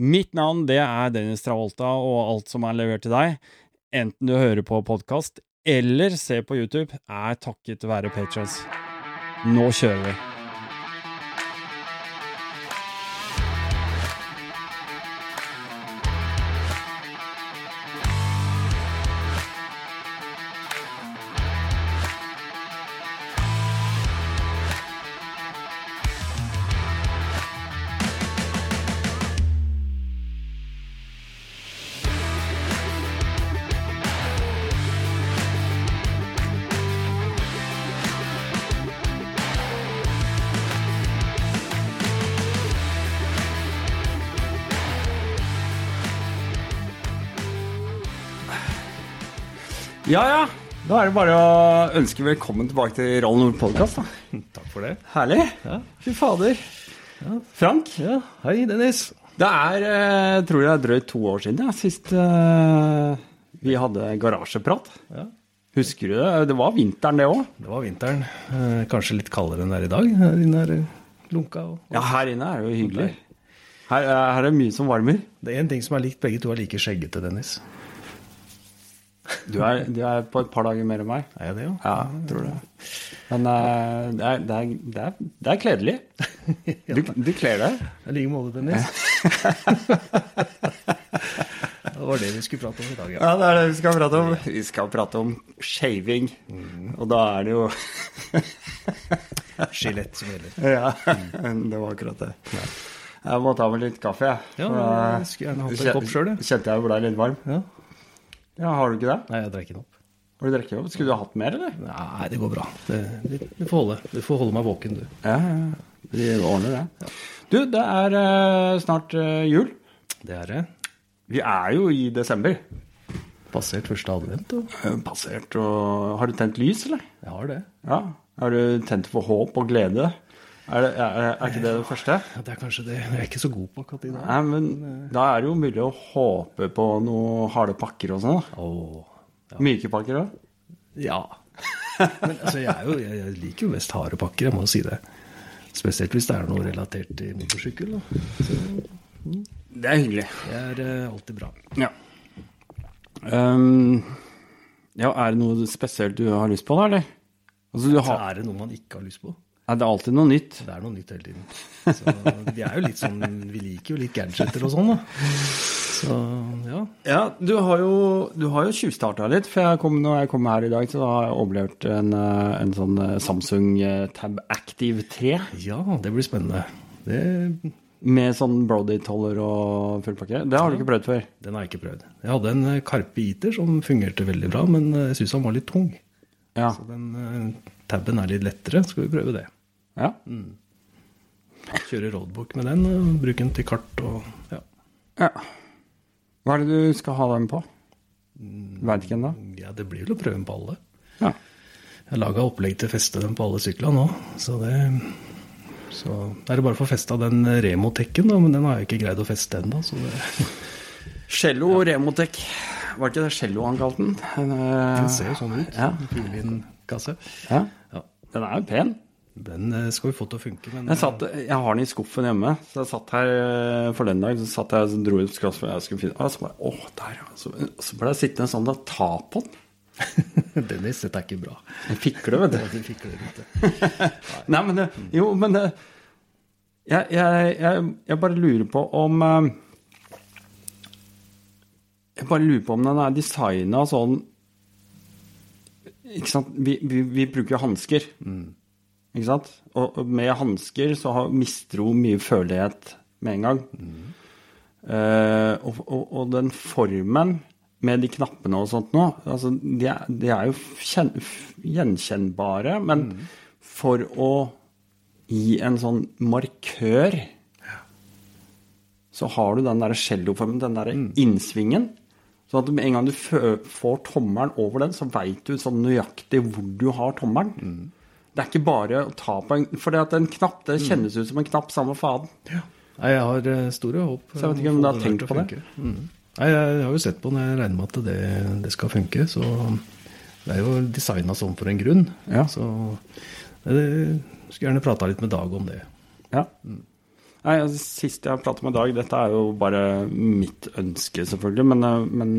Mitt navn det er Dennis Travolta, og alt som er levert til deg, enten du hører på podkast eller ser på YouTube, er takket være patrons. Nå kjører vi. Ja, ja. Da er det bare å ønske velkommen tilbake til Roll Nord podkast. Takk for det. Herlig. Ja. Fy fader. Frank, Ja, hei, Dennis. det er, eh, tror jeg, drøyt to år siden ja, sist uh, vi hadde garasjeprat. Ja, Husker du det? Det var vinteren, det òg. det var vinteren. Eh, kanskje litt kaldere enn det er i dag. Her inne er lunka. Og... Ja, her inne er det jo hyggelig. Her, her er det mye som varmer. Det er én ting som er likt. Begge to er like skjeggete, Dennis. Du er, du er på et par dager mer enn meg. Er jeg det, jo? Ja, tror det. Men uh, det, er, det, er, det, er, det er kledelig. Du, du kler deg. I like måte, Dennis. det var det vi skulle prate om i dag, ja. Ja, det er det vi skal prate om. Vi skal prate om shaving. Og da er det jo Skjelett som gjelder. Ja, det var akkurat det. Jeg må ta meg litt kaffe, jeg. Ja, jeg skulle gjerne hatt en kopp sjøl, jeg. Kjente jeg ble litt varm. Ja. Ja, Har du ikke det? Nei, jeg drikker den opp. Har du drukket opp? Skulle du ha hatt mer, eller? Nei, det går bra. Det, det, det får holde. Du får holde meg våken, du. Ja, ja. Vi ordner det. Ja. Du, det er eh, snart eh, jul. Det er det. Vi er jo i desember. Passert første advent, og Eh, Passert og Har du tent lys, eller? jeg har det. Ja. Har du tent for håp og glede? Er, det, er, er ikke det det første? Ja, det er kanskje det. Jeg er ikke så god på akkurat i dag. Nei, men da er det jo mulig å håpe på noen harde pakker og sånn. da. Åh, Myke pakker òg. Ja. Men altså, jeg, er jo, jeg, jeg liker jo mest harde pakker, jeg må si det. Spesielt hvis det er noe relatert til motorsykkel. Så Det er hyggelig. det er uh, alltid bra. Ja. Um, ja, er det noe spesielt du har lyst på, da, eller? Altså, du har, er det noe man ikke har lyst på. Er det alltid noe nytt? Det er noe nytt hele tiden. Så vi er jo litt sånn, vi liker jo litt gadgeter og sånn, da. Så ja. Ja, du har jo, du har jo tjuvstarta litt. For jeg kom, når jeg kom her i dag, så har jeg overlevert en, eh, en sånn eh, Samsung eh, Tab Active 3 ja, det blir spennende. Det, med sånn Brody-toller og full pakke. Det har du ikke prøvd før? den har jeg ikke prøvd. Jeg hadde en Karpe Carpe Eater som fungerte veldig bra, men jeg syns han var litt tung. Ja. Så den taben er litt lettere. Skal vi prøve det? ja. Kjøre roadbook med den, og bruke den til kart og ja. ja. Hva er det du skal ha den på? Veit ikke ennå. ja, det blir vel å prøve den på alle. Ja. Jeg laga opplegg til å feste den på alle syklene nå, så det Så er det bare å få festa den Remotekken, da, men den har jeg ikke greid å feste ennå, så det Cello Remotec. Var det ikke det cello han kalte den? Den, eh, Den ser jo sånn ut. Ja. Fiolin-kasse. ja. Ja. Den er jo pen. Den eh, skal vi få til å funke, men Jeg, satt, jeg har den i skuffen hjemme, så jeg satt her eh, for den dag. Så satt jeg og dro ut skross for jeg skulle finne Og så bare Å, der, ja. Så, så ble jeg sittende sånn og ta på den. Dennis, dette er ikke bra. Jeg fikler, vet du. Du fikler litt. det. Nei, men det, Jo, men det jeg, jeg, jeg, jeg bare lurer på om eh, Jeg bare lurer på om den er designa sånn Ikke sant? Vi, vi, vi bruker hansker. Ikke sant? Og og med hansker så har, mister hun mye følelighet med en gang. Eh, og, og, og den formen med de knappene og sånt nå, altså, de, er, de er jo kjen, gjenkjennbare, men for å gi en sånn markør så har du den der celloformen, den der innsvingen. Sånn at med en gang du får tommelen over den, så veit du sånn nøyaktig hvor du har tommelen. Det er ikke bare å ta på en For det at en knapp, det kjennes ut som en knapp, samme faen. Nei, jeg har eh, store håp. Så jeg vet ikke om du har tenkt på det? Mm. Nei, jeg har jo sett på når jeg regner med at det, det skal funke, så det er jo designa sånn for en grunn. Ja. Så jeg skulle gjerne prata litt med Dag om det. Ja. Nei, altså, Sist jeg pratet med Dag, dette er jo bare mitt ønske, selvfølgelig, men, eh, men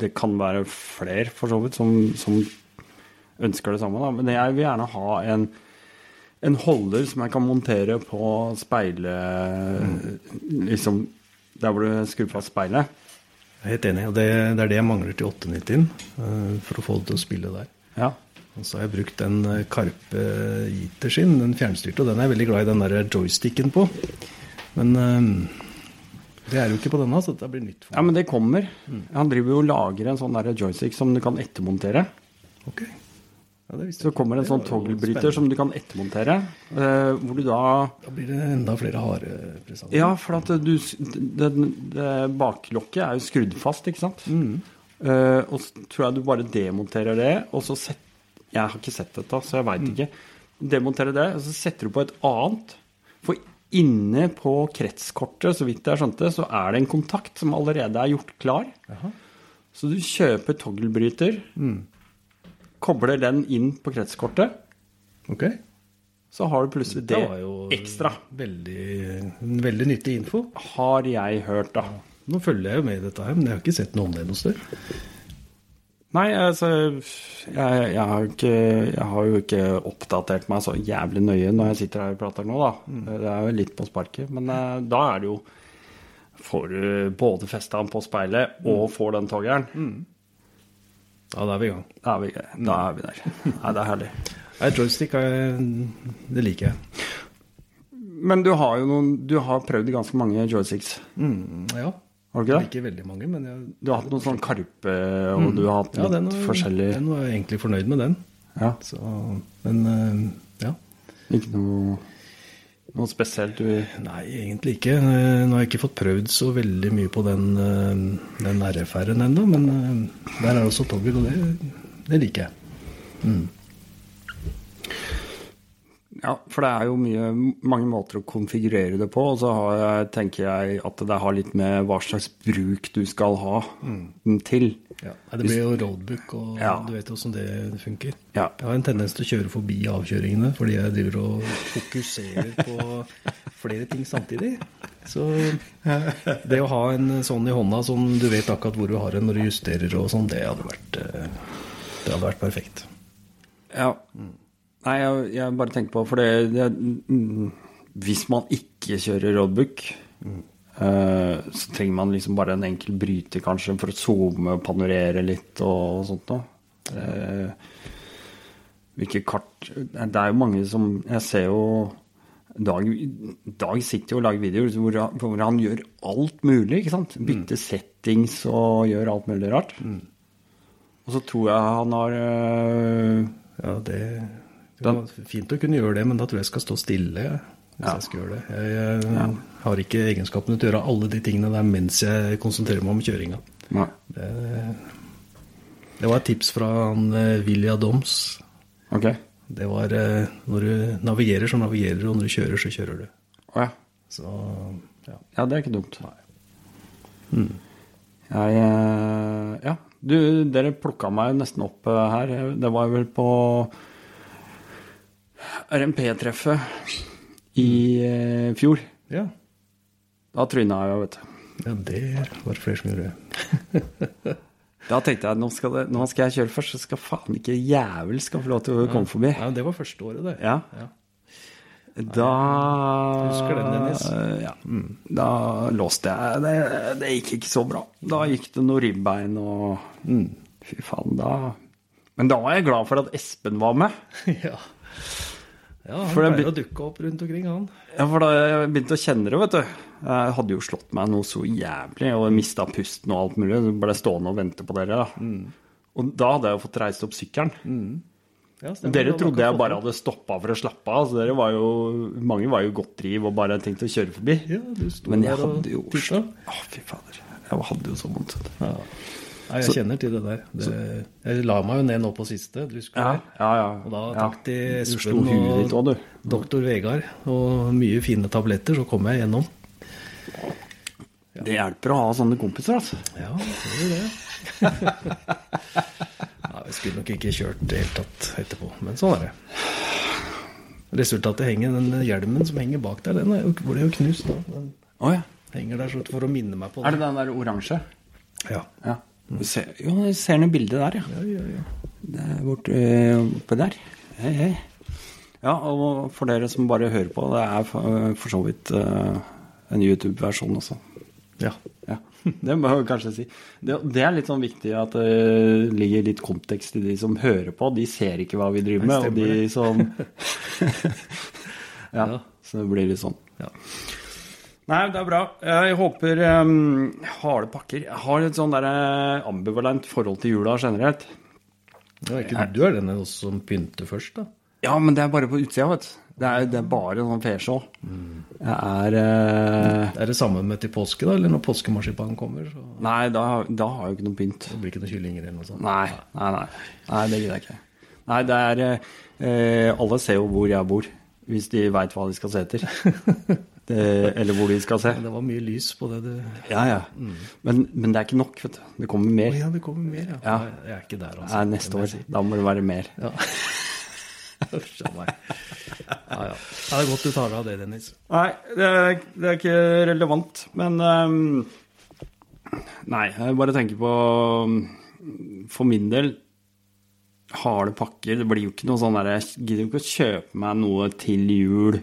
det kan være flere, for så vidt, som, som ønsker det samme. Da. Men jeg vil gjerne ha en, en holder som jeg kan montere på speilet Liksom der hvor du skrur fast speilet. Jeg er helt enig, og det, det er det jeg mangler til 890-en for å få det til å spille der. Ja. Og så har jeg brukt den eh, Karpe Iter sin, den fjernstyrte, og den er jeg veldig glad i den der joysticken på. Men eh, det er jo ikke på denne, så dette blir nytt for ja, men det kommer. Han driver jo og lager en sånn joystick som du kan ettermontere. Ok. Ja, det Så kommer det en sånn togglebryter som du kan ettermontere. eh, hvor du da Da blir det enda flere harde presanger. Ja, for at du det, det, Baklokket er jo skrudd fast, ikke sant? Eh, og så tror jeg du bare demonterer det, og så sett, Jeg har ikke sett dette, så jeg veit ikke. Demonterer det, og så setter du på et annet. For inne på kretskortet, så vidt jeg skjønte, så er det en kontakt som allerede er gjort klar. Aha. Så du kjøper togglebryter, kobler den inn på kretskortet, Ok. så har du plutselig det, Det var jo ekstra. Veldig, veldig nyttig info. Har jeg hørt, da. Nå følger jeg jo med i dette her, men jeg har ikke sett noe om det noe sted. Nei, altså jeg, jeg, har ikke, jeg har jo ikke oppdatert meg så jævlig nøye når jeg sitter her og prater nå, da. Det er jo litt på sparket. Men eh, da er det jo Får du både festa den på speilet og får den toggeren, Ja, da er vi i gang. da, er vi, da er vi der. Nei, det er herlig. Nei, joystick det liker jeg. Men du har jo noen Du har prøvd ganske mange joysticks, Mm, ja. Har du ikke det? Ikke veldig mange, men jeg, Du har hatt noen sånn Karpe, og du har hatt ja, litt den var, forskjellig den var jeg egentlig fornøyd med, den. Ja, Så, men eh, ja. ikke noe, noe spesielt du Nei, egentlig ikke. Eh, Nå har jeg ikke fått prøvd så veldig mye på den, eh, den RF-en ennå, men der er også toggle, og det, det liker jeg. Ja, for det er jo mye, mange måter å konfigurere det på, og så har jeg, tenker jeg at det har litt med hva slags bruk du skal ha den til. Ja. Det blir jo roadbook, og Ja. du vet jo åssen det funker. Ja. Jeg har en tendens til å kjøre forbi avkjøringene fordi jeg driver og fokuserer på flere ting samtidig. Så det å ha en sånn i hånda som du vet akkurat hvor du har den når du justerer og sånn, det eh, det hadde vært perfekt. Ja. Nei, jeg, jeg bare tenker på For det, det mm, Hvis man ikke kjører roadbook, eh, så trenger man liksom bare en enkel bryter, kanskje, for å zoome og panorere litt og sånt noe. Eh, hvilke kart Det er jo mange som Jeg ser jo Dag, Dag sitter jo og lager videoer hvor, han- hvor han gjør alt mulig. ikke sant? Bytter settings og gjør alt mulig rart. Og så tror jeg han har eh, Ja, det, det var fint å kunne gjøre det, men da tror jeg jeg skal stå stille hvis Ja. jeg skal gjøre det. Jeg, jeg har ikke egenskapene til å gjøre alle de tingene der mens jeg konsentrerer meg om kjøringa. Det, det var et tips fra han eh, Vilja Doms. Okay. Det var eh, når du navigerer, så navigerer du, og når du kjører, så kjører du. Å ja. Så ja. Ja, det er ikke dumt. Jeg eh, Ja. Du, dere plukka meg nesten opp eh, her. Det var vel på RMP-treffet i eh, fjor. ja. Da tryna jeg jo, vet du. Ja, det var det flere som gjorde. Da tenkte jeg nå skal, det, nå skal jeg kjøre først, så skal faen ikke jævel skal få lov til å komme forbi. Ja, det var første året, det. Ja. Ja. Da Husker den, Dennis? Ja. Da låste jeg. Det, det gikk ikke så bra. Da gikk det noe ribbein og Fy faen, da Men da var jeg glad for at Espen var med. ja. Ja, han For pleier å dukke opp rundt omkring, han. Ja, for da jeg begynte å kjenne det, vet du. Jeg hadde jo slått meg noe så jævlig, og mista pusten og alt mulig. Så ble stående og vente på dere, da. Og da hadde jeg jo fått reist opp sykkelen. Ja, stemmer. Dere trodde jeg bare hadde stoppa for å slappe av. Så dere var jo, mange var jo godt driv og bare tenkte å kjøre forbi. Ja, du Men jeg hadde jo. Å, fy fader. Jeg hadde jo så vondt. Ja. Ja. Jeg kjenner til det der. Det, jeg la meg jo ned nå på siste, du husker Ja, ja. ja. Og da takk til Espen og også, du. doktor Vegard og mye fine tabletter, så kom jeg gjennom. Det hjelper å ha sånne kompiser, altså. Ja, det gjør det. ja, jeg skulle nok ikke kjørt det helt tatt etterpå, men sånn er det. Resultatet henger, den hjelmen som henger bak der, den er jo, er knust da. Den oh, ja. henger der for å minne meg på Er det. det den der oransje? Ja. Ja. Du ser, jo, jeg ser noe bilde der, ja. Ja, ja, ja. Det er borte øh, oppe der. Hei, hei. Ja, og for dere som bare hører på, det er for, så vidt øh, en YouTube-versjon også. Ja. Ja, det må jeg kanskje si. Det, det er litt sånn viktig at det ligger litt kontekst i de som hører på. De ser ikke hva vi driver med, og de som ja, Ja. så det blir litt sånn. ja. Nei, det er bra. Jeg håper um, harde pakker. Jeg har et sånn der eh, ambivalent forhold til jula generelt. Ja, ikke du, du er den som pynter først, da? Ja, men det er bare på utsida, vet du. Det er, det er bare sånn fesjål. Jeg er uh, Er det samme med til påske, da? Eller når påskemarsipanen kommer? Så Nei, da, da har jeg jo ikke noe pynt. det blir ikke noen kyllinger eller noe sånt? Nei, nei, nei. Nei, det gidder jeg ikke. Nei, det er uh, Alle ser jo hvor jeg bor, hvis de veit hva de skal se etter. Det, eller hvor de skal se. Det var mye lys på det du Ja, Ja, Mm. Men, men det er ikke nok, vet du. Det kommer mer. ja, det kommer mer, ja. Ja. Jeg er ikke der, altså. Nei, neste år. Da må det være mer. Ja. Uff a meg. Ja, ja. Det er godt du tar deg av det, Dennis. Nei, det er, det er ikke relevant. Men um, Nei, jeg bare tenker på For min del harde pakker. Det blir jo ikke noe sånn der Jeg gidder jo ikke å kjøpe meg noe til jul.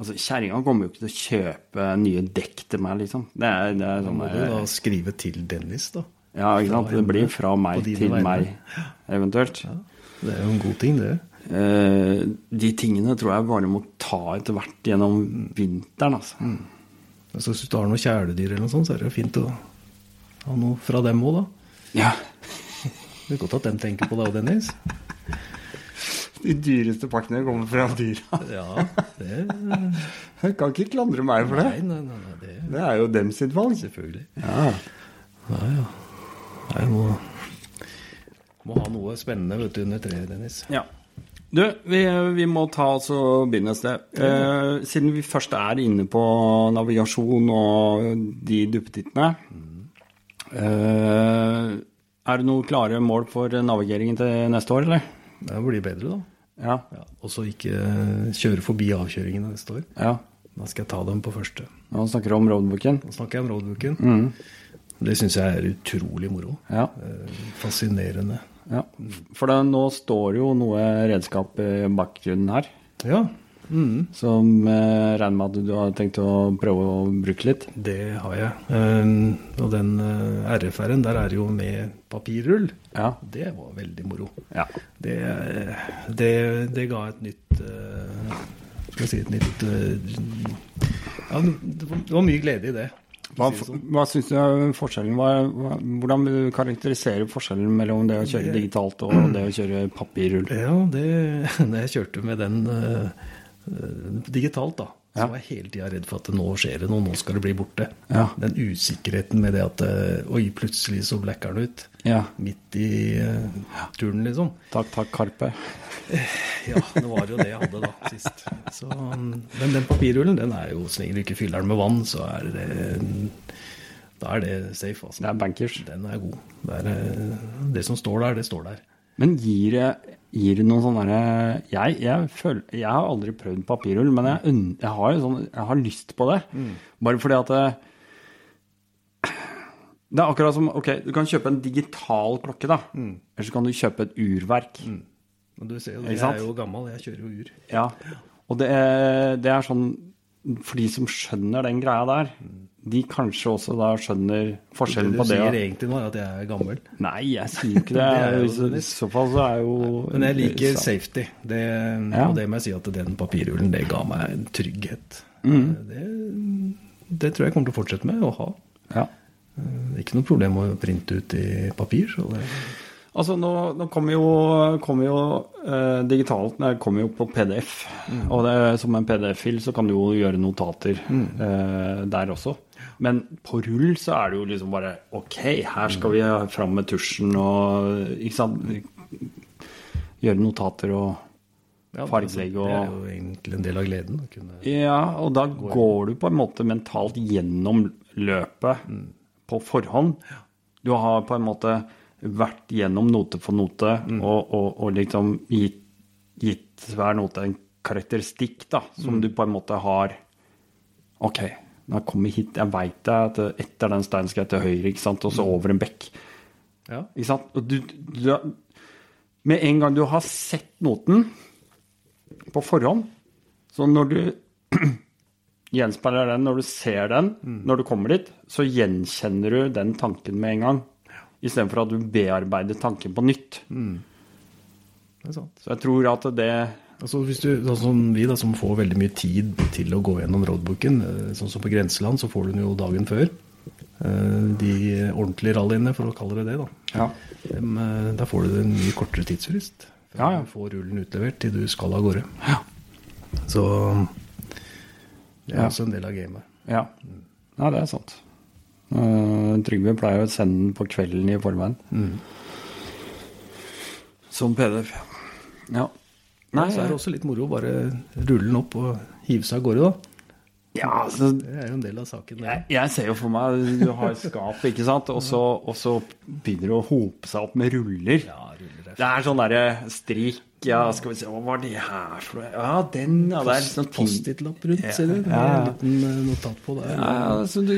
Altså, Kjerringa kommer jo ikke til å kjøpe nye dekk til meg, liksom. Det er, det er sånn må du da skrive til Dennis, da. Ja, ikke sant. Det blir fra meg til vegne. meg, eventuelt. Ja. Det er jo en god ting, det. Eh, de tingene tror jeg bare må ta etter hvert gjennom vinteren, altså. Altså, hvis du har noen kjæledyr eller noe sånt, så er det jo fint å ha noe fra dem òg, da. Ja. Det er godt at de tenker på deg òg, Dennis. De dyreste pakkene kommer fra dyra. Ja, det Jeg kan ikke klandre meg for det. nei, nei, nei det Det er jo dem sitt valg. Selvfølgelig. Ja. Ja, ja. Nei, må, må ha noe spennende vet du, under treet, Dennis. ja. Du, vi, vi må ta oss og begynne et sted. Eh, siden vi først er inne på navigasjon og de duppetittene eh, Er det noen klare mål for navigeringen til neste år, eller? Det blir bedre, da. Ja. Ja, og så ikke eh, kjøre forbi avkjøringene neste år. ja. Da skal jeg ta dem på første. Nå snakker du om roadbooken. Nå snakker jeg om roadbooken. Mm. Det syns jeg er utrolig moro. Ja. Eh, Fascinerende. ja. For det, nå står jo noe redskap i bakgrunnen her. Ja, mm, Som eh, regner med at du har tenkt å prøve å bruke litt. det har jeg. Um, og den uh, RFR-en, der er jo med papirrull. Ja. Det var veldig moro. ja. Det, det, det ga et nytt uh, Skal vi si et nytt uh, Ja, det var, det var mye glede i det. Hva, sånn. hva syns du forskjellen? Hva, hva, hvordan vil du karakterisere forskjellen mellom det å kjøre digitalt og det å kjøre papirrull? Ja, det, når jeg kjørte med den eh, eh, digitalt, da, så var jeg hele tida redd for at nå skjer det noe, nå skal det bli borte. Ja. Den usikkerheten med det at eh, Oi, plutselig så blacker den ut. Ja. Midt i uh, turen, liksom. Takk, takk, Karpe. Ja, det var jo det jeg hadde da sist. Så, men den papirrullen, den er jo så lenge du ikke fyller den med vann, så er det Da er det safe, altså. Det er bankers. Den er god. Det, er, eh, det som står der, det står der. Men gir det, gir det noen sånne jeg, jeg, føler- jeg har aldri prøvd papirrull, men jeg, jeg, har, sånn, jeg har lyst på det. Bare fordi at det, det er akkurat som Ok, du kan kjøpe en digital klokke, da. Eller så kan du kjøpe et urverk. Men du ser jo, jeg er jo gammel, jeg kjører jo ur. Ja. Og det er, det er sånn For de som skjønner den greia der, de kanskje også da skjønner forskjellen på Det du sier egentlig nå, at jeg er gammel. Nei, jeg sier ikke det. Det I så fall så er jo Men jeg liker safety. Det, Ja. Og det må jeg si at den papirrullen, det ga meg en trygghet. Mm. Det, det tror jeg kommer til å fortsette med å ha. Ja. Er ikke noe problem å printe ut i papir. Så det, Altså, nå, nå kommer jo, kommer jo eh, digitalt Det kommer jo på PDF. Og det, som en PDF-fil så kan du jo gjøre notater eh, der også. Men på rull så er det jo liksom bare Ok, her skal vi fram med tusjen og Ikke sant? Gjøre notater og Ja, Fargelegge Det er jo egentlig en del av gleden. Å kunne Ja, og da går du på en måte mentalt gjennom løpet på forhånd. Du har på en måte vært gjennom note for note og, og, og liksom gitt, gitt hver note en karakteristikk, da, som du på en måte har Ok, når jeg kommer hit, jeg veit at etter den steinen skal jeg til høyre, ikke sant, og så over en bekk. Ja. Ikke sant? Og du, du, med en gang du har sett noten på forhånd, så når du gjenspeiler den, når du ser den, når du kommer dit, så gjenkjenner du den tanken med en gang. Istedenfor at du bearbeider tanken på nytt. Det sant. Så jeg tror at det Altså hvis du, sånn som vi da, som får veldig mye tid til å gå gjennom roadbooken, eh, sånn som på grenseland, så får du den jo dagen før. Eh, De ordentlige rallyene, for å kalle det det, da. Ja. Eh, Da får du en mye kortere tidsfrist. Før Ja, ja. du får rullen utlevert til du skal av gårde. Ja. Så det er Ja. også en del av gamet. ja. ja, det er sant. Uh, Trygve pleier å sende den på kvelden i forveien. Som PDF. Ja. Nei, så er det også litt moro å bare rulle den opp og hive seg av gårde, da. ja, altså, Det er jo en del av saken. Jeg, jeg ser jo for meg du har skapet skap, ikke sant, og så, begynner det å hope seg opp med ruller. Ja, ruller er Det er sånn derre strik Ja, skal vi se, hva var det her for noe? Ja, den, ja, det er liksom Post-it-lapp rundt, ser du. Ja, en liten eh, notat på der. ja, altså, du,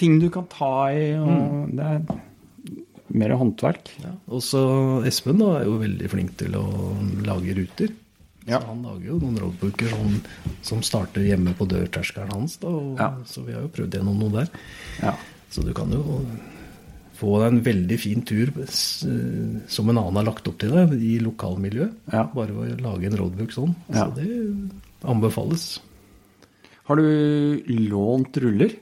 Ting du kan ta i, og det er mer håndverk. Ja. Og så Espen da, er jo veldig flink til å lage ruter. Ja. Han lager jo noen roadbooker som, som starter hjemme på dørterskelen hans. Da, og, Ja. Så vi har jo prøvd gjennom noe der. Ja. Så du kan jo få deg en veldig fin tur som en annen har lagt opp til deg i lokalmiljøet. Bare å lage en roadbook sånn. Så det anbefales. Har du lånt ruller?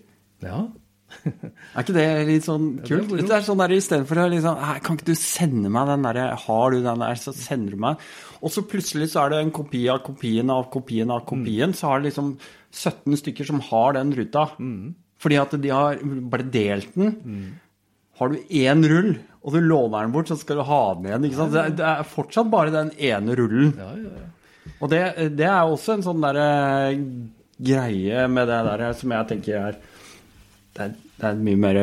Ja. Er ikke det litt sånn kult? Ja, Det er sånn der Istedenfor liksom Kan ikke du sende meg den derre Har du den der, så sender du meg Og så plutselig så er det en kopi av kopien av kopien av kopien. Så har det liksom 17 stykker som har den ruta. Fordi at de har bare delt den. Har du én rull, og du låner den bort, så skal du ha den igjen. ikke sant? Det det er fortsatt bare den ene rullen. Ja, ja, ja. Og det, det er også en sånn derre greie med det der som jeg tenker er Det er, det er mye mer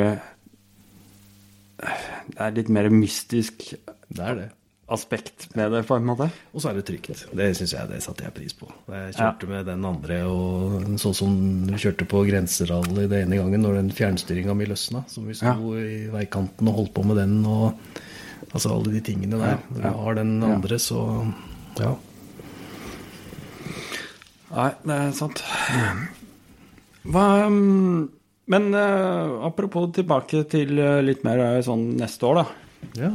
Det er litt mer mystisk Det er det. Aspekt med det, på en måte. Og så er det trygt. Det syns jeg det satte jeg pris på. Jeg kjørte med den andre, og sånn som du kjørte på grenserally det ene gangen når den fjernstyringa mi løsna. som vi sto Ja. i veikanten og holdt på med den og altså alle de tingene der. Når du har den andre, så ja. Nei, det er sant. Hva um, Men eh, apropos tilbake til eh, litt mer eh, sånn neste år, da. ja.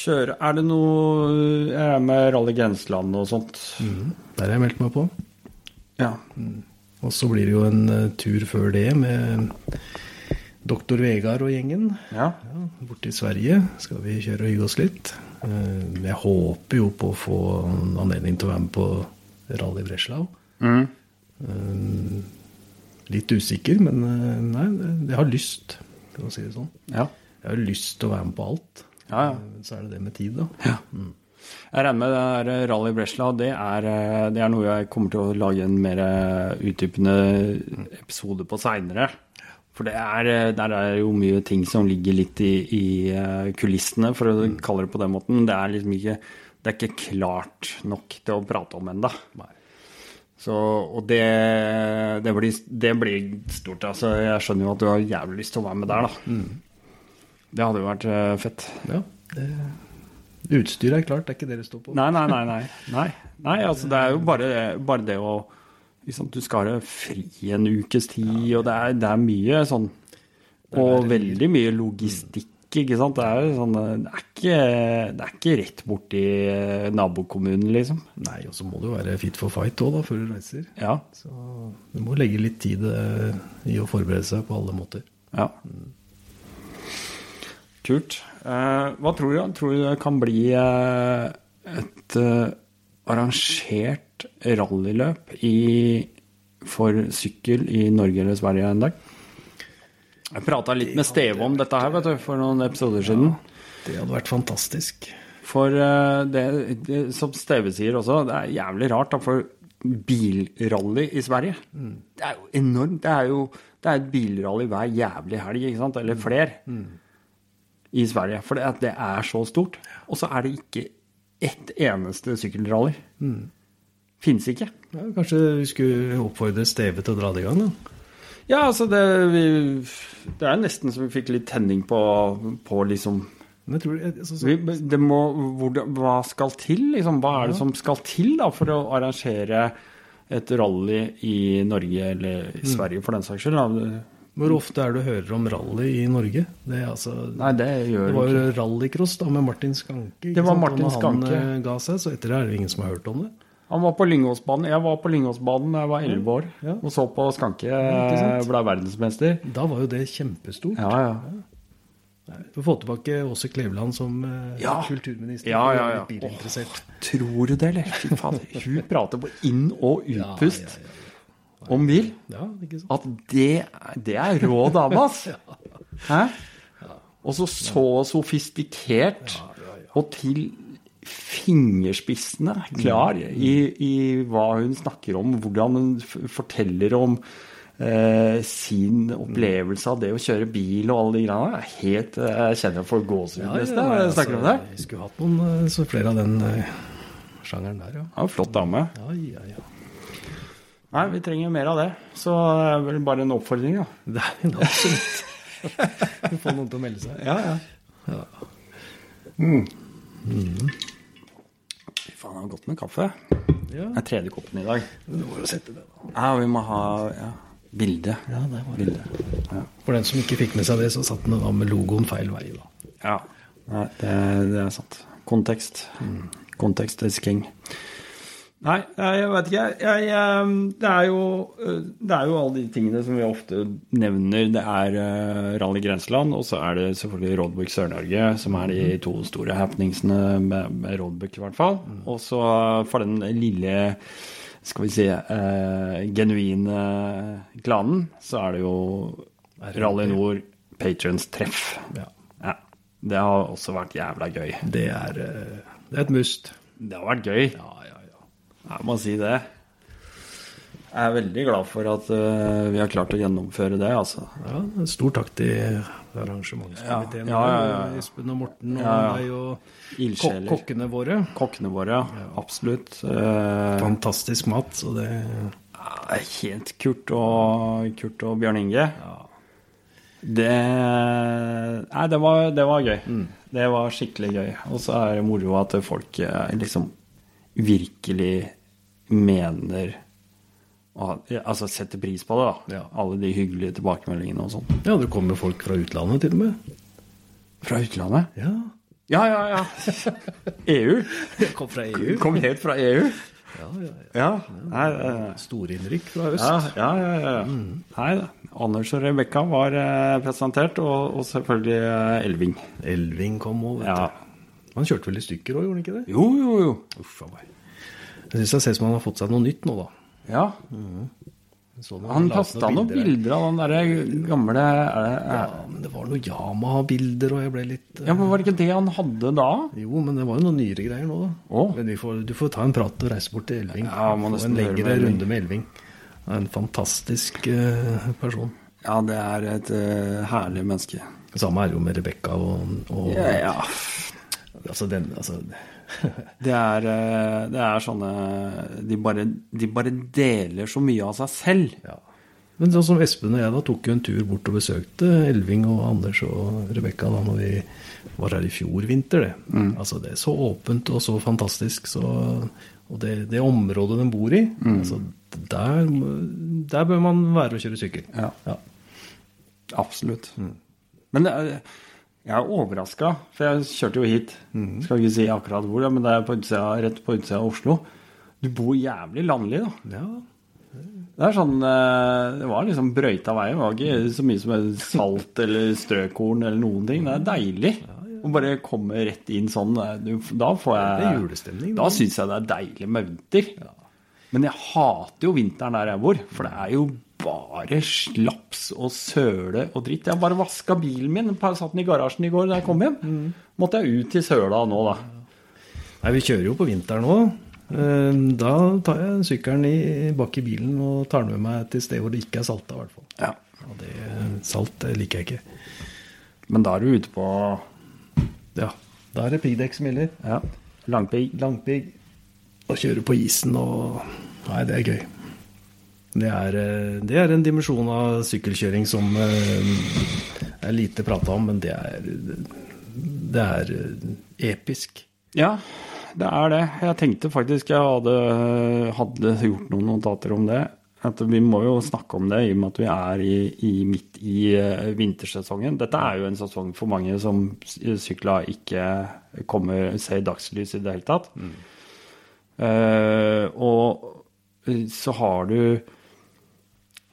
Kjøre Er det noe Jeg er med Rally Grenseland og sånt? Mm, Der har jeg meldt meg på. Ja. Og så blir det jo en uh, tur før det med doktor Vegard og gjengen. ja. Ja, borte i Sverige skal vi kjøre og hygge oss litt. Uh, Jeg håper jo på å få anledning til å være med på Rally Breslau. Mm. Uh, Litt usikker, men nei, jeg har lyst, for å si det sånn. Ja. Jeg har lyst til å være med på alt. Ja, ja. Eh, Så er det det med tid, da. Ja. Jeg regner med det er Rally Bresla. det er, eh, det er noe jeg kommer til å lage en mer eh, utdypende episode på seinere. For det er, eh, der er jo mye ting som ligger litt i, i eh, kulissene, for å kalle det på den måten. Det er liksom ikke, det er ikke klart nok til å prate om ennå. Så, og det, det, blir, det blir stort. Altså, jeg skjønner jo at du har jævlig lyst til å være med der, da. Det hadde jo vært eh, fett. Ja, det, utstyret er klart, det er ikke det det står på. Nei, nei, nei. nei. nei. nei altså, det er jo bare, bare det å liksom, Du skal ha fri en ukes tid, og det er, det er mye sånn Og veldig mye logistikk, ikke sant. Det er sånn Det er ikke, det er ikke rett borti eh, nabokommunen, liksom. Nei, og så må du være fit for fight òg, da, før du reiser. Ja. Så du må legge litt tid eh, i å forberede seg på alle måter. ja. Kult. Eh, hva tror du? Tror du det kan bli eh, et eh, arrangert rallyløp i for sykkel i Norge eller Sverige en dag? Jeg prata litt med Steve om dette her vet du, for noen episoder siden. Ja, Det hadde vært fantastisk. For det, det, som Steve sier også, det er jævlig rart. Da, for bilrally i Sverige, det er jo enormt. Det er jo det er et bilrally hver jævlig helg, ikke sant? eller flere, i Sverige. For det, det er så stort. Og så er det ikke ett eneste sykkelrally. Fins ikke. Ja, kanskje vi skulle oppfordre Steve til å dra det i gang, da? Ja, altså det vi, Det er nesten så vi fikk litt tenning på, på liksom tror, altså, så, vi, det må, hvor, Hva skal til? Liksom? Hva er det som skal til da, for å arrangere et rally i Norge eller i Sverige, for den saks skyld? Da? Hvor ofte er det du hører om rally i Norge? Det, altså, Nei, det det var jo rallycross da med Martin Skanke. Det var sant? Martin når Skanke. Han eh, ga seg, så etter det er det ingen som har hørt om det. Han var på Lyngåsbanen. Jeg var på Lyngåsbanen da jeg var elleve år Ja. og så på Skanke ikke sant? ble verdensmester. Da var jo det kjempestort. Ja, ja. Vi får tilbake Åse Kleveland som eh, Ja. kulturminister. Ja, ja, ja. Åh, Tror du det, eller? Fy fader. Hun prater på inn- og Ja, utpust ja, om bil. ja, ikke sant? At det, det er rå dame, ass! Hæ? Og så så sofistikert og til fingerspissene klar i, i hva hun snakker om, hvordan hun forteller om eh, sin opplevelse av det å kjøre bil og alle de greiene. Helt, eh, jeg kjenner jeg får gåsehud nesten når jeg snakker om det. altså, Vi skulle hatt noen eh, så flere av den eh, sjangeren der, ja. Ja, flott dame. Ja, ja, ja. Nei, vi trenger mer av det. Så det er vel bare en oppfordring, da. Det er en absolutt. Vi får noen til å melde seg. Ja, ja. Mm. Fy faen, det har gått med kaffe. Ja, Det er tredje koppen i dag. du må jo sette det, da. Ja, vi må ha ja, bilde. Ja, det var Bilde. Ja. For den som ikke fikk med seg det, så satt den da med logoen feil vei, da. ja. Nei, det, det er sant. Kontekst. Kontekst is king. Nei, jeg vet ikke. Jeg, jeg, det, er jo, eh, det er jo alle de tingene som vi ofte nevner. Det er eh, Rally Grenseland, og så er det selvfølgelig Roadbook Sør-Norge, som er de to store happeningsene med, med Roadbook, i hvert fall. Og så for den lille skal vi si eh, genuine klanen, så er det jo Rally Nord Patrons treff. Ja. Ja. Det har også vært jævla gøy. Det er, eh, det er et must. Det har vært gøy. Ja. Jeg må si det. Jeg er veldig glad for at uh, vi har klart å gjennomføre det, altså. ja en stor takk til arrangementskomiteen. Ja, ja, ja, ja. Espen og Morten og Ja, ja. deg og Ildsjeler. kokkene våre. Kokkene våre, ja. Absolutt. Uh, Fantastisk mat, så det helt Kurt og, Kurt og Bjørn Inge. Det Nei, det var, det var gøy. Det var skikkelig gøy. Og så er det moro at folk eh, liksom virkelig mener Altså setter pris på det, da. Ja. Alle de hyggelige tilbakemeldingene og sånn. Ja, det kommer folk fra utlandet til og med. Fra utlandet? Ja, Ja, ja, ja. EU. Jeg kom fra EU. Kom helt fra EU. Ja, ja, ja. Ja. Eh, Storinnrykk fra øst. ja, ja, ja, ja. Nei da. Anders og Rebekka var eh, presentert, og, og selvfølgelig eh, Elving. Elving kom òg, vet Ja. du. Han kjørte vel i stykker òg, gjorde han ikke det? Jo, jo, jo. Uff a meg. Jeg syns det ser ut som han har fått seg noe nytt nå, da. Ja. Mm. Han kasta noen her. bilder av den derre gamle er det, er, Ja, men det var noen Yamaha-bilder, og jeg ble litt Ja, men Var det ikke det han hadde da? Jo, men det var jo noen nyere greier nå, da. Oh. Men vi får, du får ta en prat og reise bort til Elving. Ja, Få en lengre med runde med Elving. En fantastisk uh, person. Ja, det er et uh, herlig menneske. Samme er det jo med Rebekka og, og Ja, ja. Altså, den, altså Det er, eh, det er sånne de bare, de bare deler så mye av seg selv. Ja. Men sånn som Espen og jeg da tok jo en tur bort og besøkte Elving og Anders og Rebekka da når vi var her i fjor vinter. det. Mm. Altså Det er så åpent og så fantastisk. Så, og det, det området de bor i, Mm. altså der, der bør man være og kjøre sykkel. Ja. Ja. Absolutt. Men det er, jeg er overraska, for jeg kjørte jo hit. Skal ikke si akkurat hvor, men det er på utsida, rett på utsida av Oslo. Du bor jævlig landlig, da. ja. Det er sånn eh, Det var liksom brøyta vei. Det var ikke så mye som salt eller strøkorn eller noen ting. Det er deilig å bare komme rett inn sånn. Da får Det er jeg julestemning. Da syns jeg det er deilig med vinter. Men jeg hater jo vinteren der jeg bor, for det er jo bare slaps og søle og dritt. Jeg bare vaska bilen min. Satt den i garasjen i går da jeg kom hjem. Måtte jeg ut til søla nå, da. Nei, vi kjører jo på vinteren òg. Da tar jeg sykkelen i, bak i bilen og tar den med meg til sted hvor det ikke er salta, i hvert fall. Ja. Og det, salt det liker jeg ikke. Men da er du ute på Ja, da er det piggdekk som gjelder. ja, langpigg. Langpigg. Og kjøre på isen og Nei, det er gøy. Det er, eh, det er en dimensjon av sykkelkjøring som eh, er lite prata om, men det er, det er eh, episk. Ja, det er det. Jeg tenkte faktisk jeg hadde, hadde gjort noen notater om det. At vi må jo snakke om det i og med at vi er i, i midt i vintersesongen. Dette er jo en sesong for mange som sykla ikke kommer ser dagslys i det hele tatt. Eh, og så har du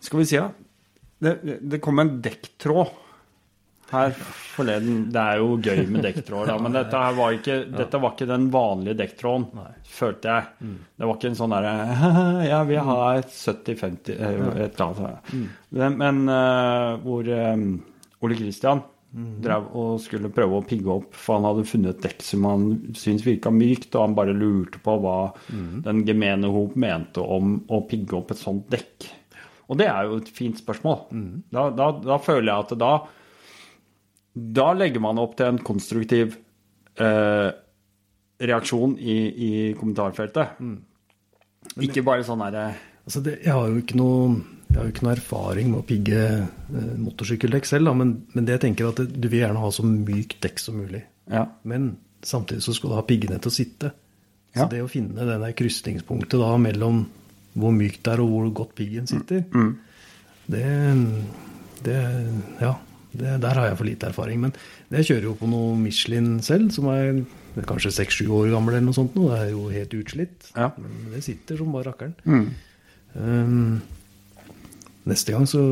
Skal vi si da. det, det kom en dekktråd her forleden. Det er jo gøy med dekktråd, da, men dette, her var ikke, dette var ikke den vanlige dekktråden, følte jeg. Det var ikke en sånn derre Ja, vi har et 70-50 eh, et eller annet. Men, men eh, hvor um, Ole Kristian drev og skulle prøve å pigge opp, for han hadde funnet et dekk som han syntes virka mykt, og han bare lurte på hva den gemene hop mente om å pigge opp et sånt dekk. Og det er jo et fint spørsmål. Da, da, da føler jeg at da da legger man opp til en konstruktiv eh, reaksjon i, i kommentarfeltet. Ikke bare sånn herre Altså det, jeg, har jo ikke noe, jeg har jo ikke noe erfaring med å pigge eh, motorsykkeldekk selv, da, men, men det jeg tenker at du vil gjerne ha så mykt dekk som mulig. Ja. Men samtidig så skal du ha piggene til å sitte. Så det å finne det der krysningspunktet da mellom hvor mykt det er og hvor godt piggen sitter, det, det Ja, det, der har jeg for lite erfaring. Men jeg kjører jo på noe Michelin selv, som er kanskje seks-sju år gammel eller noe sånt. nå. Det er jo helt utslitt. Ja. Men det sitter som bare rakkeren. Um, neste gang, så,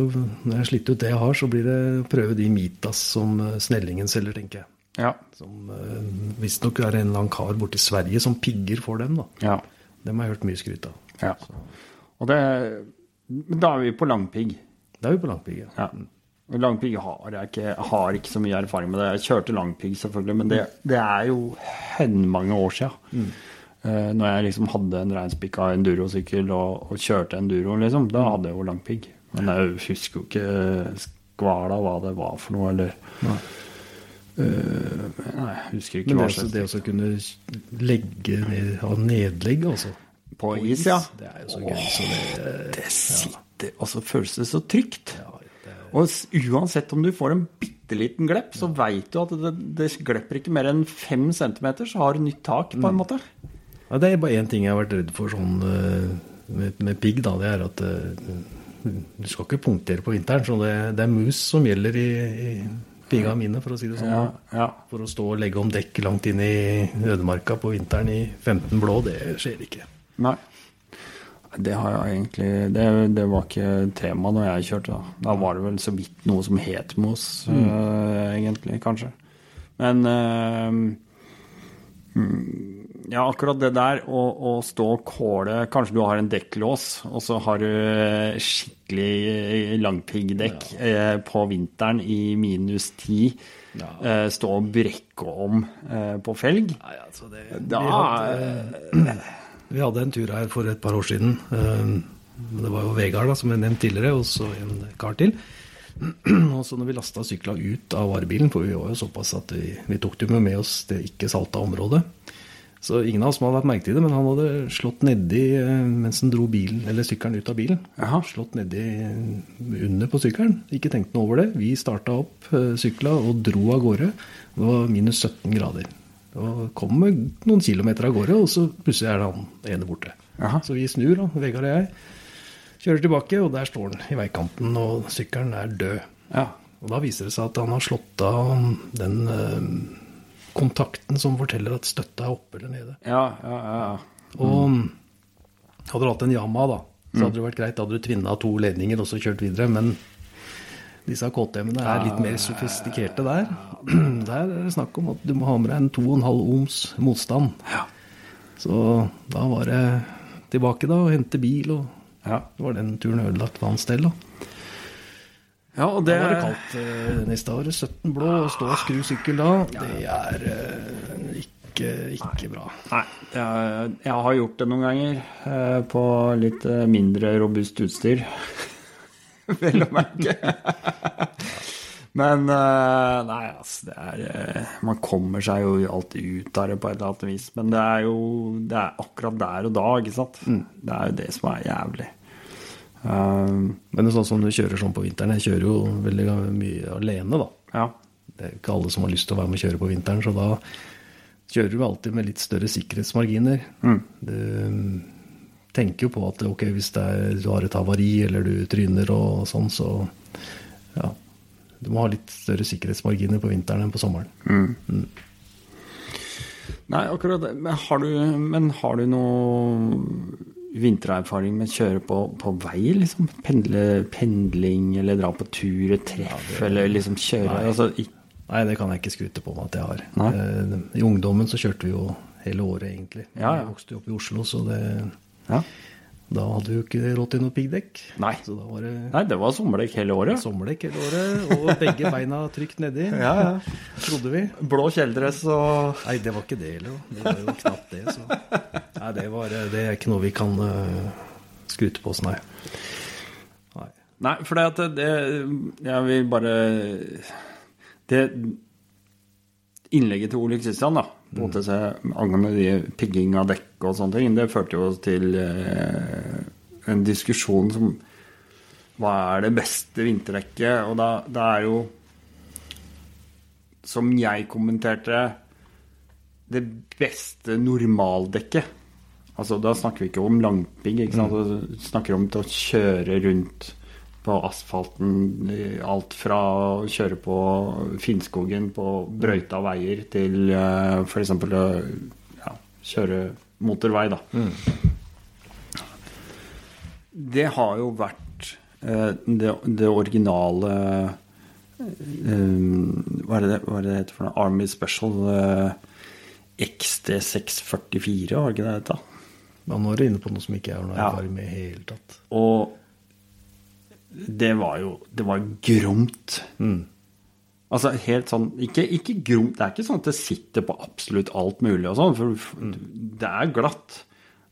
når jeg sliter ut det jeg har, så blir det å prøve de Mitas som eh, Snellingen selger, tenker jeg. Ja. Som uh, visstnok er en eller annen kar borti Sverige som pigger for dem. da. ja. Dem har jeg hørt mye skryt av. ja. Og det Da er vi på langpigg. Da er vi på langpigg. Ja. Ja. Langpigg har jeg ikke, har ikke så mye erfaring med det. Jeg kjørte langpigg, selvfølgelig, men det, det er jo mange år siden. Eh, når jeg liksom hadde en reinspikka endurosykkel og, og kjørte enduro, liksom, da hadde jeg jo langpigg. Men jeg husker jo ikke skvala hva det var for noe, eller Nei. Uh, Nei, jeg husker ikke Men hva det, det også kunne legge ned, ha nedlegg, altså. På is, ja. Det er jo så gøy. Så det, Det sitter Og så føles det så trygt. ja, det, Og uansett om du får en bitte liten glepp, så veit du at det, det glepper ikke mer enn fem centimeter, så har du nytt tak, på en måte. ja, det er bare én ting jeg har vært redd for sånn eh, med, med pigg, da. Det er at eh, du skal ikke punktere på vinteren. Så det, det er mus som gjelder i, i pigga mine, for å si det sånn. Ja, ja. For å stå og legge om dekk langt inn i ødemarka på vinteren i 15 blå, det skjer ikke. Nei. Det har jeg egentlig Det, det var ikke tema når jeg kjørte. Da Da var det vel så vidt noe som het mos, uh, egentlig, kanskje. Men mm, Ja, akkurat det der å, å stå og kåle Kanskje du har en dekklås, og så har du øh, skikkelig langpiggdekk eh, på vinteren i minus ti. Ja. Eh, stå og brekke om eh, på felg. Nei, altså det, Da hadde, vi hadde en tur her for et par år siden. eh, Det var jo Vegard, da, som jeg nevnte tidligere, og så en kar til. Og så når vi lasta sykla ut av varebilen, for vi var jo såpass at vi, vi tok det med oss det ikke salta området. Så ingen av oss hadde lagt merke til det, men han hadde slått nedi eh, mens han dro bilen, eller sykkelen ut av bilen. Aha. Slått nedi under på sykkelen. Ikke tenkte noe over det. Vi starta opp eh, sykla og dro av gårde. Det var minus 17 grader. Og kommer noen kilometer av gårde, og så plutselig er det han ene borte. Aha. Så vi snur, da, Vegard og jeg. Kjører tilbake, og der står han i veikanten, og sykkelen er død. Ja. Og da viser det seg at han har slått av den eh, kontakten som forteller at støtta er oppe eller nede. Ja, ja, ja. ja. Og hadde du hatt en Yama, da, så hadde det vært greit. Da hadde du tvinna to ledninger og så kjørt videre. Men disse KTM-ene er litt mer sofistikerte der. Der er det snakk om at du må ha med deg en 2,5 ohms motstand. Ja. Så da var det tilbake da og hente bil. og Ja, Det var den turen ødelagt for hans del. da. ja og Da var det kaldt. eh, Neste år 17 blå og stå og skru sykkel da. Det er eh, ikke, ikke bra. Nei, jeg, jeg har gjort det noen ganger eh, på litt eh, mindre robust utstyr. Vel å merke. Men eh, nei, altså, det er eh, Man kommer seg jo alltid ut av det på et eller annet vis. Men det er jo det er akkurat der og da, ikke sant. Det er jo det som er jævlig. Um, Men det er sånn som du kjører sånn på vinteren, jeg kjører jo veldig mye alene, da. ja. Det er jo ikke alle som har lyst til å være med og kjøre på vinteren, så da kjører du alltid med litt større sikkerhetsmarginer. Mm. mm, tenker jo på at ok, hvis det er, du har et havari eller du tryner og sånn, så ja. Du må ha litt større sikkerhetsmarginer på vinteren enn på sommeren. Nei, akkurat det. Men har du, men har du noe vintererfaring med å kjøre på, på vei, liksom? Pendle, pendling, eller dra på tur, et treff, eller liksom kjøre altså, i, Nei, det kan jeg ikke skryte på meg at jeg har. Nei. Eh, I ungdommen så kjørte vi jo hele året, egentlig. Ja, ja. Jeg vokste jo opp i Oslo, så det, ja. da hadde vi jo ikke råd til noe piggdekk. Nei. Så da var det Nei, det var sommerdekk hele året. sommerdekk hele året, og begge beina trygt nedi. Ja, ja. Trodde vi. Blå kjeledress og Nei, det var ikke det heller. Det var jo knapt det. Så. Nei, det, var, det er ikke noe vi kan uh, skryte på oss, nei. nei. Nei, for det at det Jeg vil bare Det innlegget til Ole Kristian, da, på OTC angående de pigging av dekk og sånne ting, det førte jo til eh, en diskusjon som Hva er det beste vinterdekket? Og da, det er jo Som jeg kommenterte det beste normaldekket. Altså, da snakker vi ikke om langpigg. ikke sant? Vi snakker om til å kjøre rundt på asfalten. Alt fra å kjøre på Finnskogen på brøyta veier til uh, f.eks. å ja, kjøre motorvei, da. Det har jo vært eh, det, det originale eh, hva, er det, hva er det heter for noe? Army Special eh, XD644, var det ikke det det het? da? Nå er du inne på noe som ikke jeg har noe erfaring med i det hele tatt. Og det var jo Det var gromt. Altså helt sånn ikke, ikke gromt Det er ikke sånn at det sitter på absolutt alt mulig og sånn, for det er glatt.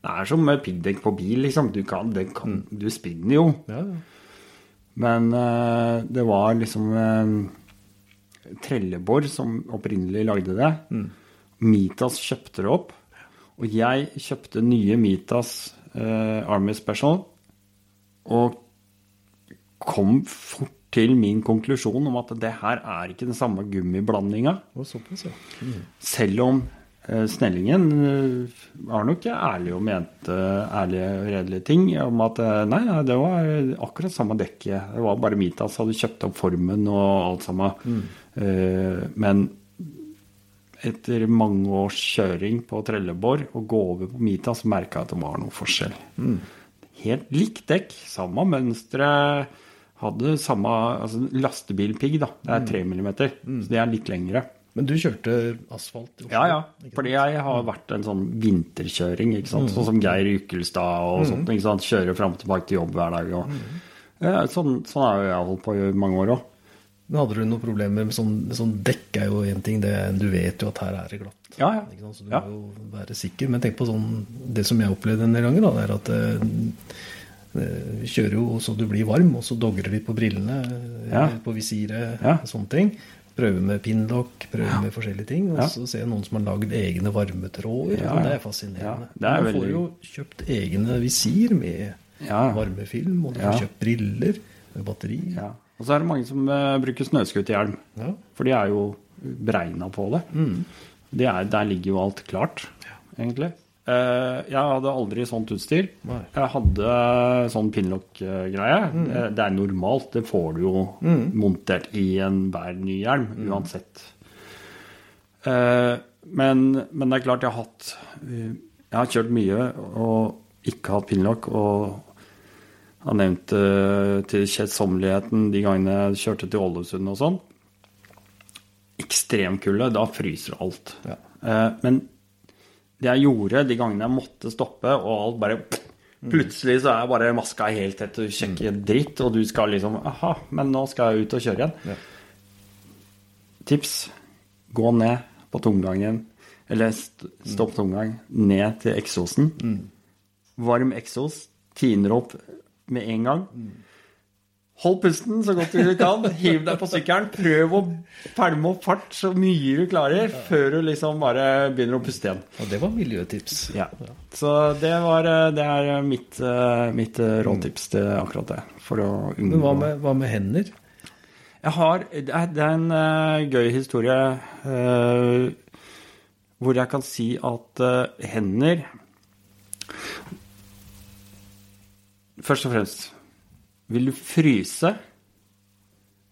Det er som med piggdekk på bil, liksom. Du kan, det kan, du spinner jo. Ja, ja. Men uh, det var liksom uh, Trelleborg som opprinnelig lagde det. Mitas kjøpte det opp. Og jeg kjøpte nye Mitas uh, Army Special. Og kom fort til min konklusjon om at det her er ikke den samme gummiblandinga. Ja. Selv om eh, Snellingen eh, var nok ærlig og mente ærlige og redelige ting om at eh, nei, det var akkurat samme dekket. Det var bare Mitas hadde kjøpt opp formen og alt sammen. Eh, men etter mange års kjøring på Trelleborg og gå over på Mitas, merka jeg at det var noe forskjell. Helt likt dekk, samme mønstre. Hadde samme altså lastebilpigg, da. Det er 3 millimeter, så det er litt lengre. Men du kjørte asfalt? Ja, ja. Fordi jeg har vært en sånn vinterkjøring, ikke sant. Sånn som Geir Ykkelstad og sånt. ikke sant? Kjører fram og tilbake til jobb hver dag. Og, ja, sånn, sånn har jeg holdt på i mange år òg. Men hadde du noen problemer med sånn, sånn dekk er jo en ting, det, du vet jo at her er det glatt. Ja, ja. Ikke sant? Så du Ja. må jo være sikker. Men tenk på sånn, det som jeg opplevde en del ganger, da, er at eh, eh, vi kjører jo så du blir varm, og så dogrer litt på brillene, eh, Ja. på visiret, Ja. sånne ting. Prøve med pinlock, prøve med forskjellige ting. Og Ja. så ser jeg noen som har lagd egne varmetråder. Ja, og Det er fascinerende. Ja, det er Man får jo kjøpt egne visir med Ja. varmefilm, og du Ja. får kjøpt briller med batteri. Ja. Og så er det mange som uh, bruker snøscooterhjelm. Ja. For de er jo beregna på det. det er, der ligger jo alt klart, egentlig. Eh, jeg hadde aldri sånt utstyr. Nei. Jeg hadde sånn pinlock-greie. Mm. Det er normalt. Det får du jo montert i enhver ny hjelm, uansett. Eh, men, men det er klart jeg har hatt eh, Jeg har kjørt mye og ikke hatt pinlock. Og har nevnt til kjedsommeligheten de gangene jeg kjørte til Ålesund og sånn. Ekstremkulde, da fryser alt. Ja. Eh, men det jeg gjorde de gangene jeg måtte stoppe, og alt bare Plutselig så er bare maska helt tett, og sjekker dritt, og du skal liksom Aha, men nå skal jeg ut og kjøre igjen. Ja. Tips gå ned på tomgangen, eller st stopp tomgang, ned til eksosen. Varm eksos, tiner opp med en gang. Hold pusten så godt du kan. Hiv deg på sykkelen. Prøv å pælme opp fart så mye du klarer, før du liksom bare begynner å puste igjen. Og det var miljøtips. Ja. Så det, var, eh, det er mitt, eh, mitt eh, rådtips til akkurat det. For å unngå Men hva med, hva med hender? Jeg har Det er, en gøy historie hvor jeg kan si at hender Først og fremst Vil du fryse,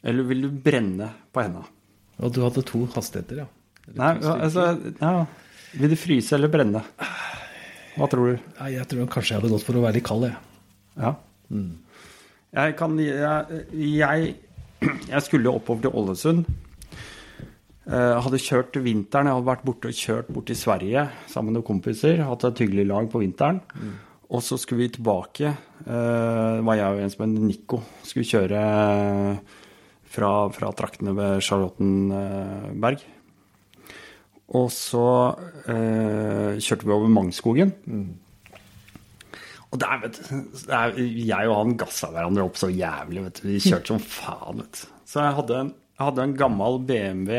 eller vil du brenne på henda? Og du hadde to hastigheter, ja. Eller Nei, altså ja. Vil du fryse eller brenne? Hva tror du? Nei, jeg tror kanskje jeg hadde gått for å være litt kald, jeg. Ja. Jeg kan jeg, jeg, jeg skulle oppover til Ålesund. Jeg hadde kjørt vinteren. Jeg hadde vært borte og kjørt bort til Sverige sammen med noen kompiser. Hatt et hyggelig lag på vinteren. Og så skulle vi tilbake. Eh, det var jeg og en som het Nico. Skulle kjøre fra, fra traktene ved Charlottenberg. Og så eh, kjørte vi over Mangskogen. Og der, vet du, det er, jeg og han gassa hverandre opp så jævlig, vet du. Vi kjørte som faen, vet du. Så jeg hadde en, jeg hadde en gammel BMW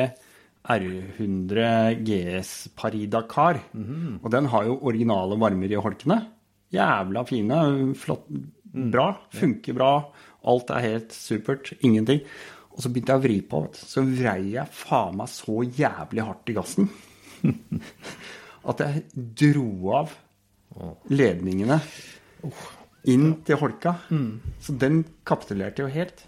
R100 GS Paris Dakar. Og den har jo originale varmer i holkene. Jævla fine. Flott. Bra. Funker bra. Alt er helt supert. Ingenting. Og så begynte jeg å vri på. Så vrei jeg faen meg så jævlig hardt i gassen at jeg dro av ledningene inn til holka. Så den kapitulerte jo helt.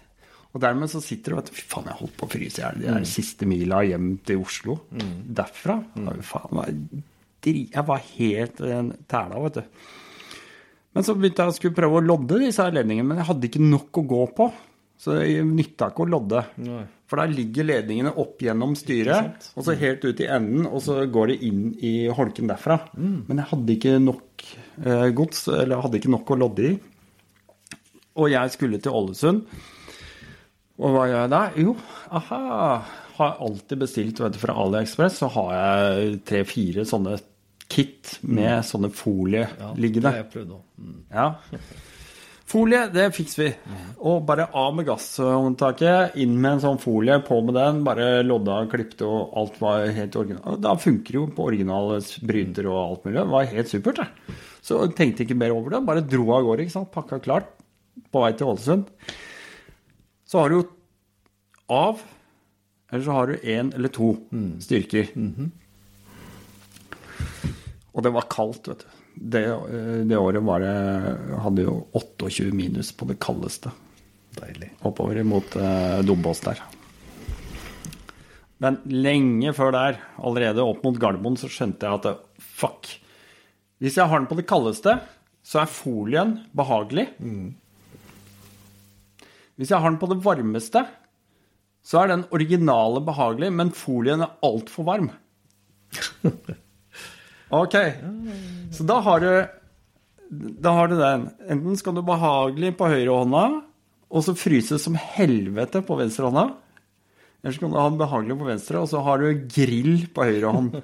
Og dermed så sitter du og vet Fy faen, jeg holdt på å fryse i hjel de der siste mila hjem til Oslo. Derfra. det faen, det jeg var helt tæla, vet du. Men så begynte jeg å skulle prøve å lodde disse her ledningene, men jeg hadde ikke nok å gå på. Så det nytta ikke å lodde. Nei. For der ligger ledningene opp gjennom styret, og så helt ut i enden, og så går det inn i holken derfra. Men jeg hadde ikke nok eh, gods, eller jeg hadde ikke nok å lodde i. Og jeg skulle til Ålesund. Og hva gjør jeg da? Jo, aha. Har alltid bestilt vet du, fra AliExpress, så har jeg tre-fire sånne kit med sånne folie Ja, liggende. det har jeg prøvd òg. Mm. Ja. Folie, det fikser vi. Og bare av med gasshåndtaket, inn med en sånn folie, på med den, bare lodda og klipte, og alt var helt originalt. Da funker jo på originale bryter og alt mulig. Det var helt supert, det. Så jeg tenkte ikke mer over det, bare dro av gårde, ikke sant. Pakka klart, på vei til Ålesund. Så har du jo av, eller så har du én eller to styrker. Og det var kaldt, vet du. Det, eh, det året var det, hadde jo 28 minus på det kaldeste Deilig. oppover mot eh, Dombås der. Men lenge før der, allerede opp mot Gardermoen, så skjønte jeg at det, fuck. Hvis jeg har den på det kaldeste, så er folien behagelig. Hvis jeg har den på det varmeste, så er den originale behagelig, men folien er altfor varm. Ok, så da har du Da har du den. Enten skal du behagelig på høyre hånda, og så fryse som helvete på venstre hånda. Eller så kan du ha den behagelig på venstre, og så har du grill på høyre hånd.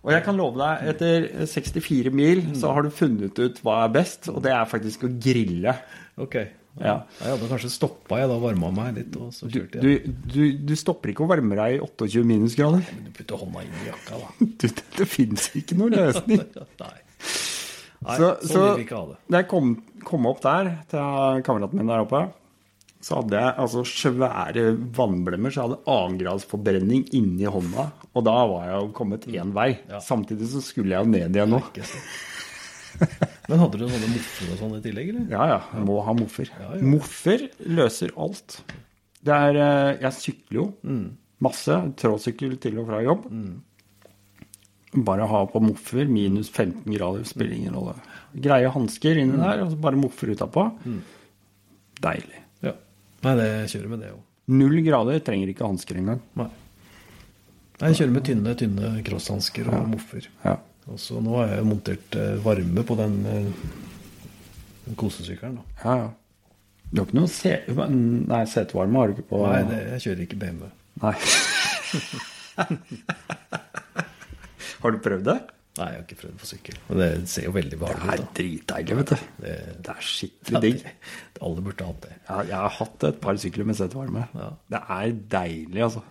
Og jeg kan love deg, etter 64 mil så har du funnet ut hva er best, og det er faktisk å grille. Ok. Ja. Jeg hadde kanskje stoppa, jeg da varma meg litt, og så Du, kjørte jeg. du, du stopper ikke å varme deg i 28 minusgrader. Du putter hånda inn i jakka, da. Du, det det fins ikke noen løsning. Nei. Nei, Så- sånn så- vil vi ikke ha det. Da jeg kom, kom opp der til kameraten min der oppe, så hadde jeg altså svære vannblemmer, så jeg hadde annengradsforbrenning inni hånda. Og da var jeg jo kommet én vei. Ja. Samtidig så skulle jeg jo ned igjen nå. Men hadde du sånne moffer og sånn i tillegg, eller? Ja ja, må ha moffer. Ja, ja. Moffer løser alt. Det er eh, Jeg sykler jo Mm. masse. Trådsykkel til og fra jobb. Bare ha på moffer. Minus 15 grader spiller ingen rolle. Greie hansker inni Mm. der, og så bare moffer utapå. Deilig. Ja. Nei, det kjører med det òg. Null grader trenger ikke hansker engang. Nei. Nei, jeg kjører med tynne, tynne crosshansker og moffer. Ja. Så nå har jeg montert eh, varme på den, eh, den kosesykkelen. Ja, ja. Du har ikke noe se Nei, setevarme har du ikke på Nei, det, jeg kjører ikke BMW. Nei. har du prøvd det? Nei, jeg har ikke prøvd på sykkel. Men det ser jo veldig Det er ut. dritdeilig, vet du. Det, Det er skikkelig digg. alle burde hatt det. Ja, jeg har hatt et par sykler med setevarme. Ja. Det er deilig, altså.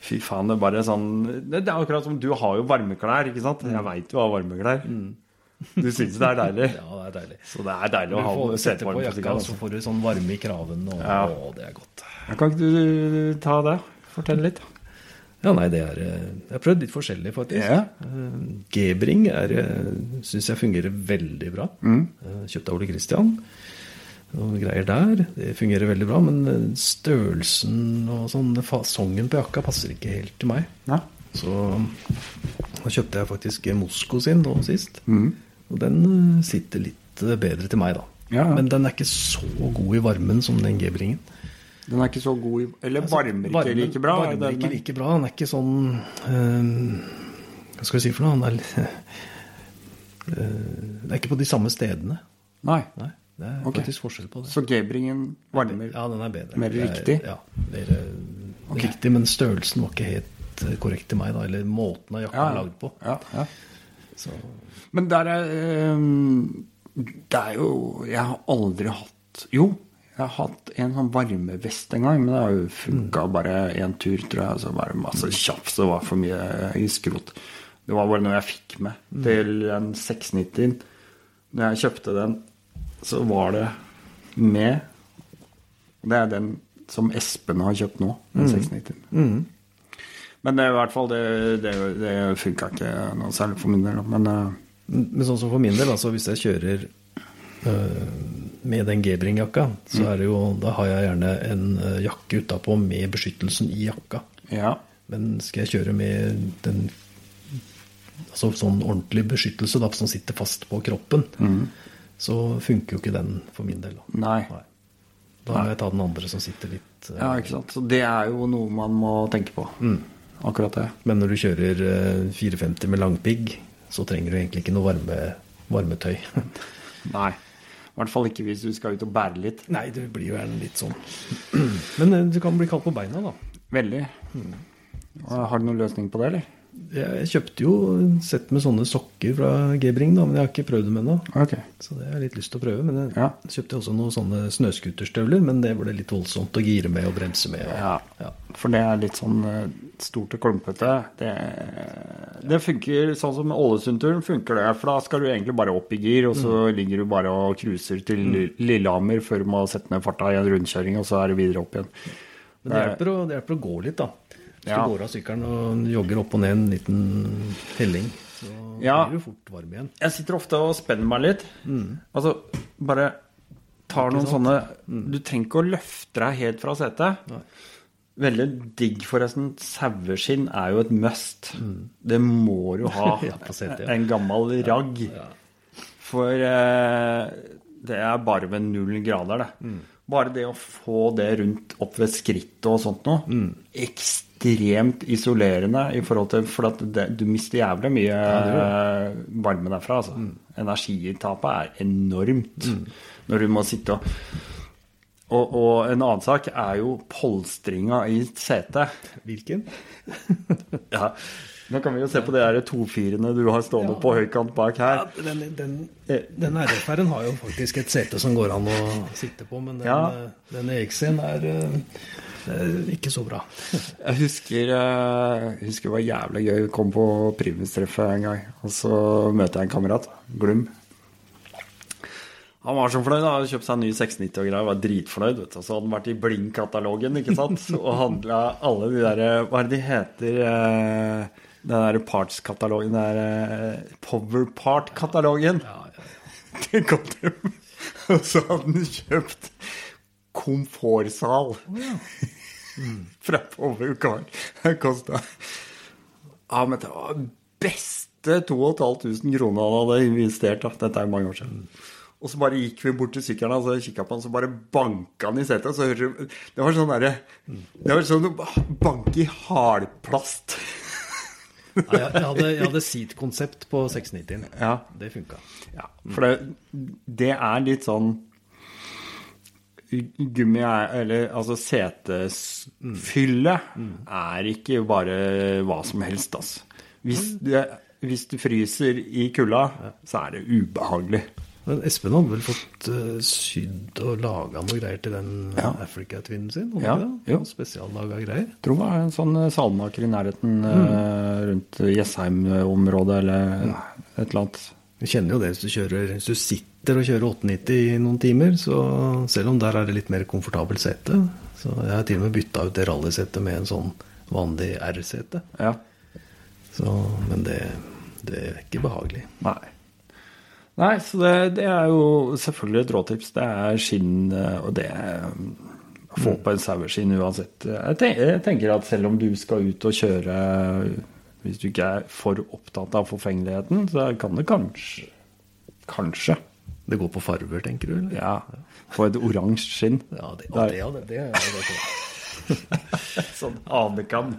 Fy faen, det er bare sånn Det er akkurat som du har jo varmeklær, ikke sant? Jeg veit du har varmeklær. Du syns det er deilig. Ja, det er deilig. Så det er deilig å ha setevarme på jakka, så Altså. får du sånn varme i kraven. Og, Ja. Å, det er godt. Kan ikke du ta det? Fortell litt. Ja, nei, det er eh, Jeg har prøvd litt forskjellig, faktisk. Yeah. Gebring syns jeg fungerer veldig bra. Mm. Kjøpt av Ole Christian. Og greier der. Det fungerer veldig bra. Men eh, størrelsen og sånn, fasongen på jakka passer ikke helt til meg. Ja. Så da kjøpte jeg faktisk Mosko sin nå sist. Mm. Og den eh, sitter litt eh, bedre til meg, da. Ja. Men den er ikke så god i varmen som den G-bringen. Den er ikke så god i Eller varmer ikke Varmen- like bra? er Varmer den, ikke like bra. Den er ikke sånn eh, Hva skal vi si for noe? Den er litt den er ikke på de samme stedene. Nei. Nei, det er okay. faktisk forskjell på det. Så G-bringen varmer Ja, den er bedre. Mer riktig? er- Ja, mer okay. riktig, men størrelsen var ikke helt eh, korrekt til meg, da. Eller måten av jakka Ja, er lagd på. Ja, ja. Så Men der er ehm, Det er jo Jeg har aldri hatt Jo, jeg har hatt en sånn varmevest en gang, men det har jo funka bare én tur, tror jeg. Så var det masse tjafs, det var for mye i skrot. Det var bare noe jeg fikk med til en 690. Når jeg kjøpte den, så var det med Det er den som Espen har kjøpt nå, den 690. Men det i hvert fall det, det, det funka ikke noe særlig for min del. Men Men sånn som for min del, altså hvis jeg kjører øh, med den G-bring-jakka, så er det jo, da har jeg gjerne en øh, jakke utapå med beskyttelsen i jakka. ja. Men skal jeg kjøre med den altså sånn ordentlig beskyttelse da, som sitter fast på kroppen, så funker jo ikke den for min del. Da, Nei. Nei. da må jeg ta den andre som sitter litt øh, Ja, ikke sant. Så det er jo noe man må tenke på. Akkurat det. Men når du kjører øh, 450 med langpigg, så trenger du egentlig ikke noe varme, varmetøy. Nei. I hvert fall ikke hvis du skal ut og bære litt. Nei, det blir jo gjerne litt sånn. Men eh, du kan bli kald på beina, da. Veldig. Mm. Har du noen løsning på det, eller? Jeg kjøpte jo et sett med sånne sokker fra G-bring, da, men jeg har ikke prøvd dem ennå. Okay. Så det har jeg litt lyst til å prøve. Men jeg Ja. kjøpte også noen sånne snøscooterstøvler, men det ble litt voldsomt å gire med og bremse med. Og, Ja. Ja. For det er litt sånn eh, stort og klumpete. Det, det funker sånn som Ålesund-turen funker det. For da skal du egentlig bare opp i gir, og så ligger du bare og cruiser til Lillehammer før du må sette ned farta i en rundkjøring, og så er det videre opp igjen. Men det hjelper, å, det hjelper å gå litt, da. Hvis Ja. du går av sykkelen og jogger opp og ned en liten helling, så Ja. blir du fort varm igjen. Jeg sitter ofte og spenner meg litt. Altså, bare tar noen sånne Du trenger ikke å løfte deg helt fra setet. Veldig digg, forresten. Saueskinn er jo et must. Det må du ha. Ja, setet. En gammel ragg. For eh, det er bare ved null grader, det. Bare det å få det rundt opp ved skrittet og sånt noe, ekstremt isolerende i forhold til For at det, du mister jævlig mye ja, varme derfra, altså. Energitapet er enormt når du må sitte og og, og en annen sak er jo polstringa i setet. Hvilken? Ja. Nå kan vi jo se på de der tofirene du har stående på høykant bak her. Ja, den, den, den RF-en har jo faktisk et sete som går an å sitte på, men den, Ja. eh, den EX-en er, eh, er ikke så bra. Jeg husker, eh, jeg husker det var jævlig gøy. Jeg kom på Primus-treffet en gang, og så møter jeg en kamerat, Glum. Han var så fornøyd. Han hadde kjøpt seg en ny 690 og greier. Var dritfornøyd. vet du. Så hadde han vært i Blink-katalogen ikke sant? og handla alle de der Hva er det de heter? eh, Den der parts-katalogen. Den der Powerpart-katalogen. Ja, ja, ja. Det kom til Og så hadde han kjøpt komfortsal fra Power Car. Det kosta Ja, men det var beste 2500 kroner han hadde investert. Da. Dette er mange år siden. Og så bare gikk vi bort til sykkelen og så kikka på han, så bare banka han i setet. Så hørte Det var sånn derre Det var sånn å banke i hardplast. Nei, jeg, hadde, jeg hadde seat-konsept på 690-en. Ja. Det funka. Ja, for det, det er litt sånn Gummi er Eller altså setefylle er ikke bare hva som helst, altså. Hvis, det, hvis du fryser i kulda, så er det ubehagelig. Men Espen hadde vel fått uh, sydd og laga noe greier til den Ja. Africa-tvinnen sin? Ja, jo. Spesiallaga greier. Tror det var en sånn salmaker i nærheten eh, rundt Jessheim-området eller et eller annet. Du kjenner jo det hvis du, kjører, hvis du sitter og kjører 890 i noen timer, så selv om der er det litt mer komfortabelt sete Så jeg har til og med bytta ut det rallysetet med en sånn vanlig R-sete. Ja. Så, Men det, det er ikke behagelig. Nei. Nei, så det, det er jo selvfølgelig et råtips. Det er skinn, eh, og det er Få på en saueskinn uansett. Jeg tenker, jeg tenker at selv om du skal ut og kjøre Hvis du ikke er for opptatt av forfengeligheten, så kan det kanskje Kanskje. Det går på farver, tenker du? Eller? Ja. Få et oransje skinn. Ja, det, det, ja, det, det, det, det, det. Sånn anekam.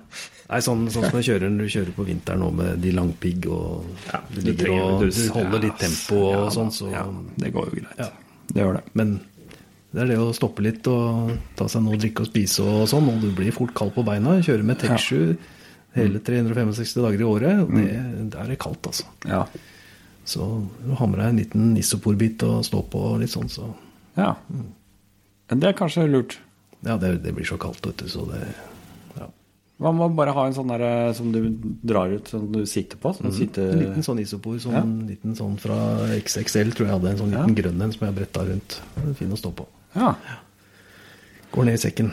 Nei, sånn, sånn som jeg kjører når du kjører på vinteren nå med de langpigg og Ja, du, ligger og, du holder litt tempo og ja, sånn, så Ja, det går jo greit. Ja. Det gjør det. Men det er det å stoppe litt og ta seg noe å drikke og spise og sånn, og du blir fort kald på beina. Kjører med Tech7 hele 365 dager i året, og det, der er det kaldt, altså. Ja. Så du har med deg en liten isoporbit og stå på og litt sånn, så ja. Men det er kanskje lurt. Ja, det, det blir så kaldt, vet du, så det ja. Man må bare ha en sånn der eh, som du drar ut, som du sitter på? Sånn sitter... En liten sånn isopor, sånn, Ja. liten sånn fra XXL, tror jeg hadde en sånn Ja. liten grønn en som jeg bretta rundt. Fin å stå på. Ja. Går ned i sekken.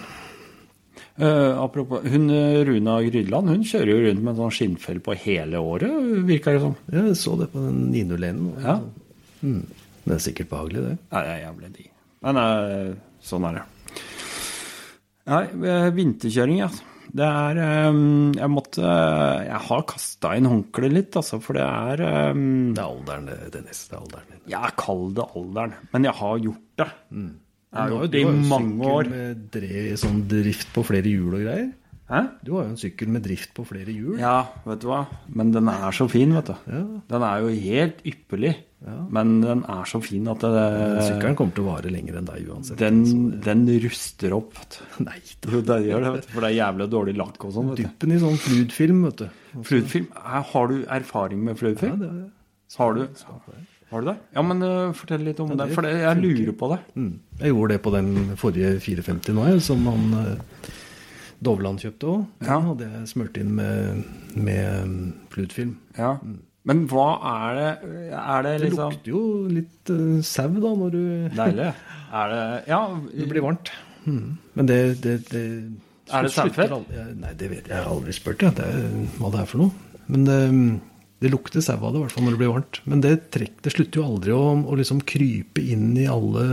Uh, apropos, hun eh, Runa Grydland hun kjører jo rundt med en sånn skinnfell på hele året, virker det som. Jeg så det på den 901-en. Ja. Mm. Det er sikkert behagelig, det. Nei, jeg ble de. Men uh, sånn er det. Nei, eh, vinterkjøring, ja. Det er eh, Jeg måtte Jeg har kasta inn håndkleet litt, altså, for det er eh, Det er alderen, Dennis. Det er alderen din. Jeg kall det alderen, men jeg har gjort det. Jeg har Du gjort det i jo en sykkel med sånn drift på flere hjul og greier. Hæ? Du har jo en sykkel med drift på flere hjul. Ja, vet du hva. Men den er så fin, vet du. Ja. Den er jo helt ypperlig. Men den er så fin at det, Sykkelen kommer til å vare lenger enn deg uansett. den, den ruster opp. Nei det... Jo, det gjør det, vet du. For det er jævlig dårlig lakk og sånn. Dyppen i sånn fludfilm, vet du. Fluidfilm. Har du erfaring med Ja, fluidfilm? det er, Har du? Har du det? Ja, men uh, fortell litt om det, for det, jeg lurer på det. mm. Jeg gjorde det på den forrige 450 nå, jeg, som han uh, Dovland kjøpte òg. Ja. Den hadde jeg smurt inn med, med mm, fludfilm. Ja. Men hva er det Er det Det liksom lukter jo litt uh, sau da når du Deilig. Er det Ja. Det blir varmt. Mm. Men det, det, det Er det sauefett? Nei, det vet jeg. Jeg har aldri spurt jeg, det, er- hva det er for noe. Men det, det lukter sau av det, i hvert fall når det blir varmt. Men det, trekk, det slutter jo aldri å, å liksom krype inn i alle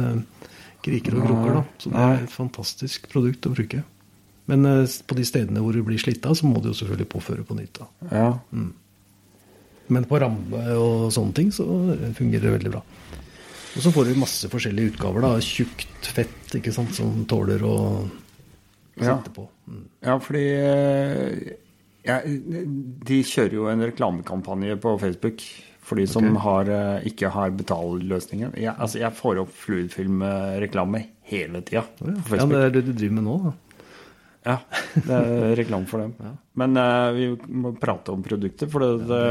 kriker og kroker. da. Så det er et fantastisk produkt å bruke. Men uh, på de stedene hvor du blir slitt av, så må du jo selvfølgelig påføre på nytt. da. ja. Men på ramme og sånne ting så fungerer det veldig bra. Og så får du masse forskjellige utgaver. da, Tjukt fett ikke sant, som tåler å Ja. sette på. Mm. Ja, fordi eh, ja, De kjører jo en reklamekampanje på Facebook for de som har, eh, ikke har betalløsningen. Jeg, altså, jeg får opp fluidfilmreklame hele tida på Ja, Facebook. det er det du driver med nå, da. Ja, det er reklame for dem. Men uh, vi må prate om produkter, for det, det,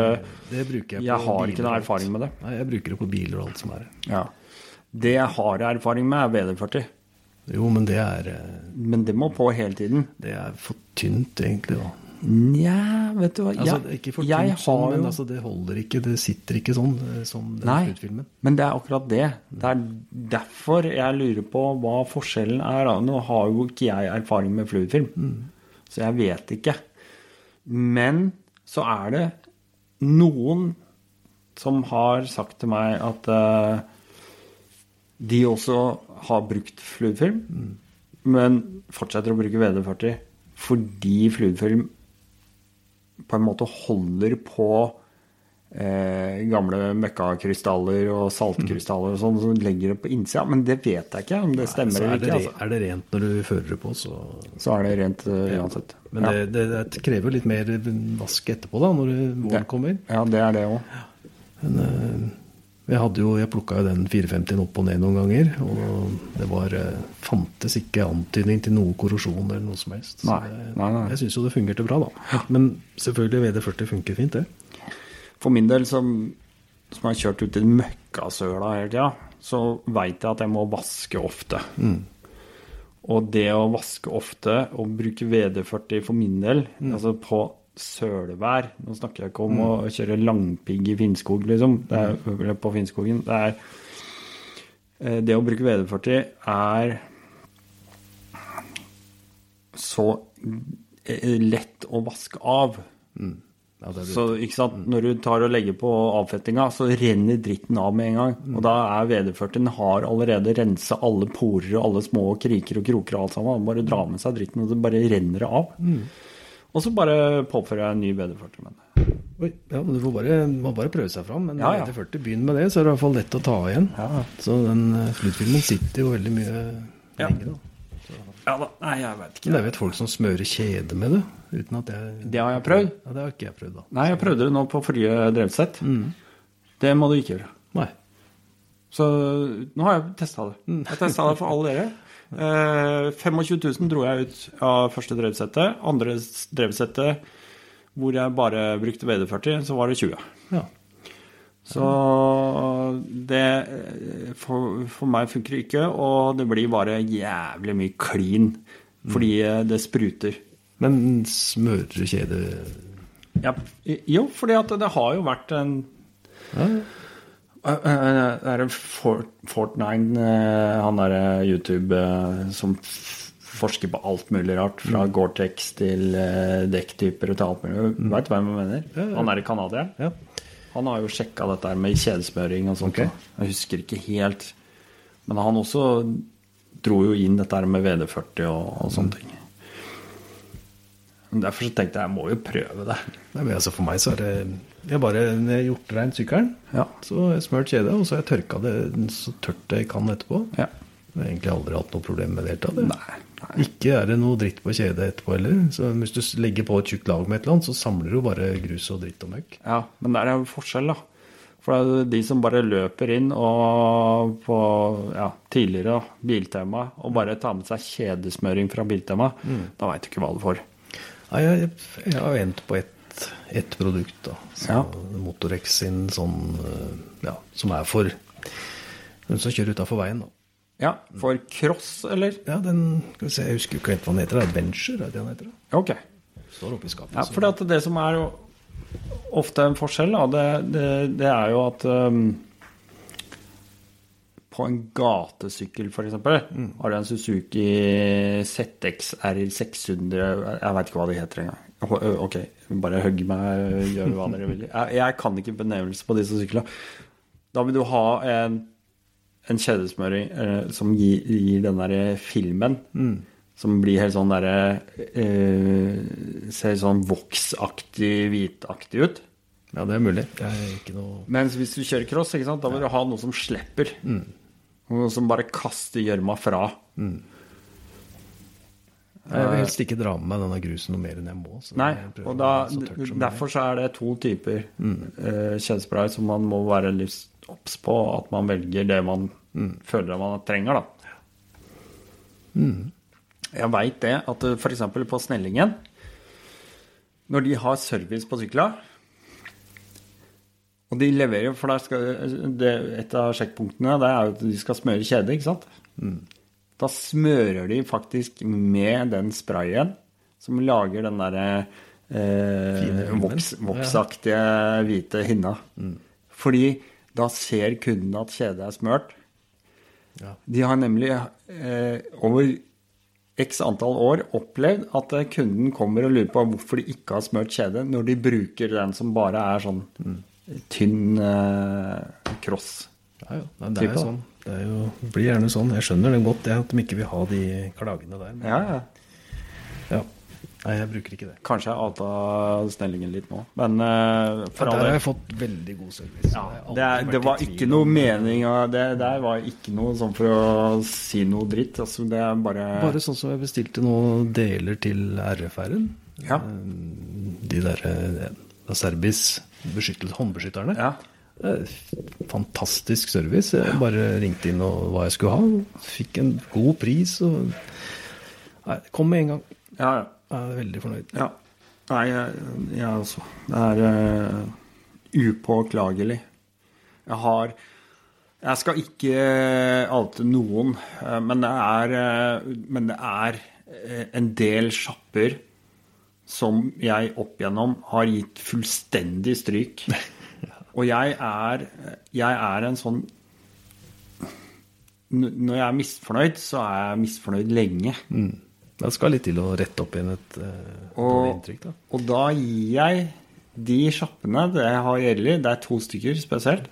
Det bruker jeg på jeg har ikke noe erfaring med det. Nei, jeg bruker det på biler og alt som er. Ja. Det jeg har erfaring med, er VD40. Jo, men det er, eh, Men det må på hele tiden. det er for tynt, egentlig. da. Nja, vet du hva Altså, ikke for jeg tynt sånn, har men jo altså, det holder ikke. Det sitter ikke sånn eh, som den Nei, sluttfilmen. men det er akkurat det. Det er derfor jeg lurer på hva forskjellen er. Nå har jo ikke jeg erfaring med fluidfilm, så jeg vet ikke. Men så er det noen som har sagt til meg at uh, de også har brukt fluidfilm, men fortsetter å bruke VD40 fordi fluidfilm på en måte holder på eh, gamle møkkakrystaller og saltkrystaller og sånn, som legger det på innsida. Men det vet jeg ikke om det stemmer er eller ikke. Altså. er det rent når du fører det på, så Så er det rent eh, uansett. Men ja. det, det, det krever litt mer vask etterpå, da, når våren kommer. ja, det er det òg. Men eh, jeg, hadde jo, jeg plukka jo den 450-en opp og ned noen ganger, og det var, eh, fantes ikke antydning til noe korrosjon eller noe som helst. Nei, nei, nei. Jeg syns jo det fungerte bra, da. Men selvfølgelig VD40 funker fint, det. For min del, som, som har kjørt ut i møkkasøla hele tida, så veit jeg at jeg må vaske ofte. Og det å vaske ofte og bruke VD40 for min del, altså på sølvær Nå snakker jeg ikke om å kjøre langpigg i Finnskog, liksom. Det er, på Finnskogen. Det er eh, Det å bruke VD40 er så eh, lett å vaske av. Ja, det er Så ikke sant, Når du tar og legger på avfettinga, så renner dritten av med en gang. Og da er VD40 har allerede rensa alle porer og alle små kriker og kroker og alt sammen. Han bare drar med seg dritten, og det bare renner av. av. Og så bare påfører jeg en ny BD40. Men. Oi, ja, men Du får bare, må bare prøve seg fram. Men Ja, ja. etter 40 begynn med det, så er det i hvert fall lett å ta igjen. Ja. Så den eh, sitter jo veldig mye Ja. lenger. da. Ja da, nei, jeg vet Men ikke. det er jo et folk som smører kjede med det. uten at jeg... Det har jeg prøvd. Ja, Det har ikke jeg prøvd, da. Nei, jeg prøvde det nå på forrige drevsett. Det må du ikke gjøre. Nei. Så nå har jeg testa det. Jeg testa det for alle dere. Eh, 25 000 dro jeg ut av første drevsettet. Andre drevsettet hvor jeg bare brukte VD40, så var det 20. Ja. Så det eh, for, for meg funker det ikke, og det blir bare jævlig mye klin fordi mm. det spruter. Men smører Ja, jo, fordi at det har jo vært en ja. Eh, eh, Det er Fort, Fortnine, eh, han derre YouTube eh, som forsker på alt mulig rart, fra Gore-Tex til eh, dekktyper og til alt mulig. Mm. veit hvem jeg mener? Ja, ja. Han er canadieren. ja. Han har jo sjekka dette med kjedesmøring og sånt. Okay. Jeg husker ikke helt. Men han også dro jo inn dette med VD40 og, og sånne ting. Derfor så tenkte jeg jeg må jo prøve det. Nei, men altså For meg så er det Jeg er bare når jeg har gjort rein sykkelen, Ja. så smørt kjede, og så har jeg tørka det så tørt jeg kan etterpå. Ja. Jeg har egentlig aldri hatt noe problem med det. hele tatt, jeg. Nei, Ikke er det noe dritt på kjedet etterpå heller. Så hvis du legger på et tjukt lag med et eller annet, så samler du bare grus og dritt og møkk. Ja, men der er jo forskjell, da. For det er de som bare løper inn og på ja, tidligere Biltema og bare tar med seg kjedesmøring fra Biltema, da veit du ikke hva du får. Nei, jeg, jeg har endt på ett ett produkt, da. Så Ja. Motorex sin sånn eh, Ja, som er for den som kjører utafor veien, da. Ja, for cross, eller? Ja, den skal vi se, Jeg husker ikke helt hva den heter. Adventure, er det den heter? da? Ok. Står oppi skapet. Ja, for det, det som er jo ofte en forskjell, da, det, det, det er jo at um, på en gatesykkel, f.eks., mm. har du en Suzuki ZX R600 Jeg veit ikke hva det heter engang. Ok, bare hugg meg, gjør hva dere vil. Jeg, jeg kan ikke benevnelse på disse syklene. Da vil du ha en, en kjedesmøring eh, som gir, gir den derre filmen. Som blir helt sånn derre eh, Ser sånn voksaktig, hvitaktig ut. Ja, det er mulig. Det er noe Mens hvis du kjører cross, da vil du ha noe som slipper. Noe som bare kaster gjørma fra. Jeg vil helst ikke dra med meg denne grusen noe mer enn jeg må. så Nei, og da, så derfor så er det to typer eh, kjedespray som man må være litt obs på. At man velger det man føler man trenger, da. Jeg veit det at f.eks. på Snellingen, når de har service på sykla Og de leverer, for skal, det, et av sjekkpunktene det er jo at de skal smøre kjede, ikke sant? Da smører de faktisk med den sprayen som lager den derre eh, voks, voksaktige hvite hinna. Fordi da ser kunden at kjedet er smørt. Ja. De har nemlig eh, over x antall år opplevd at eh, kunden kommer og lurer på hvorfor de ikke har smørt kjede, når de bruker den som bare er sånn tynn eh, cross. Ja, ja. Nei, det er jo sånn. Det, jo, det blir gjerne sånn. Jeg skjønner det godt, det at de ikke vil ha de klagene der. Men, Ja, ja. ja. Nei, jeg bruker ikke det. Kanskje jeg outa Snellingen litt nå, men uh, for Der har jeg fått veldig god service. Ja, det, er, det var ikke noe mening det der var ikke noe sånn for å si noe dritt. Altså, det er bare, Bare sånn som jeg bestilte noen deler til RFR-en. Ja. De der eh, Serbis beskyttelse, håndbeskytterne. Ja. Eh, Fantastisk service. Jeg bare ringte inn og hva jeg skulle ha. Fikk en god pris. og Nei, Kom med en gang. Ja, ja. Jeg er veldig fornøyd. ja. Nei, jeg, jeg også. Det er uh, upåklagelig. Jeg har Jeg skal ikke noen, eh, men det er, men det er en del sjapper som jeg opp igjennom har gitt fullstendig stryk. Og jeg er, jeg er en sånn Når jeg er misfornøyd, så er jeg misfornøyd lenge. Det skal litt til å rette opp igjen et uh, Og- inntrykk. da. Og da gir jeg de sjappene det har gjelder, det er to stykker spesielt,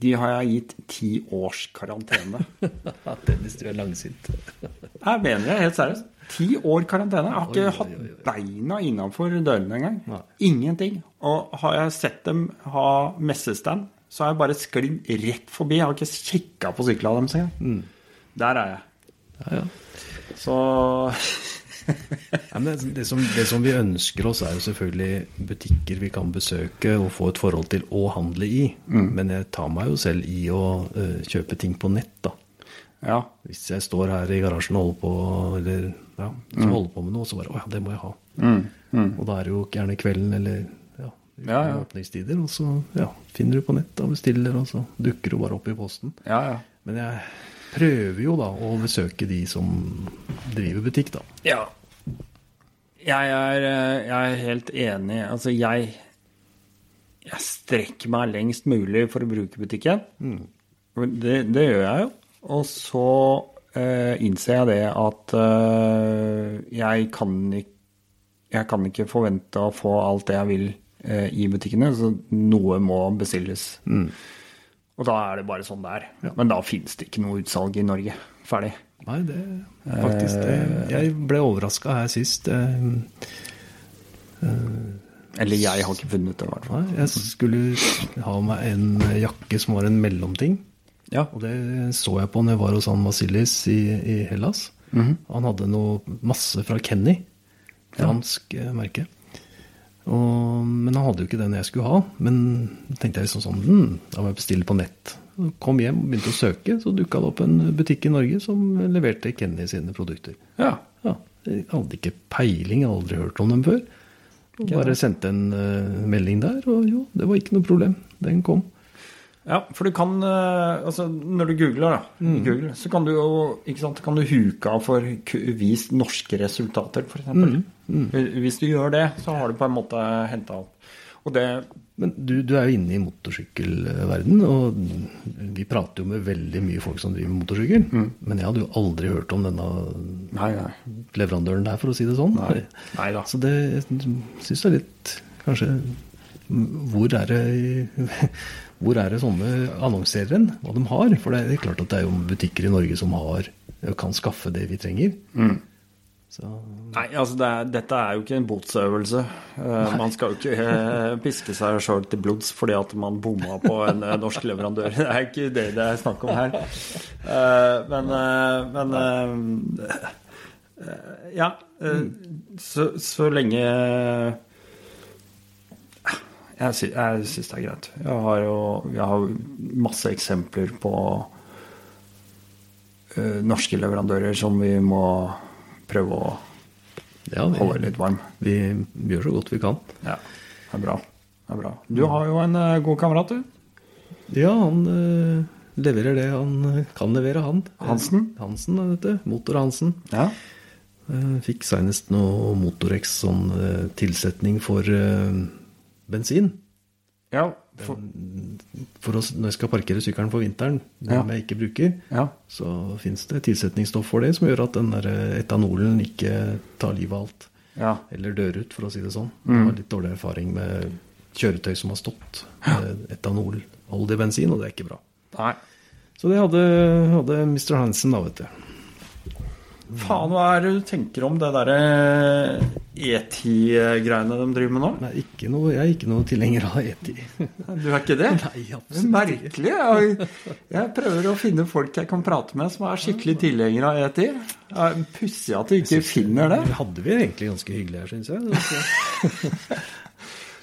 de har jeg gitt ti års karantene. Dennis, du er langsint. Jeg mener det, helt seriøst. Ti år karantene. Jeg har ikke Oi, oi, oi, hatt beina innafor dørene engang. Ingenting. Og har jeg sett dem ha messestand, så har jeg bare sklidd rett forbi. Jeg har ikke kikka på syklene deres engang. Mm. Der er jeg. Ja, ja. Så Men det, det, som, det som vi ønsker oss, er jo selvfølgelig butikker vi kan besøke og få et forhold til å handle i. Men jeg tar meg jo selv i å uh, kjøpe ting på nett, da. ja. Hvis jeg står her i garasjen og holder på, eller, ja, så holder på med noe, så bare Å ja, det må jeg ha. Og da er det jo gjerne kvelden eller ja, Ja, ja. åpningstider, og så ja, finner du på nett og bestiller, og så dukker du bare opp i posten. Ja, ja. Men jeg prøver jo da å besøke de som driver butikk, da. Ja. Jeg er, eh, jeg er helt enig. Altså, jeg Jeg strekker meg lengst mulig for å bruke butikken. Mm. Det, det gjør jeg jo. Og så eh, innser jeg det at eh, jeg kan ikke jeg kan ikke forvente å få alt det jeg vil eh, i butikkene, så noe må bestilles. Og da er det bare sånn det er. Men da finnes det ikke noe utsalg i Norge. Ferdig. Nei, det faktisk det. Jeg ble overraska her sist. eh, Eller jeg har ikke funnet det, i hvert fall. Nei, jeg skulle ha meg en jakke som var en mellomting. Ja. Og det så jeg på når jeg var hos han Vasilis i, i Hellas. Han hadde noe masse fra Kenny, fransk ja. merke. Og, men han hadde jo ikke den jeg skulle ha. Men tenkte jeg liksom sånn hm, Da må jeg bestille på nett. Kom hjem, og begynte å søke, så dukka det opp en butikk i Norge som leverte Kenny sine produkter. Ja. Ja, Jeg hadde ikke peiling, jeg hadde aldri hørt om dem før. Bare sendte en eh, melding der, og jo, det var ikke noe problem. Den kom. Ja, for du kan eh, Altså, når du googler, da, Mm. Google, så kan du jo ikke sant, kan du huke av for vis norske resultater, f.eks. Mm, Hvis du gjør det, så har du på en måte henta opp. Og det Men du, du er jo inne i motorsykkelverden, og vi prater jo med veldig mye folk som driver med motorsykkel. Men jeg hadde jo aldri hørt om denne Nei, nei. leverandøren der, for å si det sånn. Nei. Så det syns jeg er litt Kanskje Hvor er det Hvor er det sånne annonserer hen? Hva de har? For det er klart at det er jo butikker i Norge som har kan skaffe det vi trenger. Så Nei, altså det er, dette er jo ikke en botsøvelse. Uh, man skal jo ikke uh, piske seg sjøl til blods fordi at man bomma på en uh, norsk leverandør. Det er ikke det det er snakk om her. Eh, men eh, men eh, eh, Ja. eh, så, så lenge Jeg, sy jeg syns det er greit. Jeg har jo jeg har masse eksempler på uh, norske leverandører som vi må prøve å ja, holde litt varm. vi, vi gjør så godt vi kan. Ja, det er bra. Det er bra. Du har jo en uh, god kamerat, du. Ja, han uh, leverer det han kan levere, han. Hansen? Hansen, vet du. Motor Hansen. Ja. Fikk seinest noe Motorex sånn tilsetning for bensin. Ja. For, For oss, når jeg skal parkere sykkelen for vinteren, Ja. jeg ikke bruker, ja. så fins det tilsetningsstoff for det som gjør at den der eh, etanolen ikke tar livet av alt. ja. Eller dør ut, for å si det sånn. Jeg har litt dårlig erfaring med kjøretøy som har stått med etanolholdig bensin, og det er ikke bra. Nei. Så det hadde, hadde Mr. Hansen, da, vet du. Faen, hva er det du tenker om det derre E10-greiene de driver med nå? Nei, ikke noe, jeg er ikke noe tilhenger av E E10. Du er ikke det? Nei, absolutt merkelig. Jeg, jeg prøver å finne folk jeg kan prate med som er skikkelig tilhengere av E10. Det er Pussig at du ikke finner det. Det hadde vi egentlig ganske hyggelig her, syns jeg.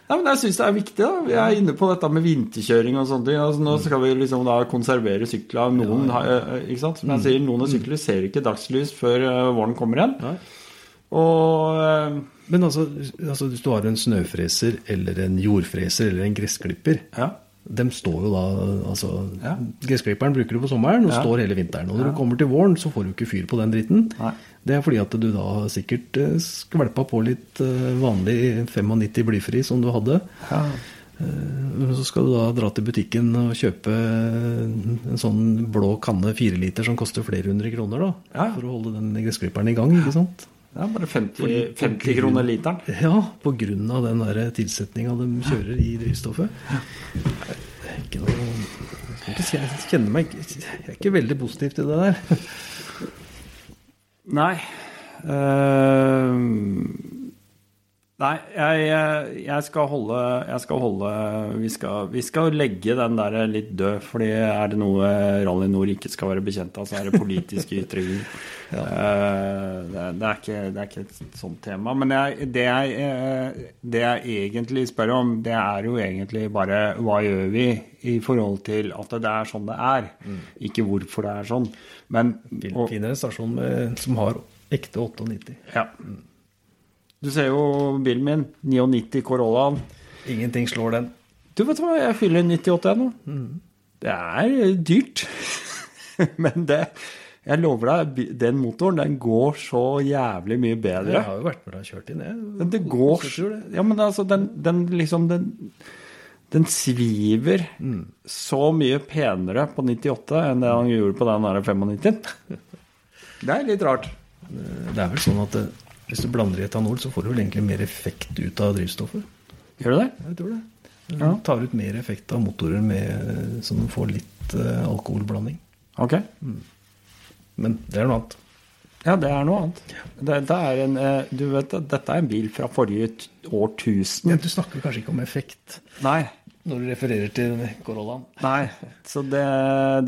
Ja, men jeg syns det er viktig. da. Vi er inne på dette med vinterkjøring og sånne ting. Altså, nå skal vi liksom da konservere sykler. Noen, eh, ikke sant? Som jeg sier, noen av sykler ser ikke dagslys før eh, våren kommer igjen. Nei. Og eh, Men altså, altså, hvis du har en snøfreser eller en jordfreser eller en gressklipper, ja. dem står jo da altså, Ja. Gressklipperen bruker du på sommeren og Ja. står hele vinteren. Og når du kommer til våren, så får du ikke fyr på den dritten. Nei. Det er fordi at du da sikkert eh, skvelpa på litt eh, vanlig 95 blyfri som du hadde. ja. Eh, Så skal du da dra til butikken og kjøpe en sånn blå kanne fire liter som koster flere hundre kroner, da. Ja. For å holde den gressklipperen i gang, ikke sant? Er bare 50, 50 kroner literen. Ja, på grunn av den der tilsetninga de kjører i drivstoffet. Ikke noe jeg kjenner meg ikke Jeg er ikke veldig positiv til det der. Nei. Uh... nei, jeg, jeg skal holde Jeg skal holde vi skal, vi skal legge den der litt død, fordi er det noe Rally Nord ikke skal være bekjent av, så er det politiske ytringer. Eh, det, er- det, er ikke, det er ikke et sånt tema. Men det, jeg, eh, det jeg egentlig spør om, det er jo egentlig bare hva gjør vi i forhold til at det er sånn det er, ikke hvorfor det er sånn. Men og- en stasjon med, som har ekte 98. ja. Du ser jo bilen min, 99 Corollaen. Ingenting slår den. Du vet hva, jeg fyller 98 nå. Det er dyrt. Men det Jeg lover deg, den motoren den går så jævlig mye bedre. Jeg har jo vært med deg og kjørt inn, jeg. Det går. Ja, men altså, den, den liksom Den, den sviver så mye penere på 98 enn det han gjorde på den der 95. Det er litt rart. Det er vel sånn at eh, hvis du blander i etanol, så får du vel egentlig mer effekt ut av drivstoffet. Gjør du det? Jeg tror det. Du Ja. tar ut mer effekt av motorer med, som får litt eh, alkoholblanding. Ok. Men det er noe annet. Ja, det er noe annet. Dette er en, eh, du vet, dette er en bil fra forrige årtusen. Men du snakker kanskje ikke om effekt Nei. når du refererer til Corollaen. Nei. Så det,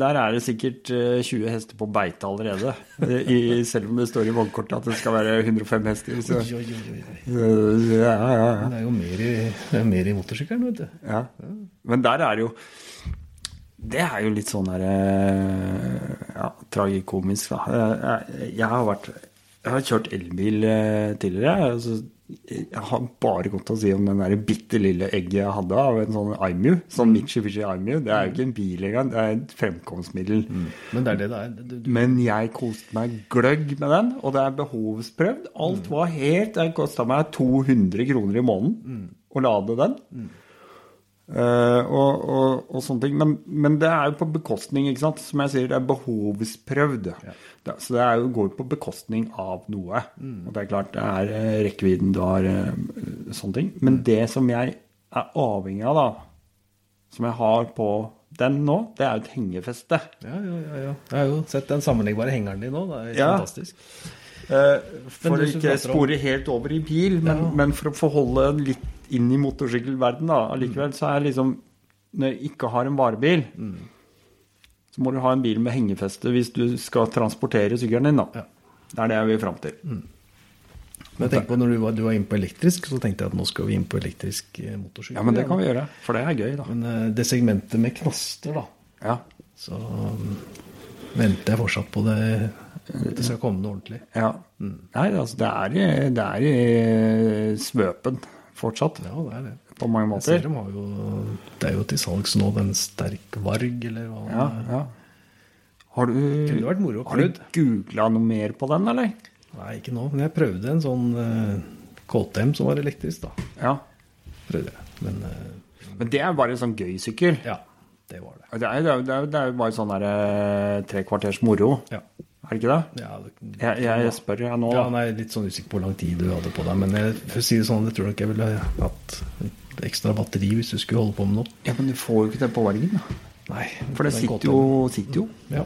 der er det sikkert eh, 20 hester på beite allerede. I, selv om det står i vognkortet at det skal være 105 hester. Så. Oi, oi, oi. Eh, Ja, ja, ja. Det er jo mer i, det er mer i motorsykkelen, vet du. ja. Men der er det jo Det er jo litt sånn der eh, Ja, tragikomisk, da. Jeg, jeg har vært Jeg har kjørt elbil eh, tidligere. Altså, jeg har bare godt å si om den der bitte lille egget jeg hadde av en sånn IMU. Sånn Mitsubishi IMU. Det er jo ikke en bil engang, det er et fremkomstmiddel. Men det er det det er. Du, du, Men jeg koste meg gløgg med den, og det er behovsprøvd. Alt var helt Det kosta meg 200 kroner i måneden å lade den. Eh, og, og, og sånne ting. Men, men det er jo på bekostning, ikke sant. Som jeg sier, det er behovsprøvd. Det, så det jo, går jo på bekostning av noe. Og det er klart, det er eh, rekkevidden du har, eh, sånne ting. Men det som jeg er avhengig av, da, som jeg har på den nå, det er jo et hengefeste. ja, ja, ja, ja. Jeg har jo sett den sammenleggbare hengeren din nå. Det er Ja. fantastisk. Uh, for å ikke spore helt over i bil, men, Ja. men for å forholde litt inn i motorsykkelverden da, allikevel, så er liksom Når jeg ikke har en varebil, så må du ha en bil med hengefeste hvis du skal transportere sykkelen din, da. Ja. Det er det jeg vil fram til. Men jeg tenker på når du var, du var inne på elektrisk, så tenkte jeg at nå skal vi inn på elektrisk eh, motorsykkel. Ja, men det kan vi gjøre, for det er gøy, da. Men eh, det segmentet med knaster, da, Ja. så um, venter jeg fortsatt på det det skal komme noe ordentlig. ja. Nei, altså, det er, det er i svøpen fortsatt, Ja, det er det. på mange Jeg ser måter. de har jo, det er jo til salgs nå den sterk varg, eller hva Ja, ja. Har du, har du googla noe mer på den, eller? Nei, ikke nå, men jeg prøvde en sånn uh, KTM som var elektrisk, da. Ja. Prøvde jeg. Men uh, Men det er bare en sånn gøy sykkel. ja, det var det. Det er, det er, det er, jo bare sånn der eh, tre kvarters moro. Ja. Er det ikke det? Ja, det, Jeg, jeg spør jeg nå, ja, nei, litt sånn usikker på hvor lang tid du hadde på deg, men jeg, for å si det sånn, jeg tror nok jeg ville hatt et ekstra batteri hvis du skulle holde på med noe. Ja, Men du får jo ikke det på vargen, da. Nei, For det sitter jo, sitter jo. Ja.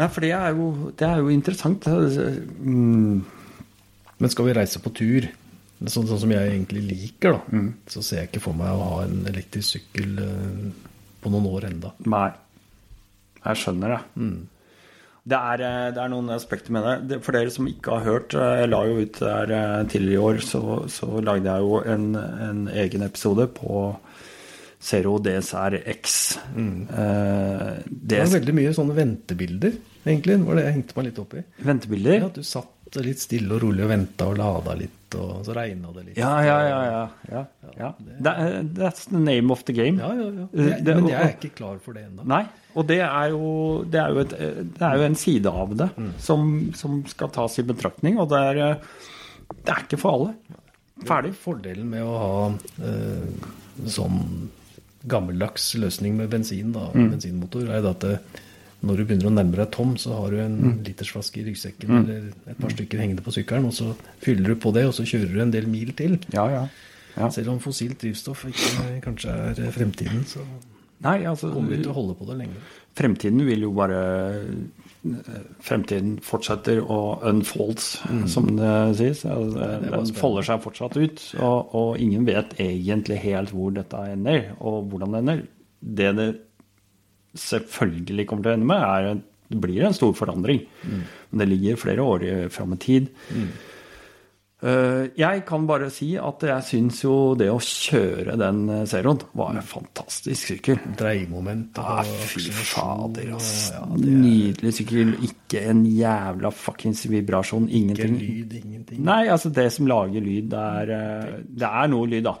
Nei, for det er jo, det er jo interessant. Mm. Men skal vi reise på tur, sånn, sånn som jeg egentlig liker, da, så ser jeg ikke for meg å ha en elektrisk sykkel eh, på noen år enda. Nei. Jeg skjønner det. Det, er, eh, det er noen aspekter med det. For dere som ikke har hørt, eh, jeg la jo ut der eh, tidligere i år, så, så lagde jeg jo en, en egen episode på Zero DSR X. Eh, Det var veldig mye sånne ventebilder, egentlig. Det var det jeg hengte meg litt opp i. ventebilder. Ja, at du satt litt stille og rolig og venta og lada litt, og så regna det litt. Ja, ja, ja. ja, ja, ja. Det That's the name of the game. ja, ja. ja. Det- men jeg er ikke klar for det ennå. Nei, og det er jo, det er jo, et, det er jo en side av det som, som skal tas i betraktning, og det er, det er ikke for alle. Ferdig. Fordelen med å ha eh, sånn gammeldags løsning med bensin, da, bensinmotor, er at det, når du begynner å nærme deg tom, så har du en litersflaske i ryggsekken eller et par stykker hengende på sykkelen, og så fyller du på det, og så kjører du en del mil til. Ja, ja. ja. Selv om fossilt drivstoff ikke kanskje er fremtiden, så Nei, altså, kommer vi til å holde på det lenge. fremtiden vil jo bare Fremtiden fortsetter å unfolds, som det sies. Altså, den folder seg fortsatt ut, og, og ingen vet egentlig helt hvor dette ender, og hvordan det ender. Det det selvfølgelig kommer til å ende med, er at det blir en stor forandring. Men det ligger flere år fram i tid. Eh, Jeg kan bare si at jeg syns jo det å kjøre den eh, Zeroen var en fantastisk sykkel. Dreiemoment Ah, og fy akselerasjon fader, ass. ja, er Nydelig sykkel. Ikke en jævla fuckings vibrasjon. Ingenting. Ikke lyd, ingenting. Nei, altså det som lager lyd, det er, eh, det er noe lyd, da.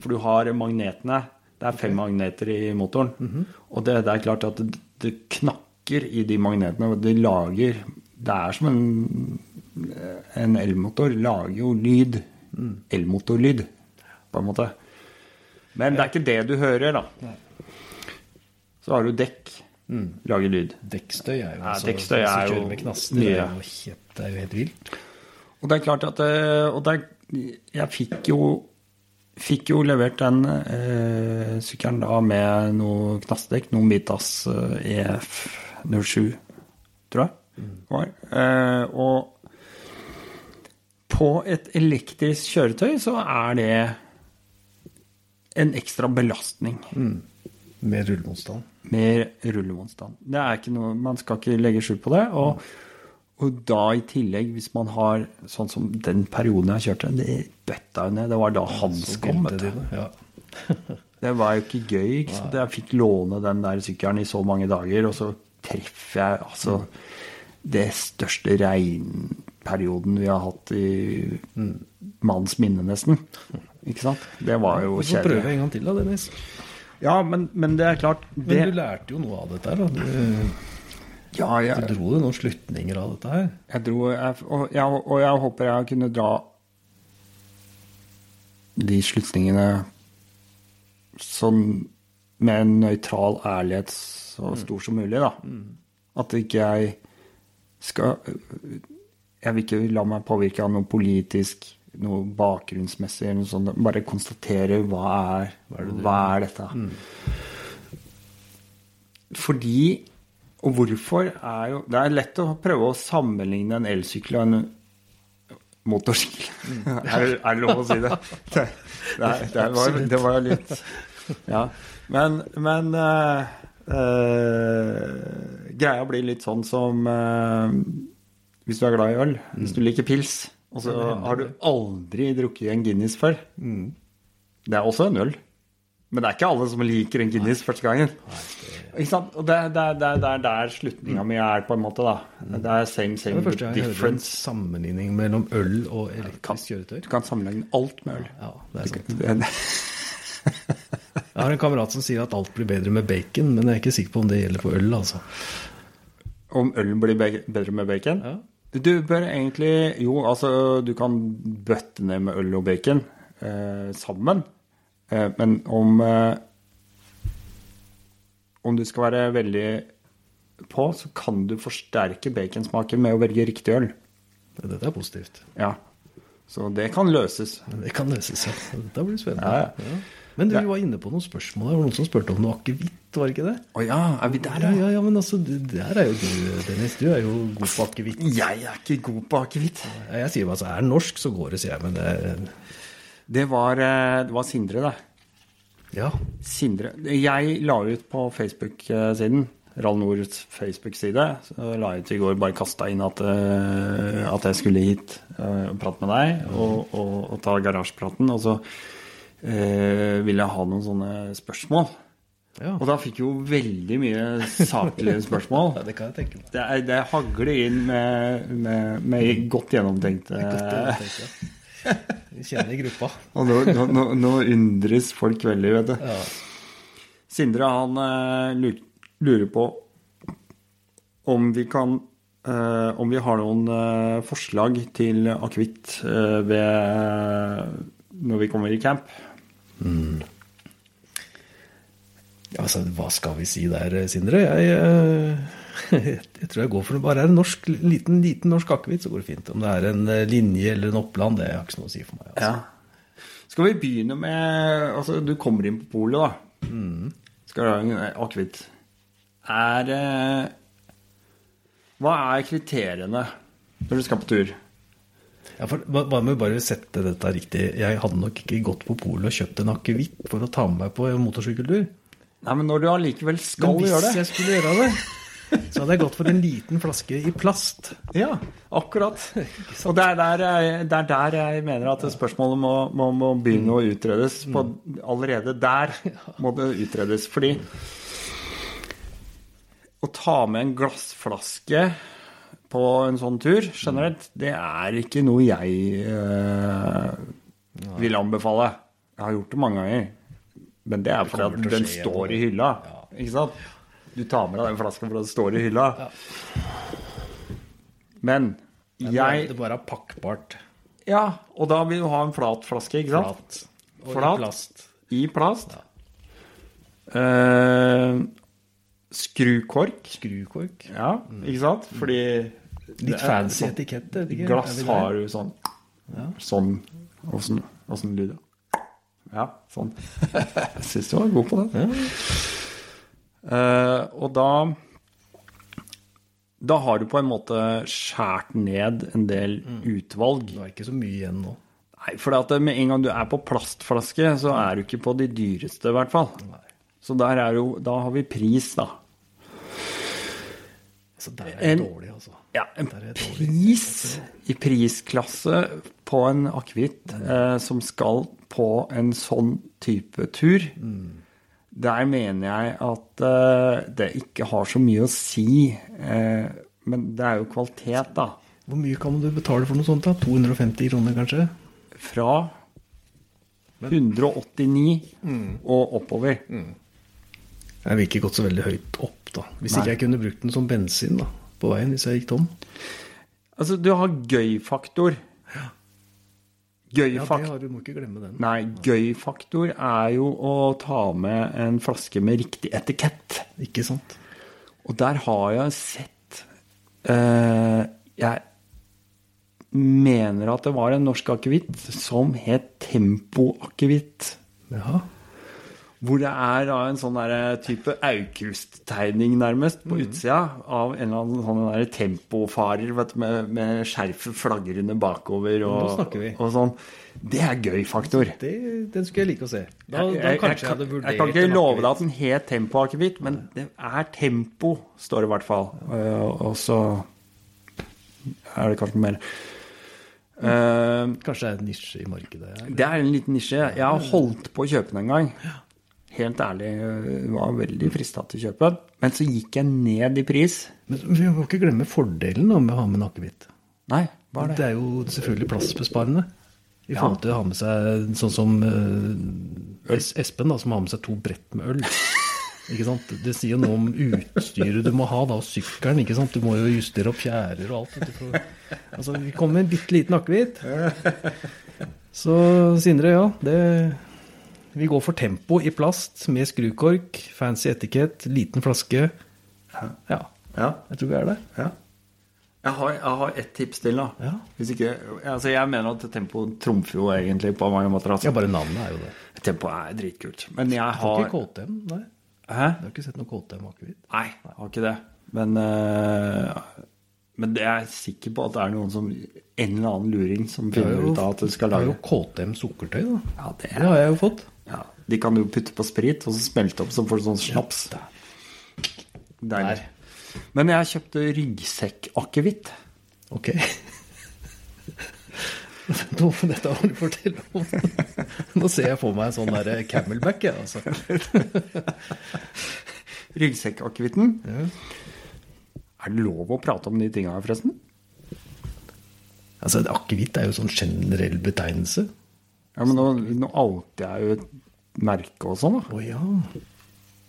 For du har magnetene. Det er fem magneter i motoren. Og det, det er klart at det, det knakker i de magnetene. Det lager Det er som en, en elmotor. Lager jo lyd. Elmotorlyd, på en måte. Men det er ikke det du hører, da. Så har du dekk. Lager lyd. Dekkstøy er jo Ja, altså, dekkstøy er jo med knaster, mye. Det er jo helt, det er jo helt vilt. Og det er klart at eh, Og det, jeg fikk jo Fikk jo levert den eh, sykkelen da med noe knastdekk, noen Mitas eh, EF07, tror jeg Mm. var. Eh, og på et elektrisk kjøretøy så er det en ekstra belastning Med rullemotstand. med rullemotstand. Det er ikke noe, Man skal ikke legge skjul på det. Og, og da i tillegg, hvis man har sånn som den perioden jeg kjørte, det bøtta jo ned. Det var da Hans kom. vet du. Det var jo ikke gøy. ikke sant? Jeg fikk låne den der sykkelen i så mange dager, og så treffer jeg altså det største regnperioden vi har hatt i manns minne, nesten. Ikke sant? Det var jo kjedelig. så prøver prøve en gang til, da, Dennis. Ja, men, men det er klart Men du lærte jo noe av dette her. Da. Du, ja, jeg, du dro jo noen slutninger av dette her. Jeg dro, jeg, og, jeg, og jeg håper jeg kunne dra de slutningene sånn med en nøytral ærlighet så stor som mulig, da. At ikke jeg skal Jeg vil ikke la meg påvirke av noe politisk, noe bakgrunnsmessig eller noe sånt. Bare konstatere hva er, hva er dette. Fordi og hvorfor er jo Det er lett å prøve å sammenligne en elsykkel og en motorsykkel. er, det- er det lov å si det? Det, det, er- det, var, det var litt Ja. Men, men uh, uh, greia blir litt sånn som eh, hvis du er glad i øl, hvis du liker pils, og så har du aldri drukket en Guinness før. Det er også en øl. Men det er ikke alle som liker en Guinness første gangen. Ikke sant? Og det, det, det, det er der slutninga mi er, på en måte. da. Det er same, same det første hørte en sammenligning mellom øl og elektrisk kjøretøy. Du kan sammenligne alt med øl. Ja, det er sant. Det- Jeg har en kamerat som sier at alt blir bedre med bacon, men jeg er ikke sikker på om det gjelder for øl, altså. Om øl blir bedre med bacon? Ja. Du bør egentlig Jo, altså, du kan bøtte ned med øl og bacon eh, sammen. Eh, men om eh, Om du skal være veldig på, så kan du forsterke baconsmaken med å velge riktig øl. Dette er positivt. Ja. Så det kan løses. Det kan løses, ja. Dette blir spennende. Ja, ja. Men du var inne på noen spørsmål. Det var noen som spurte om noe akevitt, var det ikke det? Å ja, er vi der, Ja, ja, ja, men altså, der er jo du, Dennis. Du er jo god på akevitt. Jeg er ikke god på akevitt. Jeg sier bare altså, er den norsk, så går det, sier jeg. Men det Det var, eh, det var Sindre, det. Ja. Sindre. Jeg la ut på Facebook-siden, Rall Nords Facebook-side, så la jeg ut i går, bare kasta inn at, eh, at jeg skulle hit eh, og prate med deg og, og, og ta garasjepraten. Og så ville ha noen sånne spørsmål. ja. Og da fikk jeg jo veldig mye saklige spørsmål. Ja, det kan jeg tenke meg. Det, er, det hagler inn med, med, med godt gjennomtenkte det. Vi kjenner gruppa. Og nå, nå, nå, undres folk veldig, vet du. Ja. Sindre han eh, lurer på om vi kan eh, Om vi har noen eh, forslag til akevitt eh, ved når vi kommer i camp. Ja, altså, hva skal vi si der, Sindre? Jeg, jeg, jeg tror jeg går for det. Bare er en norsk, liten, liten norsk akevitt, så går det fint. Om det er en eh, linje eller en oppland, det har ikke noe å si for meg. Altså. Ja. Skal vi begynne med Altså, du kommer inn på polet, da. Skal du ha en eh, akevitt. Er eh, Hva er kriteriene når du skal på tur? Ja, for Bare bare sette dette riktig? Jeg hadde nok ikke gått på polet og kjøpt en akevitt for å ta med meg på en motorsykkeltur. Nei, men når du allikevel skal gjøre det Hvis jeg skulle gjøre det, så hadde jeg gått for en liten flaske i plast. Ja, akkurat. Og det er der, jeg- er der jeg mener at spørsmålet må, må, må begynne å utredes. På, allerede der må det utredes. Fordi å ta med en glassflaske på en sånn tur generelt, det er ikke noe jeg eh, vil anbefale. Jeg har gjort det mange ganger. Men det er fordi at den står i hylla. Ikke sant? Du tar med deg den flaska fordi den står i hylla. Men jeg Det bare er pakkbart. Ja, og da vil du ha en flat flaske, ikke sant? Flat. Og Flat. i plast. I plast. Eh, skrukork. Skrukork. Ja, ikke sant? Fordi Litt fancy etikett. det? Glass har jo sånn Sånn Åssen sånn, lyd? Ja, sånn. Jeg syns du var god på det. Eh, og da Da har du på en måte skjært ned en del utvalg. Det er ikke så mye igjen nå. Nei, for at med en gang du er på plastflaske, så er du ikke på de dyreste, i hvert fall. Så der er jo, da har vi pris, da. Altså, der er jeg En- dårlig, altså. Ja, en pris i prisklasse på en akevitt eh, som skal på en sånn type tur, der mener jeg at eh, det ikke har så mye å si. Eh, men det er jo kvalitet, da. Hvor mye kan du betale for noe sånt? da? 250 kroner, kanskje? Fra 189 og oppover. Jeg ville ikke gått så veldig høyt opp, da. Hvis Nei. ikke jeg kunne brukt den som bensin da, på veien hvis jeg gikk tom. Altså, du har gøy-faktor. Ja, Gøy-faktor har du må ikke glemme den. Nei, gøy-faktor er jo å ta med en flaske med riktig etikett. Ikke sant? Og der har jeg sett eh, Jeg mener at det var en norsk akevitt som het Tempo-akevitt. Ja. Hvor det er da en sånn der type Aukrust-tegning nærmest Mm. på utsida av en eller annen sånn der tempofarer vet du, med, med skjerfet flagrende bakover og, og sånn. Det er gøy faktor. Det, den skulle jeg like å se. Da, jeg, jeg, da jeg, jeg kan ikke love deg at den het tempoakevitt, men det er tempo, står det i hvert fall. Og, og så er det kanskje mer. Uh, Kanskje det er en nisje i markedet. Eller? det er en liten nisje. Jeg har holdt på å kjøpe den en gang. Helt ærlig, jeg var veldig frista til å kjøpe den. Men så gikk jeg ned i pris. Men vi må ikke glemme fordelen med å ha med en akevitt. Nei, hva er Det det? er jo selvfølgelig plassbesparende. I forhold til å ha med seg sånn som uh, Espen, da, som har med seg to brett med øl. Ikke sant? Det sier noe om utstyret du må ha, da, og sykkelen. ikke sant? Du må jo justere opp fjærer og alt. For, altså, vi kommer med en bitte liten akevitt. Så Sindre, ja. Det, vi går for tempo i plast med skrukork, fancy etikett, liten flaske. Ja, Ja, jeg tror vi er der. ja. Jeg har, jeg har ett tips til, da. Ja. Hvis ikke, altså jeg mener at tempo trumfer jo egentlig på mange måter. Altså. Ja, bare navnet er jo det. Tempo er dritkult. Men jeg Har har ikke KTM, nei. Hæ? Du har ikke sett noe KTM-akevitt. Nei, jeg har ikke det. Men, uh, men jeg er sikker på at det er noen som En eller annen luring som finner ut av at du skal lage Det er jo KTM sukkertøy, da. Ja, det Det er, har jeg jo fått. Ja, De kan du putte på sprit, og så smelte opp, så får du sånn snaps. Deilig. Der. Men jeg kjøpte ryggsekkakevitt. Ok. Nå, dette har du fortelle om. Nå ser jeg for meg en sånn der camelback, jeg, altså. Ryggsekkakevitten. Ja. Er det lov å prate om de tinga forresten? Altså, Akevitt er jo sånn generell betegnelse. Ja, men nå, nå outer jeg jo et merke og sånn, da. Å ja.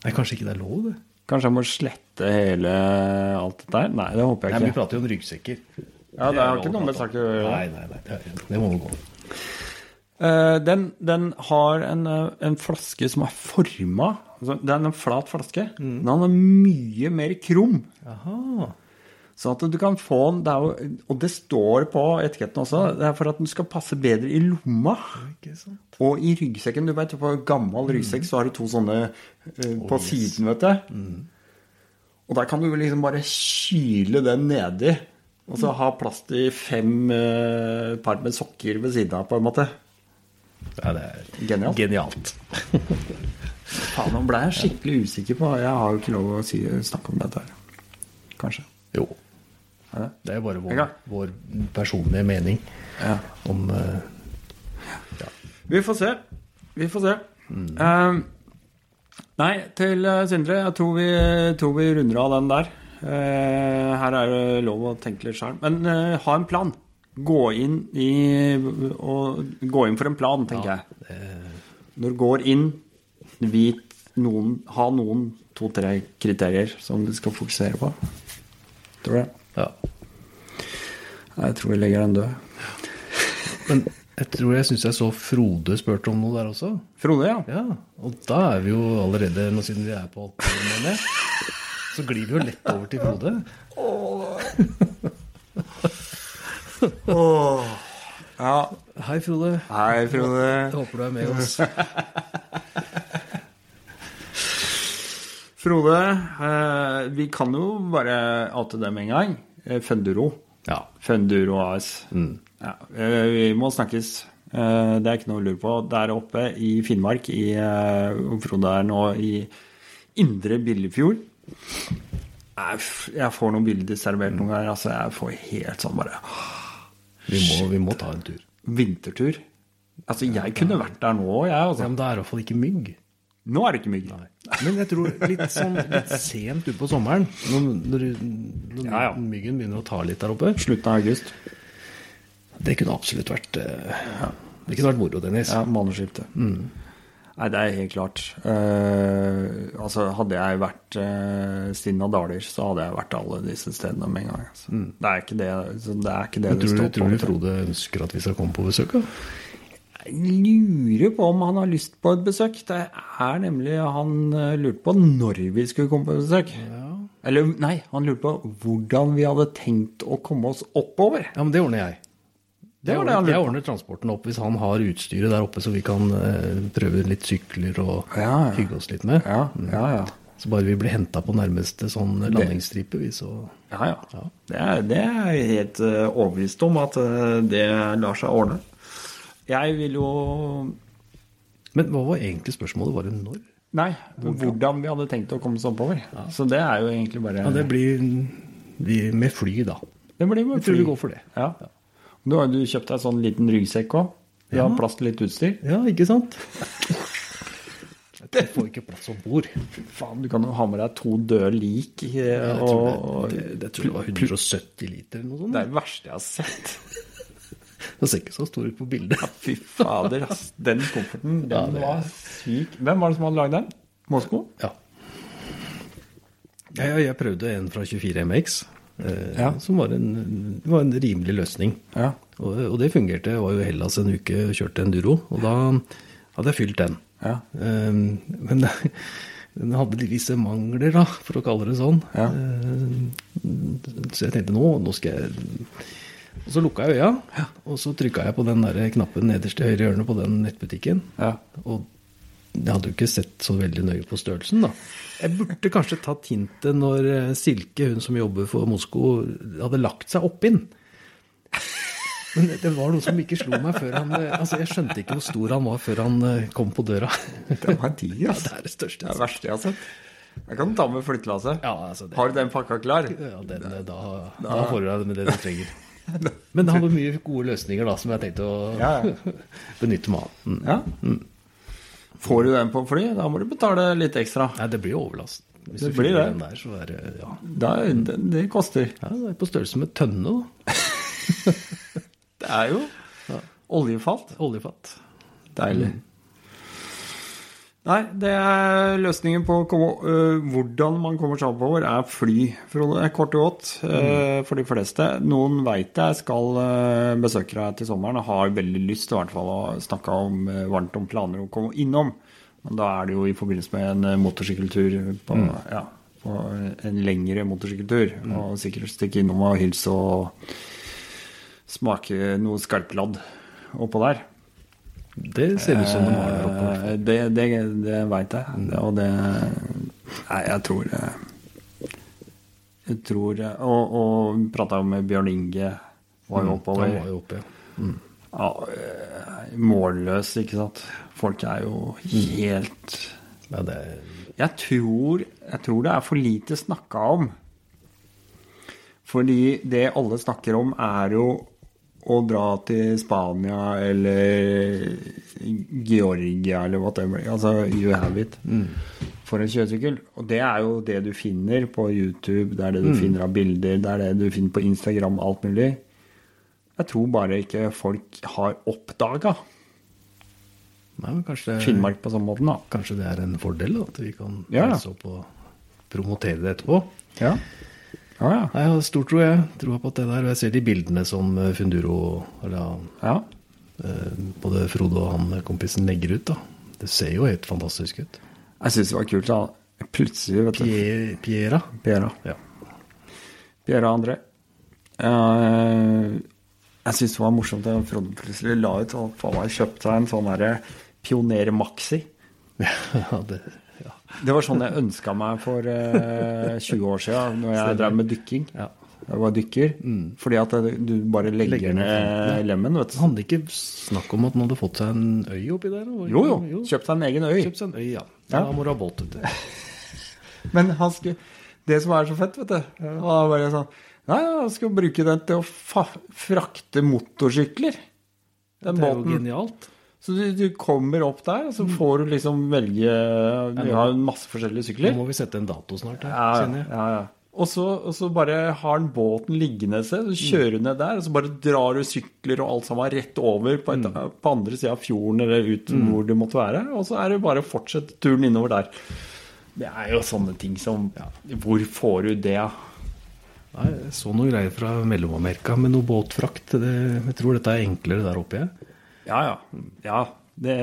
Nei, kanskje ikke det er lov, det. Kanskje jeg må slette hele alt dette her? Nei, det håper Nei, ikke. Nei, Vi prater jo om ryggsekker. Ja, det har ikke noe med saken å gjøre. Nei, nei, nei. Det, det må gå. Uh, den, den har en, eh, en flaske som er forma altså, Det er en flat flaske, men den er mye mer krum. Jaha. Sånn at du kan få den det jo, Og det står på etiketten også. Det er for at den skal passe bedre i lomma. Og i ryggsekken. Du vet, På gammel ryggsekk så har du to sånne eh, på yes. siden, vet du. Og der kan du liksom bare kyle den nedi. Og så ha plass til fem uh, par med sokker ved siden av, på en måte. Ja, det er Genialt. genialt. Faen, nå ble jeg skikkelig usikker på Jeg har jo ikke lov å si, snakke om dette her. Kanskje. Jo. Det? Det er jo bare vår, vår personlige mening Ja. om ja. Vi får se. Vi får se. Eh, nei, til eh, Sindre. Jeg tror vi, tror vi runder av den der. Uh, her er det lov å tenke litt sjøl. Men uh, ha en plan. Gå inn i og, Gå inn for en plan, tenker jeg. Når du går inn, vit noen Ha noen to-tre kriterier som du skal fokusere på. Tror det? Ja. Jeg tror vi legger den død. Men jeg tror jeg syns jeg så Frode spurte om noe der også. Frode, ja. Ja, og da er vi jo allerede, nå siden vi er på alkohol, så glir vi jo lett over til Frode. ja. Hei, Frode. Hei, Frode. Jeg håper du er med oss. Frode, eh, vi kan jo bare oute dem en gang. Eh, Funduro. Ja. Funduro AS. Ja, eh, vi må snakkes. Det er ikke noe å lure på. Der oppe i Finnmark, i, Frode er nå i Indre Billefjord. Jeg får noen bilder servert noen ganger. Altså, jeg får helt sånn bare Vi må, vi må ta en tur. Vintertur. Altså, jeg kunne vært der nå, jeg. Ja, Altså. men det er i hvert fall ikke mygg. Nå er det ikke mygg. Men jeg tror litt sånn litt sent utpå sommeren, når, når, når Ja, ja. myggen begynner å ta litt der oppe Slutten av august. Det kunne absolutt vært eh, Det kunne vært moro, Dennis. Ja, månedsskifte. Nei, det er helt klart. Uh, altså, hadde jeg vært uh, Stinna Daler, så hadde jeg vært alle disse stedene med en gang. Altså. Det er ikke det så det, er ikke det, Men det tror, du, tror du. Frode ønsker at vi skal komme på besøk? Da? Jeg lurer på om han har lyst på et besøk. Det er nemlig Han eh, lurte på når vi skulle komme på besøk. Eller nei, han lurte på hvordan vi hadde tenkt å komme oss oppover. Ja, men det ordner jeg. Det det ordner, jeg ordner transporten opp hvis han har utstyret der oppe, så vi kan eh, prøve litt sykler og Ja, ja. hygge oss litt med. Ja, ja, ja. Så bare vi blir henta på nærmeste sånn landingsstripe, vi, så Ja, ja. Det, er, det er jeg helt eh, overbevist om at eh, det lar seg ordne. Jeg vil jo Men hva var egentlig spørsmålet? Var det når? Nei, hvordan vi hadde tenkt å komme oss oppover. Så det er jo egentlig bare Ja, det blir med fly, da. det blir med Jeg tror fly. vi går for det. Ja. Du har jo kjøpt deg sånn liten ryggsekk òg. Du Ja. har plass til litt utstyr. Ja, ikke sant? Jeg får ikke plass om bord. Faen, du kan jo ha med deg to døde lik. eh, Jeg tror og det, det, det tror jeg var 170 liter eller noe sånt. Det er det verste jeg har sett. Det ser ikke så stor ut på bildet. Fy fader, ass. Den kofferten, den Ja, det- var syk. Hvem var det som hadde lagd den? Mosko? Ja. Jeg, jeg prøvde en fra 24 MX, eh, Ja. som var en, var en rimelig løsning. Ja. Og, og det fungerte. Jeg var jo i Hellas en uke og kjørte enduro, og da hadde jeg fylt den. Ja. Eh, men Den hadde visse mangler, da, for å kalle det sånn. Ja. Eh, Så jeg tenkte nå, nå skal jeg Og så lukka jeg øya, og så trykka jeg på den der knappen nederst i høyre hjørne på den nettbutikken. Ja. Og jeg hadde jo ikke sett så veldig nøye på størrelsen, da. Jeg burde kanskje tatt hintet når eh, Silke, hun som jobber for Mosko, hadde lagt seg oppinn. Men det var noe som ikke slo meg før han eh, Altså, jeg skjønte ikke hvor stor han var før han eh, kom på døra. Det var Ja, altså. det er det største. Det er det verste jeg har sett. Jeg kan ta med flyttelasset. Ja, altså det, Har du den pakka klar? ja, den, da, da får du deg med det du trenger. Men det har mye gode løsninger da, som jeg tenkte å Ja, benytte meg av. Mm. Ja. Får du den på fly, da må du betale litt ekstra. Nei, det blir overlast. Hvis Det blir det. der, så er ja. Da, det, det koster. ja, det er på størrelse med tønne, da. Det er jo oljefat. Oljefat. Deilig. Nei, det er løsningen på komme, uh, hvordan man kommer seg oppover, er fly. Frode, kort og godt øh, for de fleste. Noen veit jeg skal uh, besøke deg til sommeren og har veldig lyst til i hvert fall å snakke om, varmt om planer å komme innom. Men da er det jo i forbindelse med en motorsykkeltur på, ja, på en lengre motorsykkeltur. Og sikkert stikke innom og hilse og smake noe skarpladd oppå der. Det ser ut som de har der oppe. Eh, Det, det, det veit jeg. Det, og det Nei, jeg tror eh, Jeg tror eh, Og, og prata med Bjørn Inge. Var jo oppover. Han var jo oppe, ja. Ja, eh, målløs, ikke sant. Folk er jo helt ja det, jeg tror, jeg tror det er for lite snakka om. Fordi det alle snakker om, er jo å dra til Spania eller Georgia eller whatever. Altså you have it. For en kjøresykkel. Og det er jo det du finner på YouTube, det er det du finner av bilder, det er det du finner på Instagram, alt mulig. Jeg tror bare ikke folk har oppdaga Finnmark på sånn måte. da. kanskje det er en fordel, da, at vi kan Ja. opp og promotere det etterpå. Ja. Ja, ja. Nei, Jeg har stor tro, jeg. Troa på at det der. Og jeg ser de bildene som eh, Funduro, eller ja, eh, både Frode og han kompisen legger ut, da. Det ser jo helt fantastisk ut. Jeg syns det var kult. da. Plutselig, vet du. Piera. Piera. Ja. Piera André. Eh, jeg syns det var morsomt at Frode plutselig la ut og faen meg kjøpte seg en sånn derre Pioner Maxi. ja, det. Det var sånn jeg ønska meg for eh, 20 år siden, når jeg drev med dykking. ja. Jeg var dykker. Fordi at du bare legger, Legger ned lemmen, vet du. handler ikke snakk om at han hadde fått seg en øy oppi der? da? Jo, jo. Kjøpt seg en egen øy. Kjøpt seg en øy, ja. Ja. Da må du ha båt ute. Men han skulle, det som er så fett, vet du Han var bare sånn Nei, han skal bruke den til å frakte motorsykler. Den Det er jo genialt. Så du, du kommer opp der, så får du liksom velge Vi har masse forskjellige sykler. Nå må vi sette en dato snart, her, Ja, ja, ja. Og så, og så bare har han båten liggende et sted, så kjører du ned der, og så bare drar du sykler og alt sammen rett over på, et, på andre sida av fjorden eller ut hvor det måtte være, og så er det bare å fortsette turen innover der. Det er jo sånne ting som Hvor får du det av? Nei, jeg så noen greier fra Mellom-Amerika med noe båtfrakt. Det, jeg tror dette er enklere der oppe. jeg. Ja, ja. Ja, det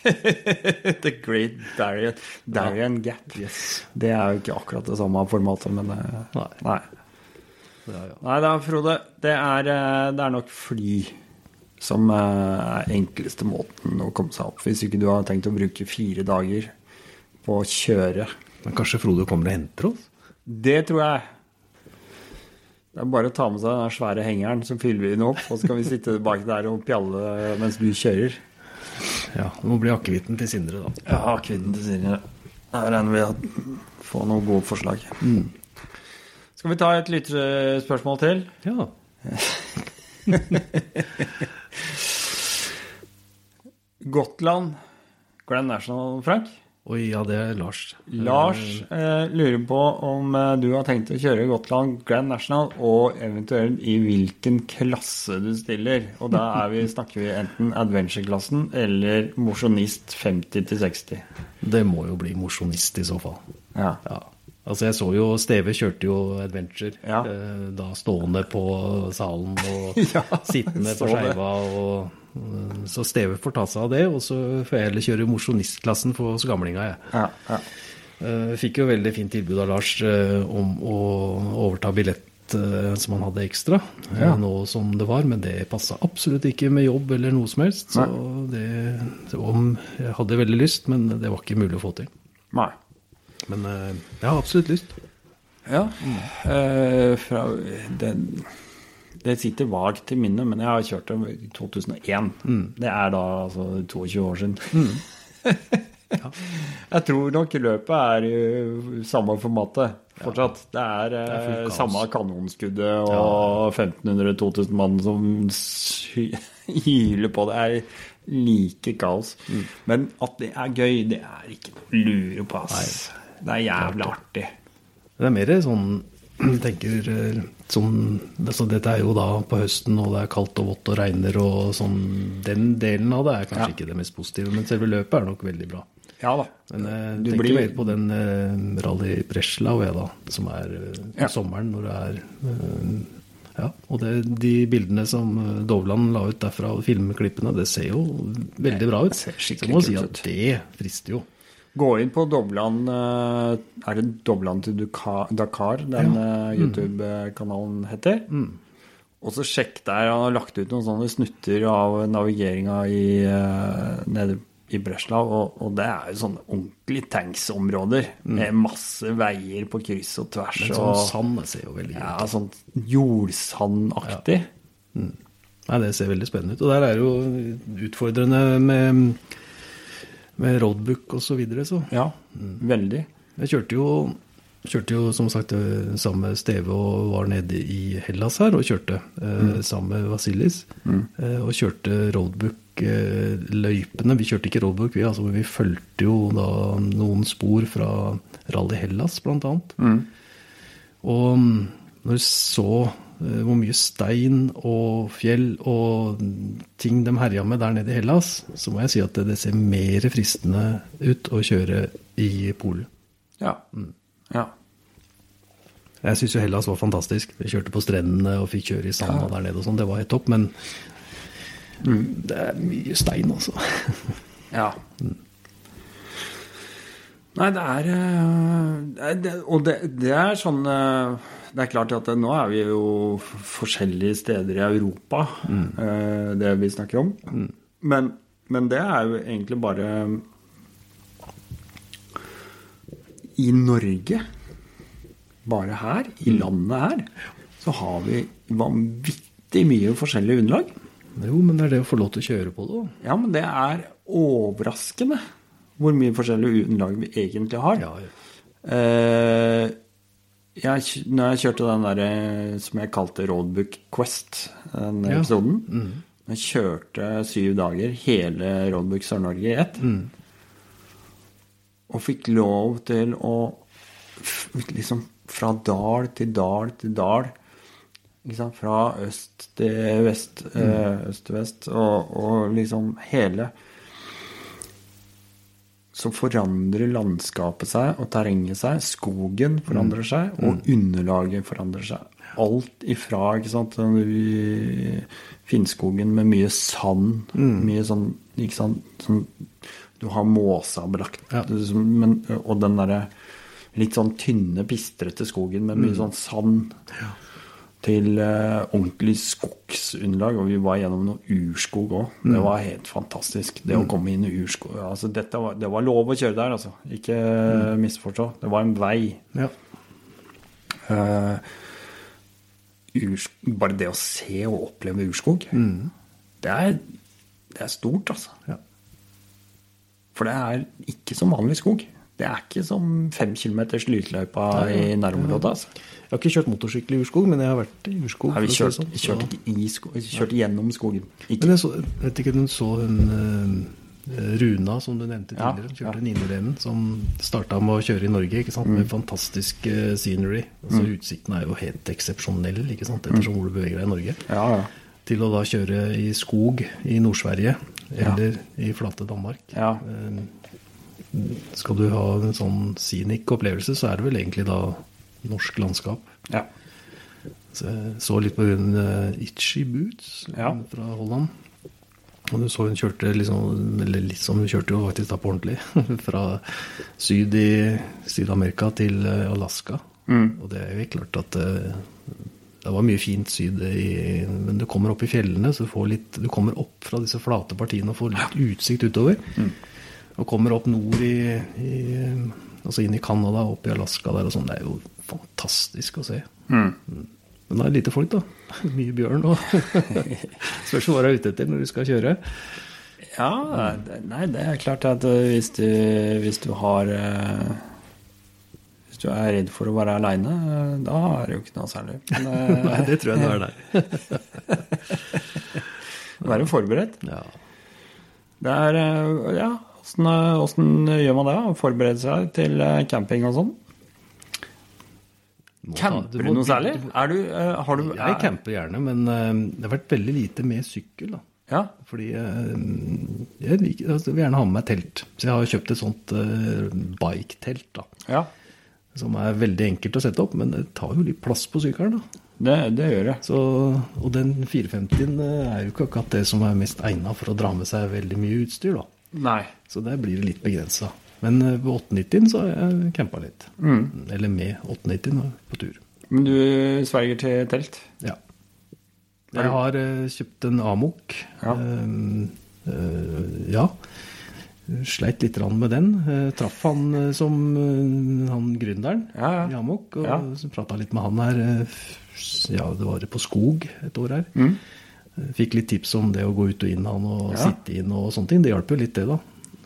The Great Darien, Darien Gap. Yes. Det er jo ikke akkurat det samme formatet, men eh, Nei. nei. Ja, ja. Nei da, Frode. Det er, eh, det er nok fly som eh, er enkleste måten å komme seg opp. Hvis ikke du har tenkt å bruke fire dager på å kjøre. Men kanskje Frode kommer og henter oss? Det tror jeg. Det er bare å ta med seg den svære hengeren, så fyller vi den opp. Og så kan vi sitte bak der og pjalle mens du kjører. Ja, det må bli akevitten til Sindre, da. Ja, akevitten til Sindre. Her regner vi å få noen gode forslag. Skal vi ta et lytterspørsmål til? Ja. Gotland Grand National, Frank. Oi, ja, det er Lars. Lars eh, lurer på om eh, du har tenkt å kjøre Gotland Grand National, og eventuelt i hvilken klasse du stiller. Og da er vi, snakker vi enten adventure-klassen eller mosjonist 50 til 60. Det må jo bli mosjonist i så fall. Ja. Ja. Altså, jeg så jo Steve kjørte jo Adventure. Ja. Eh, da stående på salen og Ja, sittende på skeiva. Og, så Steve får ta seg av det, og så får jeg heller kjøre mosjonistklassen for oss gamlinga, jeg. Ja, ja. Eh, Fikk jo veldig fint tilbud av Lars eh, om å overta billett eh, som han hadde ekstra, eh, Ja. nå som det var, men det passa absolutt ikke med jobb eller noe som helst. Så det, om, jeg hadde veldig lyst, men det var ikke mulig å få til. Nei. Men eh, jeg har absolutt lyst. Ja. Eh, fra den Det sitter vagt i minnet, men jeg har kjørt det i 2001. Det er da altså 22 år siden. Jeg tror nok løpet er i samme formatet fortsatt. Det er, er fullt eh, samme kanonskuddet og 1500-2000 mann som hyler på. Det er like kaos. Men at det er gøy, det er ikke noe å lure på. Ass. Det er jævlig artig. Det er mer sånn tenker eh, sånn altså Dette er jo da på høsten, og det er kaldt og vått og regner og sånn. Den delen av det er kanskje Ja. ikke det mest positive, men selve løpet er nok veldig bra. Ja da. Men jeg Du tenker blir- mer på den eh, Rally Breslau, jeg, da, som er eh, på Ja. sommeren når det er eh, Ja, og det, de bildene som eh, Dovland la ut derfra, filmklippene, det ser jo veldig bra ut. ser Så ut. Så må si at det frister jo. Gå inn på Dobland eh, Er det Dobland til Dakar den eh, YouTube-kanalen heter? Og så sjekk der. Han har lagt ut noen sånne snutter av navigeringa i, eh, nede i Breslau. Og, og det er jo sånne ordentlige tanksområder med masse veier på kryss og tvers. Men sånn sand ser jo veldig gøy ut. ja, sånn jordsandaktig. Nei, det ser veldig spennende ut. Og der er jo utfordrende med, med roadbook og så videre, så. Ja, veldig. Jeg kjørte jo, kjørte jo som sagt sammen med steve og var nede i Hellas her og kjørte Mm. sammen med Vasilis. Mm. og kjørte roadbook-løypene. vi kjørte ikke roadbook, vi, altså, men vi fulgte jo da noen spor fra Rally Hellas, blant annet. Og mm, når du så eh, hvor mye stein og fjell og ting de herja med der nede i Hellas, så må jeg si at det, ser mer fristende ut å kjøre i Polen. Ja. ja. Jeg syns jo Hellas var fantastisk. Vi kjørte på strendene og fikk kjøre i sanda der nede og sånn. Det var helt topp, men det er mye stein, altså. Ja. Nei, det er eh, det er- Og det, det er sånn eh, Det er klart at nå er vi jo forskjellige steder i Europa, mm. det vi snakker om. Men, men det er jo egentlig bare I Norge, bare her, i landet her, så har vi vanvittig mye forskjellig underlag. Jo, men det er det å få lov til å kjøre på det. Ja, men det er overraskende hvor mye forskjellig underlag vi egentlig har. Ja, ja. Eh, jeg, når jeg kjørte den der eh, som jeg kalte Roadbook Quest, den Ja. episoden Jeg kjørte syv dager, hele Roadbook Sør-Norge i ett. Og fikk lov til å liksom fra dal til dal til dal? Fra øst til vest, mm. øst til vest, og, og liksom hele Så forandrer landskapet seg og terrenget seg. Skogen forandrer seg, og underlaget forandrer seg. Alt ifra ikke sant, Finnskogen med mye sand, mye sånn ikke sant, sånn, Du har måsabelagt, Ja. men, og den derre litt sånn tynne, pistrete skogen med mye sånn sand til eh, ordentlig skogsunderlag. Og vi var gjennom noe urskog òg. Det var helt fantastisk. Det å komme inn i urskog altså, var, Det var lov å kjøre der, altså. Ikke misforstå. Det var en vei. Ja. Uh, bare det å se og oppleve urskog, det, er, det er stort, altså. Ja. For det er ikke som vanlig skog. Det er ikke som fem kilometers lysløypa i nærområdet. Altså. Jeg har ikke kjørt motorsykkel i urskog, men jeg har vært i urskog. Nei, vi vi sånn. kjørte ikke i sko, vi kjørte gjennom skogen. Ikke. Men jeg, så, vet ikke om du så hun eh, Runa, som du nevnte Ja, tidligere. Kjørte ja. Ninerenen, som starta med å kjøre i Norge. ikke sant? Mm. Med fantastisk eh, scenery. Altså Utsikten er jo helt eksepsjonell ikke sant? ettersom hvor du beveger deg i Norge. Ja, ja. Til å da kjøre i skog i Nord-Sverige Ja. eller i flate Danmark. ja. Skal du ha en sånn scenic opplevelse, så er det vel egentlig da norsk landskap. ja. Så jeg så litt på hun uh, Itchy Boots Ja. fra Holland. Og du så hun kjørte liksom, eller liksom, hun kjørte jo faktisk da på ordentlig. Fra syd i Syd-Amerika til eh, Alaska. Og det er jo klart at uh, det var mye fint syd i Men du kommer opp i fjellene, så du får litt Du kommer opp fra disse flate partiene og får litt utsikt utover. Og kommer opp nord i, i Altså inn i Canada, opp i Alaska der og sånn. Det er jo fantastisk å se. Mm. Men det er lite folk, da. Mye bjørn og Spørs hva du er ute etter når du skal kjøre. Ja, nei, det er klart at eh, hvis du, hvis du har eh, Hvis du er redd for å være aleine, da er det jo ikke noe særlig. Men eh, Nei, det tror jeg du er der. være forberedt. Ja. Det er eh, Ja, åssen eh, gjør man det? Forberede seg til eh, camping og sånn? Camper du noe særlig? Er du, eh, har du Jeg camper gjerne, men det har vært veldig lite med sykkel. da. Ja. Fordi jeg liker, altså, vil gjerne ha med meg telt. Så jeg har kjøpt et sånt uh, bike-telt. da. ja. Som er veldig enkelt å sette opp, men det tar jo litt plass på sykkelen. da. Det, det gjør det. Så, og den 450-en eh, er jo ikke akkurat det som er mest egna for å dra med seg veldig mye utstyr. da. Nei. Så der blir det litt begrensa. Men eh, på 890-en så har jeg campa litt. Mm. Eller med 890-en på tur. Men du sverger til telt? Ja. Jeg har eh, kjøpt en Amok. Ja. Uh, uh, ja. Sleit litt med den. Uh, traff han eh, som eh, han gründeren Ja, ja. i Amok. Og Ja. så prata litt med han her. eh, Ja, det var på skog et år her. Mm. Eh, Fikk litt tips om det å gå ut og inn han og sitte inn og sånne ting. Det hjalp jo litt, det, da.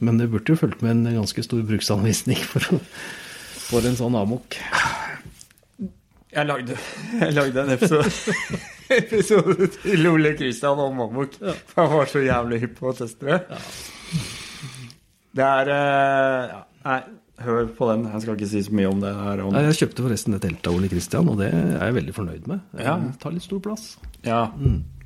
Men det burde jo fulgt med en ganske stor bruksanvisning for, for en sånn Amok. Jeg lagde, jeg lagde en episode, episode til Ole Kristian om amok. For han var så jævlig hypp på å teste det. Det er eh, ja, Nei, hør på den. Jeg skal ikke si så mye om det her. Om, Nei, Jeg kjøpte forresten det teltet av Ole Kristian, og det er jeg veldig fornøyd med. Det Ja. tar litt stor plass. ja.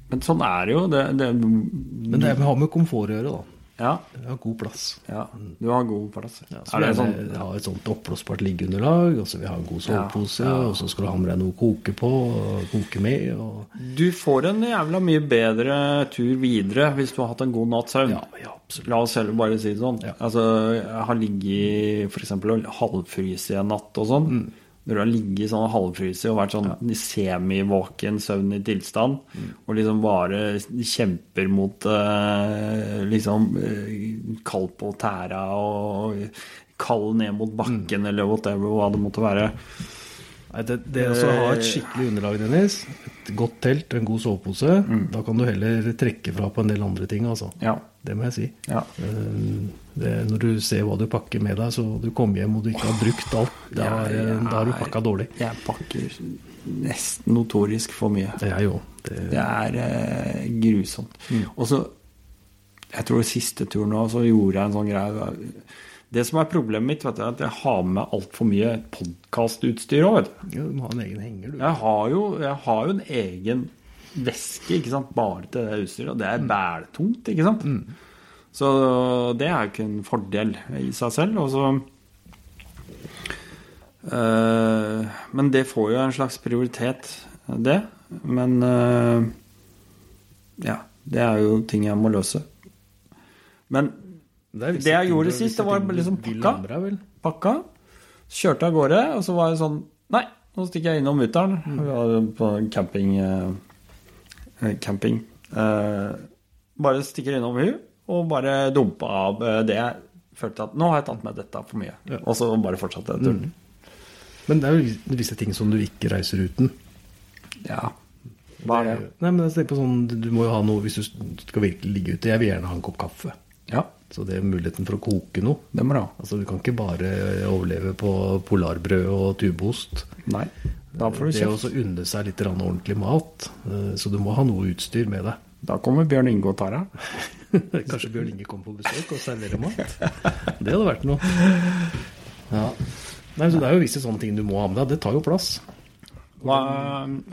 Men sånn er det jo. Det, det, Men det har med komfort å gjøre, da. Ja, Jeg har god plass. ja, du har god plass. Ja, så er det sånn jeg har et sånt oppblåsbart liggeunderlag, og så vil jeg ha en god sovepose, Ja, ja. og så skal du ha med deg noe å koke på, og koke med, og Du får en jævla mye bedre tur videre hvis du har hatt en god natts søvn. Ja, ja. La oss heller bare si det sånn. Ja. Altså, jeg har ligget f.eks. og halvfryst i en natt og sånn. Mm. Når du har ligget sånn og halvfryst og vært sånn i semivåken søvn i tilstand, Mm. og liksom bare kjemper mot eh, liksom eh, kald på tæra og kald ned mot bakken Mm. eller whatever, hva det måtte være. Nei, det, det å ha et skikkelig underlag, Dennis, et godt telt, en god sovepose, da kan du heller trekke fra på en del andre ting, altså. Ja. Det må jeg si. ja. Eh, Det, når du ser hva du pakker med deg, så du kommer hjem og du ikke har brukt alt, da, har du pakka dårlig. Jeg pakker nesten notorisk for mye. Det er jo det. Det er eh, grusomt. Mm. Og så Jeg tror siste turen nå, så gjorde jeg en sånn greie. Det som er problemet mitt, vet du, er at jeg har med altfor mye podkastutstyr òg, du. Må ha en egen henger, du. Jeg har, jo, jeg har jo en egen veske ikke sant, bare til det utstyret, og det er bæltungt, ikke sant. Så det er jo ikke en fordel i seg selv. Og så eh, Men det får jo en slags prioritet, det. Men eh, ja, det er jo ting jeg må løse. Men det, det jeg gjorde sist, det var liksom pakka. pakka, kjørte av gårde, og så var jeg sånn Nei, nå stikker jeg innom mutter'n. Vi var på camping. eh, camping. Bare stikker innom hun og bare dumpa av eh, det jeg følte at Nå har jeg tatt meg dette for mye. Ja. Og så bare fortsatte jeg turen. Men det er jo visse ting som du ikke reiser uten. Ja. Hva er det? Nei, men jeg tenker på sånn, Du må jo ha noe hvis du skal virkelig ligge ute. Jeg vil gjerne ha en kopp kaffe. Ja, Så det er muligheten for å koke noe. det må du ha. Altså Du kan ikke bare overleve på polarbrød og tubeost. Nei. Da får du Det kjeft. også unne seg litt ordentlig mat. eh, Så du må ha noe utstyr med deg. Da kommer Bjørn Inge og tar deg. Kanskje Bjørn Inge kommer på besøk og serverer mat. Det hadde vært noe. Ja. Nei, så Det er jo visse sånne ting du må ha med deg. Det tar jo plass. Hva,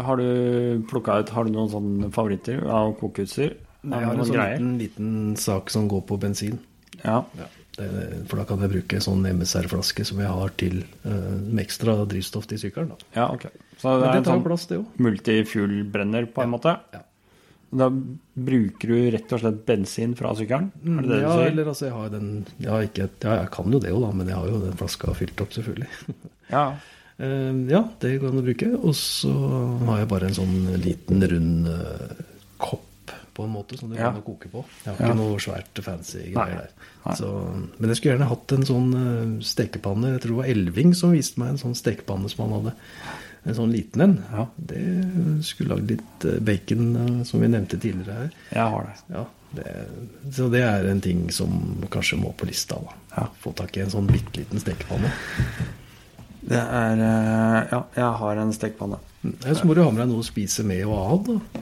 har du plukka ut Har du noen sånne favoritter av kokeutstyr? Nei, jeg har en sånn liten, liten sak som går på bensin. Ja. Det, for da kan jeg bruke sånn MSR-flaske som jeg har til uh, med ekstra drivstoff til sykkelen. Da. ja, ok. Så det Men det tar jo sånn plass, det òg. multifuel-brenner, på en måte? Ja. Da bruker du rett og slett bensin fra sykkelen? Er det det ja, du sier? eller altså, jeg har den ja, ikke, ja, jeg kan jo det jo, da, men jeg har jo den flaska fylt opp, selvfølgelig. Ja. uh, ja, det kan du bruke. Og så har jeg bare en sånn liten, rund uh, kopp, på en måte, som du Ja. kan koke på. Jeg har ikke noe svært fancy greier der. Så, men jeg skulle gjerne hatt en sånn uh, stekepanne. Jeg tror det var Elving som viste meg en sånn stekepanne som han hadde. En sånn liten en. Ja. Det skulle lagd litt eh, bacon, eh, som vi nevnte tidligere her. Jeg har det. Ja, det, så det er en ting som kanskje må på lista. da. Ja. Få tak i en sånn bitte liten stekepanne. Det er eh, Ja, jeg har en stekepanne. Ja, så må du ha med deg noe å spise med og av. da.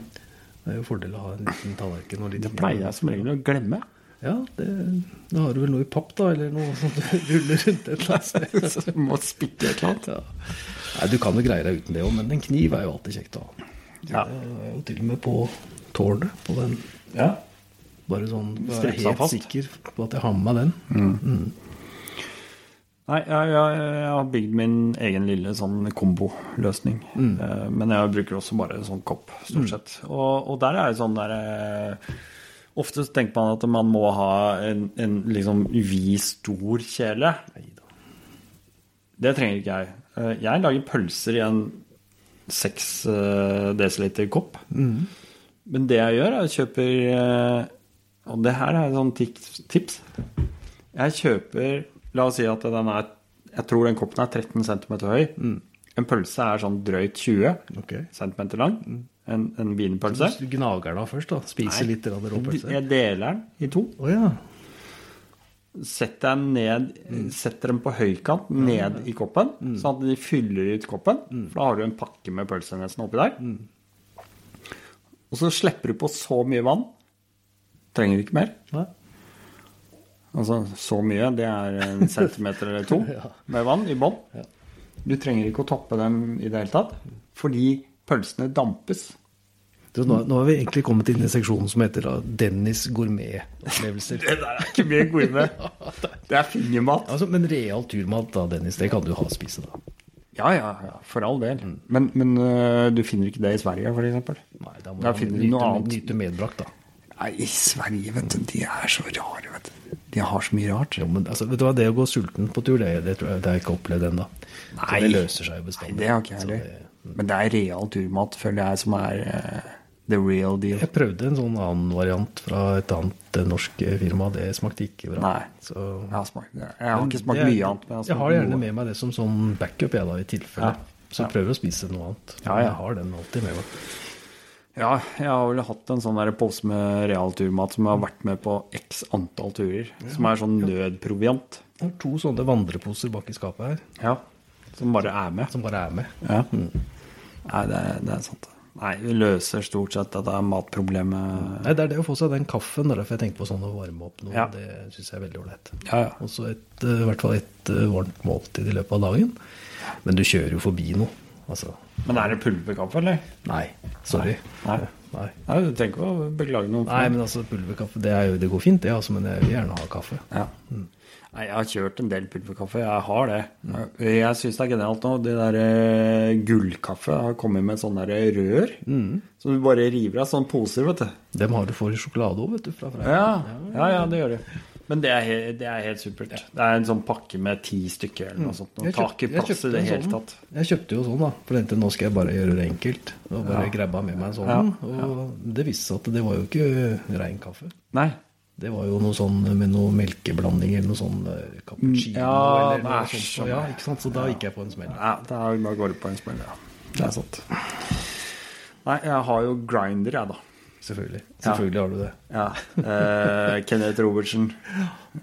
Det er jo fordel å ha en liten tallerken. og litt Det pleier jeg som regel å glemme. Ja, det, Da har du vel noe i papp, da, eller noe som du ruller rundt et eller annet sted. Må spikke et eller annet. Ja. Nei, Du kan jo greie deg uten det òg, men en kniv er jo alltid kjekt å ha. Ja. Det er jo til og med på tårnet på den. ja. Bare sånn være helt fast. sikker på at jeg har med meg den. Nei, jeg, jeg, jeg har bygd min egen lille sånn komboløsning. Mm. Men jeg bruker også bare sånn kopp, stort sett. Og, og der er det sånn der eh, Ofte tenker man at man må ha en, en liksom vid, stor kjele. Det trenger ikke jeg. Eh, Jeg lager pølser i en 6 dl kopp. Men det jeg gjør, er jeg kjøper eh, Og det her er et sånt tips-. Jeg kjøper La oss si at den er Jeg tror den koppen er 13 cm høy. En pølse er sånn drøyt 20 okay. cm lang. En, en wienerpølse. Du gnager da først, da. Spiser litt grann råpølse. Jeg deler den i to. Oh, ja. Setter den ned Setter dem på høykant ned i koppen, sånn at de fyller ut koppen. For da har du en pakke med pølse nesten oppi der. Og så slipper du på så mye vann. Trenger ikke mer. Nei. Altså så mye, det er en centimeter eller to med vann i bånn. Du trenger ikke å toppe dem i det hele tatt, fordi pølsene dampes. Nå, nå har vi egentlig kommet inn i seksjonen som heter da, Dennis gourmet-opplevelser. Det der er ikke mye gourmet. Det er fingermat. altså, men real turmat, da, Dennis, det kan du ha å spise, da. Ja, ja, ja, for all del. Men, men uh, du finner ikke det i Sverige, f.eks.? Nei, da må du nyte, nyte medbrakt, da. Nei, i Sverige, vet du, de er så rare, vet du. De har så mye rart. Jo, men altså, vet du hva, det å gå sulten på tur, det, det tror jeg det har jeg ikke opplevd ennå. Det løser seg jo Nei, bestandig. det har ikke jeg heller. Men det er real turmat, føler jeg, som er øh, the real deal. Jeg prøvde en sånn annen variant fra et annet norsk firma. Det smakte ikke bra. Nei. Så, Jeg har, smakt, jeg har ikke smakt er- mye annet. Jeg smakt har gjerne med meg det som sånn backup, jeg da, i tilfelle. Ja. Så Ja. jeg prøver å spise noe annet. Ja, ja. Jeg har den alltid med meg. Ja, jeg har vel hatt en sånn pose med realturmat som jeg har vært med på x antall turer. Som er sånn nødproviant. Jeg har to sånne vandreposer bak i skapet her, Ja. Som bare er med. som bare er med. Ja. Nei, det er, det er sant. Nei, vi løser stort sett dette matproblemet. Nei, Det er det å få seg den kaffen. Det er derfor jeg tenkte på sånn å varme opp noe. Ja. Det syns jeg er veldig ålreit. Ja, ja. Og så eh, i hvert fall et eh, varmt måltid i løpet av dagen. Men du kjører jo forbi noe. Altså Men er det pulverkaffe, eller? Nei, sorry. Nei. Nei. Nei, du trenger ikke å beklage noe. Nei, men altså, pulverkaffe, det, er jo, det går fint, det, altså, men jeg vil gjerne ha kaffe. Ja. Nei, jeg har kjørt en del pulverkaffe. Jeg har det. Jeg syns det er genialt nå. Det der uh, gullkaffe har kommet med sånne der rør. Som du bare river av. Sånne poser, vet du. Dem har du for sjokolade òg, vet du. Fra Freia. Ja, ja, ja, det gjør de. Men det er, det er helt supert. Det er en sånn pakke med ti stykker eller noe sånt. Og tak jeg plass i det hele sånn. tatt. Jeg kjøpte jo sånn, da. For tenkte nå skal jeg bare gjøre det enkelt. Og bare grabba med meg en sånn. Og det viste seg at det var jo ikke rein kaffe. Nei. Det var jo noe sånn med noe melkeblanding eller noe sånn eh, cappuccino Ja, eller noe sånt. Så, ja, ikke sant? Så da gikk jeg på en smell. Ja, da går det på en smell, ja. Det er sant. Nei, jeg har jo grinder, jeg, da. Selvfølgelig. Selvfølgelig har du det. Ja. Eh, Kenneth Robertsen,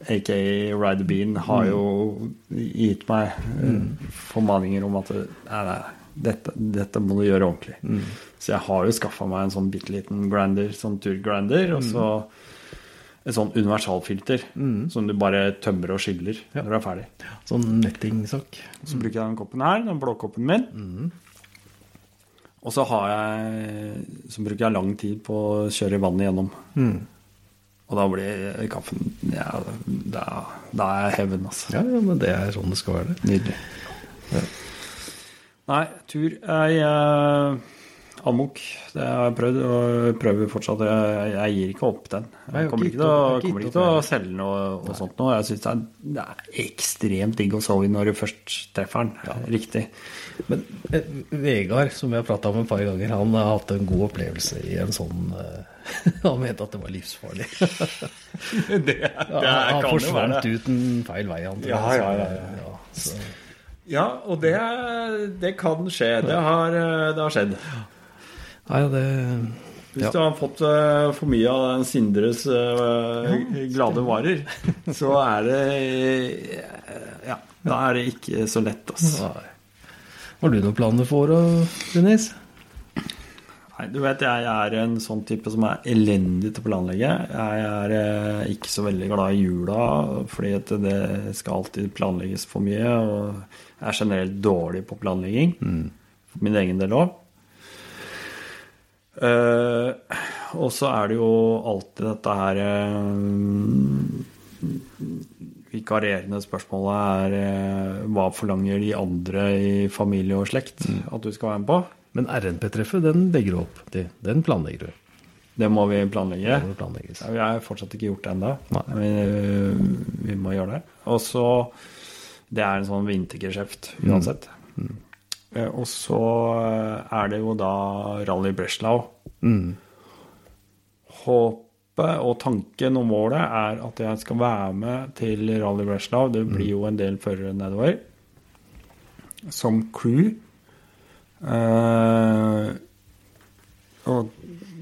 aka Rider Bean, har jo gitt meg eh, formaninger om at nei, nei, dette, dette må du gjøre ordentlig. Så jeg har jo skaffa meg en sånn bitte liten grinder, sånn turgrinder, og så et sånn universalfilter som du bare tømmer og skiller når du er ferdig. Sånn nettingsak. Så bruker jeg den koppen her, den blåkoppen min. Og så har jeg Så bruker jeg lang tid på å kjøre vannet gjennom. Og da blir kaffen Ja, da, da er jeg heaven, altså. Ja, ja, men det er sånn det skal være. Nydelig. Nei, tur Jeg Amok. Det har jeg prøvd, og prøver fortsatt. Jeg, jeg gir ikke opp den. Jeg kommer ikke opp- kommer ikke til å selge noe og sånt nå. Jeg syns det, det er ekstremt digg å sove i når du først treffer den. Riktig. Men eh, Vegard, som vi har prata om et par ganger, han har hatt en god opplevelse i en sånn eh, Han mente at det var livsfarlig. Det, Ja, han forsvant ut en feil vei, han. Ja, ja, ja, ja. Ja, og det, det kan skje. Det har, det har skjedd. Nei, det Hvis Ja. du har fått eh, for mye av den Sindres eh, glade varer, så er det eh, Ja, da er det ikke så lett, altså. Nei. Har du noen planer for å, Dennis? Nei, du vet, jeg er en sånn type som er elendig til å planlegge. Jeg er ikke så veldig glad i jula, fordi at det skal alltid planlegges for mye. Og jeg er generelt dårlig på planlegging, for min egen del òg. Og så er det jo alltid dette her uh, Vikarierende spørsmålet er uh, hva forlanger de andre i familie og slekt at du skal være med på? Men RNP-treffet, den legger du opp. til. Den planlegger du. Det må vi planlegge. Det må planlegges. Ja, Vi har fortsatt ikke gjort det ennå. Men Vi, må gjøre det. Og så Det er en sånn vintergeskjeft uansett. Eh, Og så er det jo da Rally Breslau. Mm. Håpet og tanken og målet er at jeg skal være med til Rally Breslau. Det blir jo en del førere nedover. Som crew. Eh, og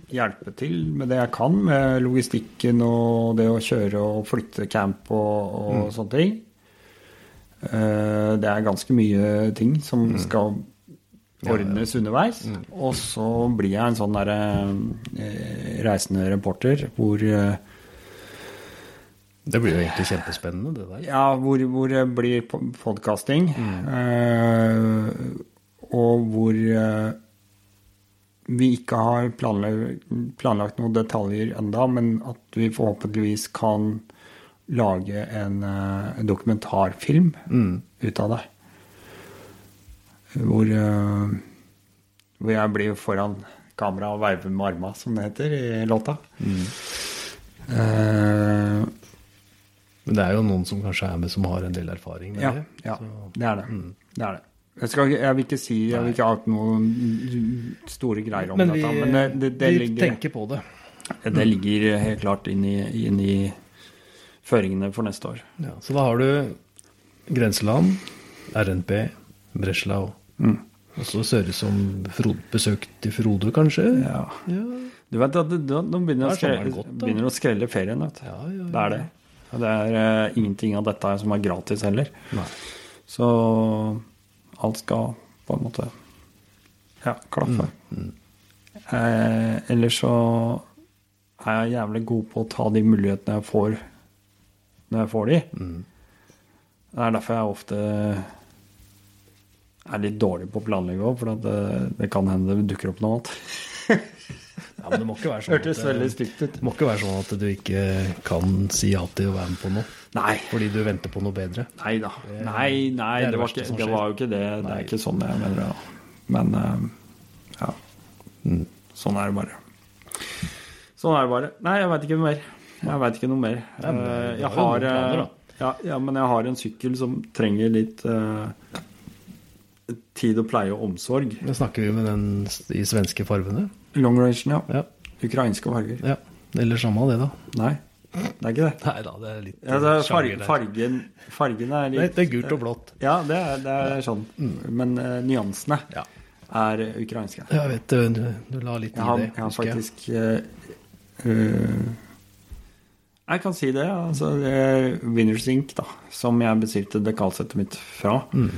hjelpe til med det jeg kan, med logistikken og det å kjøre og flytte camp og, og sånne ting. Eh, det er ganske mye ting som skal ordnes underveis. Og så blir jeg en sånn derre eh, reisende reporter hvor eh, Det blir jo egentlig kjempespennende, det der. Ja, hvor, hvor det blir podkasting. Eh, og hvor vi ikke har planlagt, planlagt noen detaljer enda, men at vi forhåpentligvis kan lage en eh, dokumentarfilm ut av det. Hvor, eh, hvor jeg blir foran kamera og veiver med arma, som det heter i låta. Eh, Men det er jo noen som kanskje er med som har en del erfaring med ja, det. ja det er det. Det er det. Jeg, skal, jeg vil ikke si Jeg vil ikke ha noen store greier om men vi, dette, men det, det, det, vi ligger, tenker på det. det ligger helt klart inn i, inn i føringene for neste år. Ja, så da har du Grenseland, RNP, Breslau. Mm. Og så ut som Frode, besøk til Frode, kanskje? Ja. Ja, Du vet at Nå begynner, er begynner å skrelle ferien. Vet. du. ja, ja, Det er det. Og det er uh, ingenting av dette som er gratis heller. Nei. Så alt skal på en måte ja, klaffe. Eh, ellers så er jeg jævlig god på å ta de mulighetene jeg får når jeg får de. Det er derfor jeg ofte er litt dårlig på å planlegge òg, for at det, det kan hende det dukker opp noe annet. Ja, men det må ikke være sånn Hørtes veldig stygt ut. Det må ikke være sånn at du ikke kan si ja til å være med på noe Nei. fordi du venter på noe bedre. Nei da. Nei, nei, det det det, var ikke, det var jo ikke det. Det er ikke sånn jeg mener det. Men eh, ja. Sånn er det bare. Sånn er det bare. Nei, jeg veit ikke noe mer. Jeg veit ikke noe mer. Nei, men Eh, jeg har planer, eh, ja, ja, men jeg har en sykkel som trenger litt uh, tid og pleie og omsorg. Da snakker vi med den i svenske fargene? Long range, ja. Ja. Ukrainske farger. ja. Eller samme av det, da. Nei, det er ikke det. Nei da, det er litt Ja, det er eh, farg, fargen, fargen er litt Nei, det er gult og blått. Ja, det er, det er sånn. Men uh, nyansene Ja. er ukrainske. Jeg vet du, du, du la litt Jeg i det. jeg har faktisk uh, eh, Jeg kan si det. Altså, det er Winners Inc., da, som jeg bestilte dekalsettet mitt fra. Mm.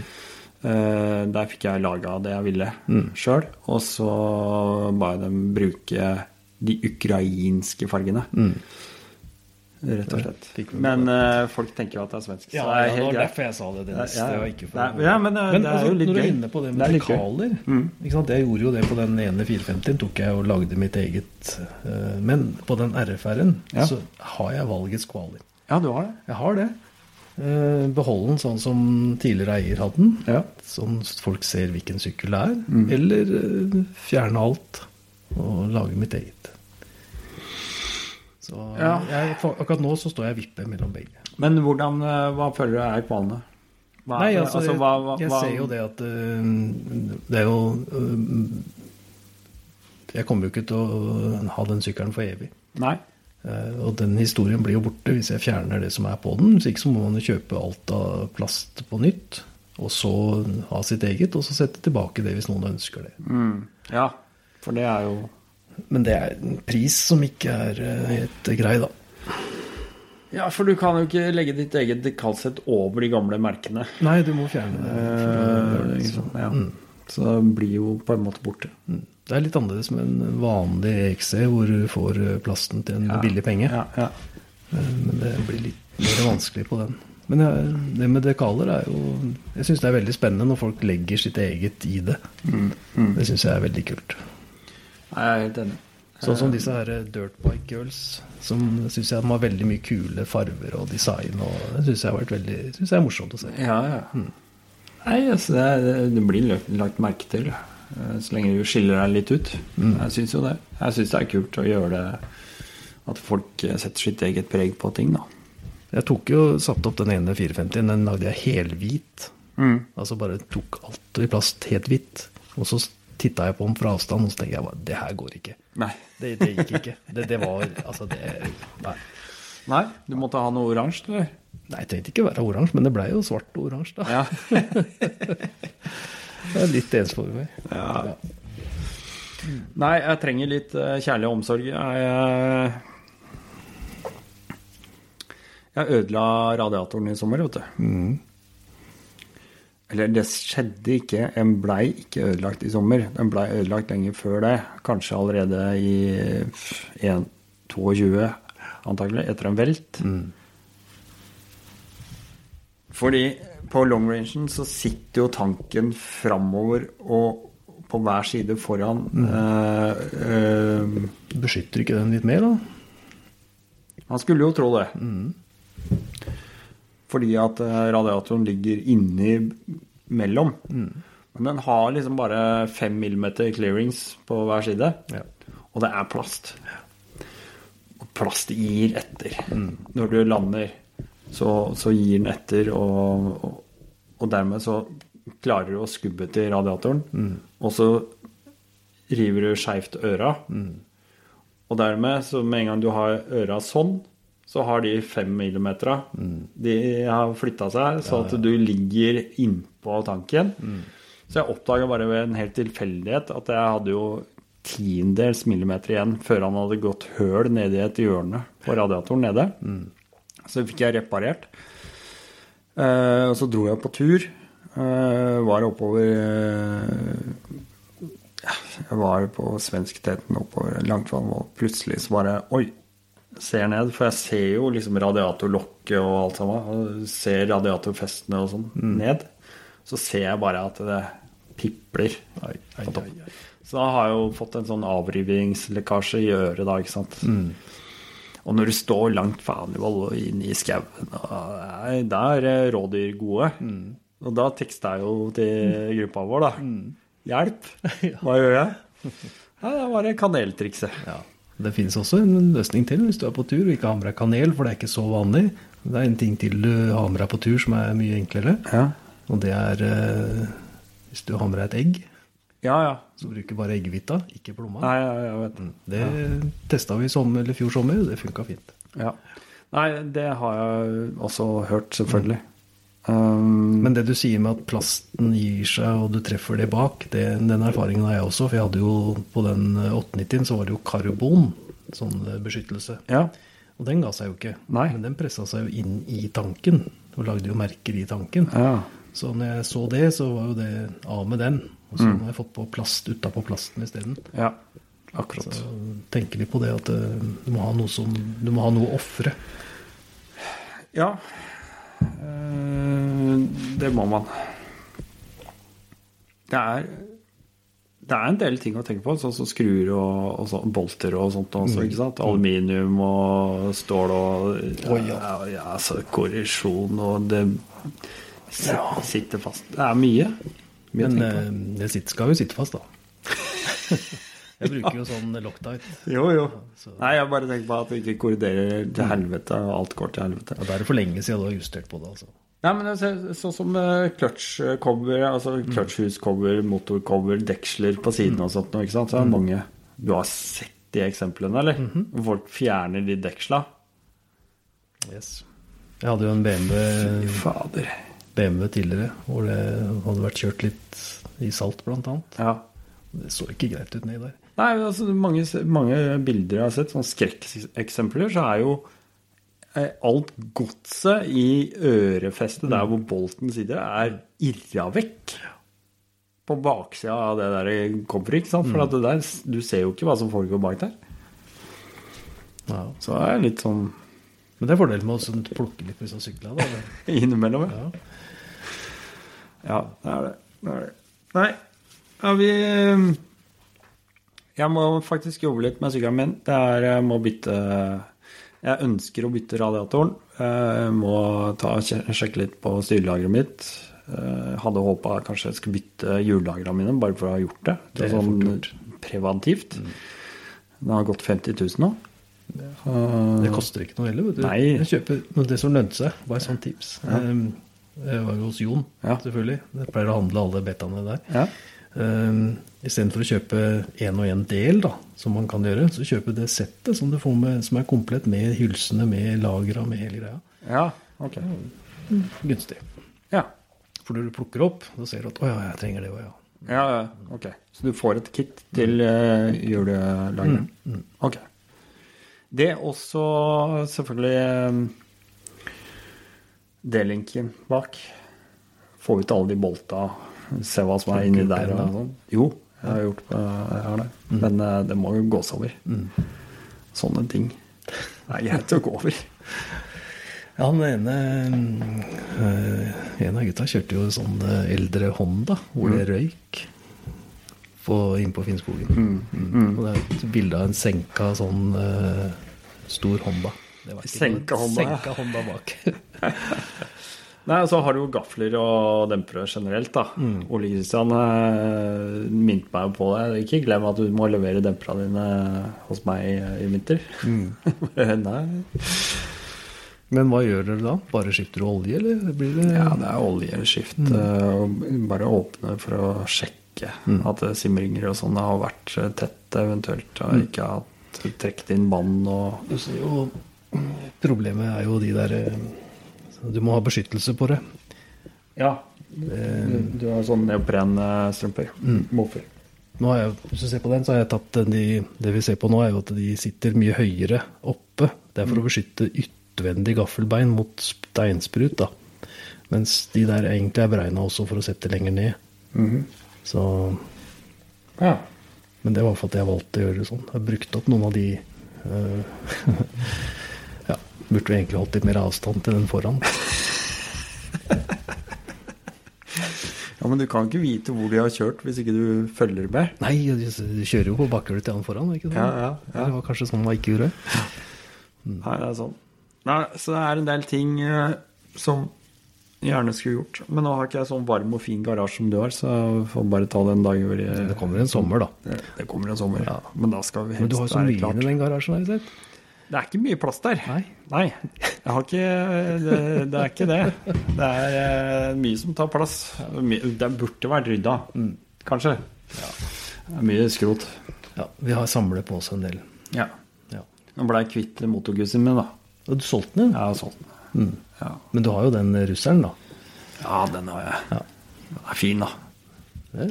Uh, der fikk jeg laga det jeg ville mm. sjøl. Og så ba jeg dem bruke de ukrainske fargene. Rett og slett. Men uh, folk tenker jo at det er svensk. Ja, så det er ja, helt greit. derfor jeg sa det, Dennis. Ja, ja. Det var ikke ja, men, eh, det er altså, jo litt når du er inne på det Det med er dekaler Mm. ikke sant? Jeg gjorde jo det på den ene 450-en, tok jeg og lagde mitt eget. Uh, Men på den RFR-en Ja. så har jeg valgets kvaler. Ja, du har det. Jeg har det. Behold Beholde den sånn som tidligere eier hadde den. Ja. Sånn folk ser hvilken sykkel det er. Mm. Eller eh, fjerne alt og lage mitt eget. Så Ja. jeg, akkurat nå så står jeg og vipper mellom begge. Men hvordan, eh, hva føler du er kvalene? Hva- Nei, altså, jeg, hva- hva- jeg ser jo det at eh, Det er jo eh, Jeg kommer jo ikke til å ha den sykkelen for evig. Nei. Og den historien blir jo borte hvis jeg fjerner det som er på den. Hvis ikke så må man jo kjøpe alt av plast på nytt. Og så ha sitt eget, og så sette tilbake det hvis noen ønsker det. Mm. Ja, for det er jo Men det er en pris som ikke er eh, helt grei, da. Ja, for du kan jo ikke legge ditt eget dekalsett over de gamle merkene. Nei, du må fjerne det. gjøre det, Eh, liksom. ja. Så det blir jo på en måte borte. Mm. Det er litt annerledes med en vanlig EXC, hvor du får eh, plasten til en Ja. billig penge. Ja, ja. Eh, Men det blir litt mer vanskelig på den. Men det med dekaler er jo Jeg syns det er veldig spennende når folk legger sitt eget i det. Mm, mm. Det syns jeg er veldig kult. Jeg er helt enig. Sånn som disse her dirtbike girls, som syns jeg har veldig mye kule farver og design. og Det syns jeg har vært veldig synes jeg er morsomt å se. Ja, ja. Nei, altså, det, det blir lagt, merke til. eh, Så lenge du skiller deg litt ut. Jeg syns jo det. Jeg syns det er kult å gjøre det At folk eh, setter sitt eget preg på ting, da. Jeg tok jo, satte opp den ene 450-en, den lagde jeg helhvit. Mm. Altså bare tok alt i plast helt hvitt. Og så titta jeg på den fra avstand, og så tenkte jeg bare det her går ikke. Nei. Det, det gikk ikke. Det, det var Altså, det Nei. Nei, du måtte ha noe oransje, eller? Nei, jeg trengte ikke være oransje, men det blei jo svart og oransje, da. Ja. Det er litt ensformig. ja. Nei, jeg trenger litt eh, kjærlig omsorg. Jeg, eh, jeg ødela radiatoren i sommer, vet du. Eller det skjedde ikke. En blei ikke ødelagt i sommer. Den blei ødelagt lenge før det. Kanskje allerede i 1, 22, antagelig, etter en velt. Fordi på long rangen så sitter jo tanken framover og på hver side foran. Eh, eh, Beskytter ikke den litt mer, da? man skulle jo tro det. Fordi at eh, radiatoren ligger inni mellom. Men den har liksom bare fem millimeter clearings på hver side. Ja. Og det er plast. Og plast gir etter. Når du lander, så, så gir den etter, og, og, og dermed så klarer du å skubbe til radiatoren. Og så river du skeivt øra. Og dermed, så med en gang du har øra sånn, så har de fem millimetera De har flytta seg, så at du ligger innpå tanken. Så jeg oppdaga bare ved en helt tilfeldighet at jeg hadde jo tiendedels millimeter igjen før han hadde gått høl nedi et hjørne på radiatoren nede. Så fikk jeg reparert. Eh, og så dro jeg på tur. Eh, var oppover eh, Jeg var på svenskteten oppover Langtvann, og plutselig så bare Oi! Ser ned, for jeg ser jo liksom radiatorlokket og alt sammen. Og ser radiatorfestene og sånn ned. Så ser jeg bare at det pipler. Ai, ai, ai. Så da har jeg jo fått en sånn avrivningslekkasje i øret, da, ikke sant. Og når du står langt faen i inn i skauen, da er rådyr gode. Og da teksta jeg jo til gruppa vår, da. Hjelp! Hva gjør jeg? Ja, det var det kaneltrikset. Ja. Det finnes også en løsning til hvis du er på tur og ikke har med deg kanel, for det er ikke så vanlig. Det er en ting til du har med deg på tur som er mye enklere, Ja, og det er eh, hvis du har med deg et egg, ja. ja. så bruker bare eggehvita, ikke plomma. Nei, ja, jeg vet det. ja. testa vi i sommer, eller fjor sommer, og det funka fint. Ja. Nei, det har jeg også hørt, selvfølgelig. Um, Men det du sier med at plasten gir seg, og du treffer det bak, det, den erfaringen har jeg også. For jeg hadde jo på den 890-en så var det jo karbon, sånn eh, beskyttelse. ja. Og den ga seg jo ikke. Nei. Men den pressa seg jo inn i tanken, og lagde jo merker i tanken. ja. Så når jeg så det, så var jo det av med den. Og så har jeg fått på plast utapå plasten isteden. Ja, akkurat. Så tenker litt på det at eh, du må ha noe som Du må ha noe å ofre. Ja, eh, det må man. Det er det er en del ting å tenke på, sånn som skruer og, og så, bolter og sånt også, sant? Aluminium og stål og Oi, ja. ja, altså, korrosjon og det sitter fast. Det er mye. mye Men eh, det skal jo sitte fast, da. Jeg bruker jo sånn Loctite. Jo, jo. så- Nei, jeg bare tenker på at det ikke korriderer til helvete, og alt går til helvete. Ja, Da er det for lenge siden du har justert på det, altså. Nei, men sånn så som clutch-cover, altså clutchhus-cover, motor-cover, deksler på siden og sånt noe, ikke sant? Så er det mange Du har sett de eksemplene, eller? Hvor folk fjerner de deksla. Yes. Jeg hadde jo en BMW, Fader. BMW tidligere, hvor det hadde vært kjørt litt i salt, blant annet. Ja. Det så ikke greit ut nedi der. Nei, altså mange, mange bilder jeg har sett, sånne skrekkeksempler, så er jo eh, alt godset i ørefestet der hvor bolten sitter, er irra vekk. På baksida av det der coveret, ikke sant? For det der, du ser jo ikke hva som foregår bak der. Ja. Så det er litt sånn Men det er fordelen med å sånn plukke litt man sykler. Da. innimellom, ja. Ja. Ja, det er det. det, er det. Nei, ja, vi eh, Jeg må faktisk jobbe litt med sykkelen min. Det er Jeg må bytte Jeg ønsker å bytte radiatoren. Jeg må ta, sjekke litt på styrelageret mitt. Jeg hadde håpa kanskje jeg skulle bytte hjullagrene mine, bare for å ha gjort det. Det er sånn gjort. preventivt. Det har gått 50 000 nå. Det koster ikke noe heller. vet du. Nei. Jeg kjøper, det som lønte seg, Bare et sånt tips. Ja. Jeg var jo hos Jon, Ja. selvfølgelig. Jeg pleier å handle alle betaene der. Ja. Um, Istedenfor å kjøpe én og én del, da, som man kan gjøre, så kjøpe det settet som du får med, som er komplett med hylsene, med lagra, med hele greia. ja, ok. Gunstig. Ja. For når du plukker opp, så ser du at 'å ja, jeg trenger det òg', ja. Ja, ok. Så du får et kit til uh, julelageret? Ok. Det er også selvfølgelig um, D-linken bak. Få ut alle de bolta, se hva som er inni der. Og sånn. Jo, jeg har gjort jeg har det. Men uh, det må jo gås over. Sånne ting. Det er greit å gå over. Ja, den ene øh, En av gutta kjørte jo sånn øh, eldre Honda, hvor det røyk på, inn på Finnskogen. Mm. Og det er et bilde av en senka sånn stor Honda. Det var ikke Senka Honda. Senka Honda bak. Nei, så har du jo gafler og dempere generelt, da. Ole Kristian eh, minte meg på det. Ikke glem at du må levere demperne dine hos meg i vinter. Nei. Men hva gjør dere da? Bare skifter du olje, eller blir det Ja, det er oljeskift. Mm. Bare åpne for å sjekke at eh, simringer og sånn har vært tett, eventuelt. Og ikke hatt trukket inn vann og Du ser jo Problemet er jo de der Du må ha beskyttelse på det. Ja. Du, du har sånn neoprenstrømper. Moffer. Nå har jeg, hvis du ser på den, så har jeg tatt den de, Det vi ser på nå, er jo at de sitter mye høyere oppe. Det er for å beskytte yttervendig gaffelbein mot steinsprut, da. Mens de der egentlig er beregna også for å sette lenger ned. Så Ja. Men det var for at jeg valgte å gjøre det sånn. Jeg har brukt opp noen av de Ja, burde du egentlig holdt litt mer avstand til den foran. ja, men du kan ikke vite hvor de har kjørt hvis ikke du følger med. Nei, de kjører jo på bakhjulet til han foran, ikke sant? Ja, ja, ja. Det var kanskje sånn man ikke gjorde. Nei, det er sånn. Nei, så det er en del ting eh, som gjerne skulle gjort. Men nå har ikke jeg sånn varm og fin garasje som du har, så jeg får bare ta den dagen hvor jeg, Det kommer en sommer, da. det, det kommer en sommer. Ja. Men da skal vi Men du har så mye i den garasjen, har jeg sett. Det er ikke mye plass der. Nei. Nei. Jeg har ikke Det, det er ikke det. Det er eh, mye som tar plass. Det burde vært rydda, kanskje. Det er mye skrot. Ja, vi har samlet på oss en del. Ja. Ja. Nå ble jeg kvitt motorgussen min, da. Og du solgte den? Ja, sånn. Mm. Ja. Men du har jo den russeren, da. ja, den har jeg. Ja. Den er fin, da.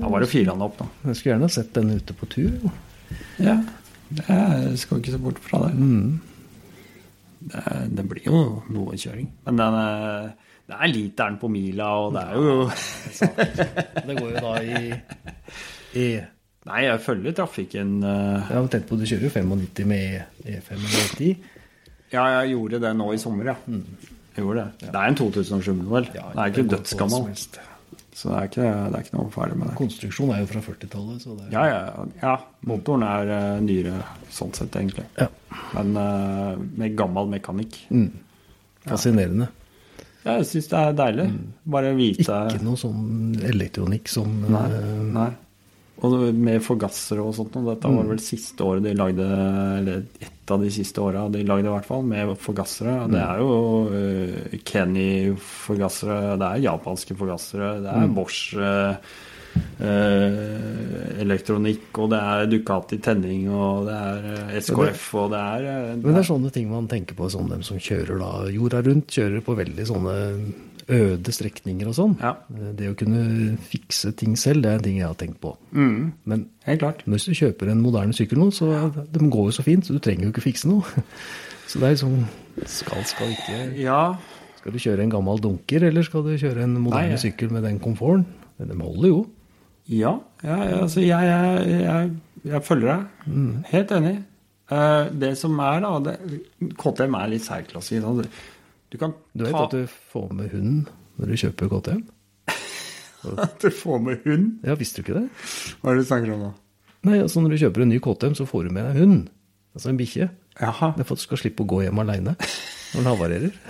Da var det fyra den opp, da. Jeg skulle gjerne sett den ute på tur. jo. Ja, jeg skal ikke se bort fra det. Det, det blir jo noe kjøring. Men den er, det er literen på mila, og det er jo Det går jo da i i Nei, jeg følger trafikken. eh, Jeg har tenkt på du kjører jo 95 med E- E5 eller E10. Ja, jeg gjorde det nå i sommer, ja. Jeg gjorde det. Det er en 2007-modell. Ja, det er ikke dødsgammel. Så det er ikke, det er ikke noe farlig med det. Konstruksjonen er jo fra 40-tallet, er Ja, ja, ja. Motoren er uh, nyere sånn sett, egentlig. Ja. Men uh, med gammel mekanikk. Mm. Fascinerende. Ja, jeg syns det er deilig. Bare vite Ikke noe sånn elektronikk som Nei. eh, Nei. Og med forgassere og sånt. Og dette var vel siste året de lagde Eller ett av de siste åra de lagde, i hvert fall, med forgassere. Det er jo uh, Kenny-forgassere, det er japanske forgassere, det er Bosch eh, eh, elektronikk, og det er Ducati tenning, og det er eh, SKF, og det er eh, Men det er sånne ting man tenker på, sånn dem som kjører da jorda rundt, kjører på veldig sånne øde strekninger og sånn. Ja. Eh, Det å kunne fikse ting selv, det er en ting jeg har tenkt på. Mm, Men helt klart. hvis du kjøper en moderne sykkel nå, så de går jo så fint, så du trenger jo ikke fikse noe. Så det er liksom Skal, skal ikke Ja, Skal du kjøre en gammel dunker, eller skal du kjøre en moderne Nei. sykkel med den komforten? Men De holder jo. Ja, ja, altså jeg, jeg, jeg, jeg følger deg. Helt enig. Eh, det som er, da det, KTM er litt særklasse. Du kan Du vet at du får med hund når du kjøper KTM? At du får med hund? Ja, visste du ikke det? Hva er det du snakker om nå? Nei, altså Når du kjøper en ny KTM, så får du med deg hund. Altså en bikkje. Det er for at du skal slippe å gå hjem aleine når den havarerer.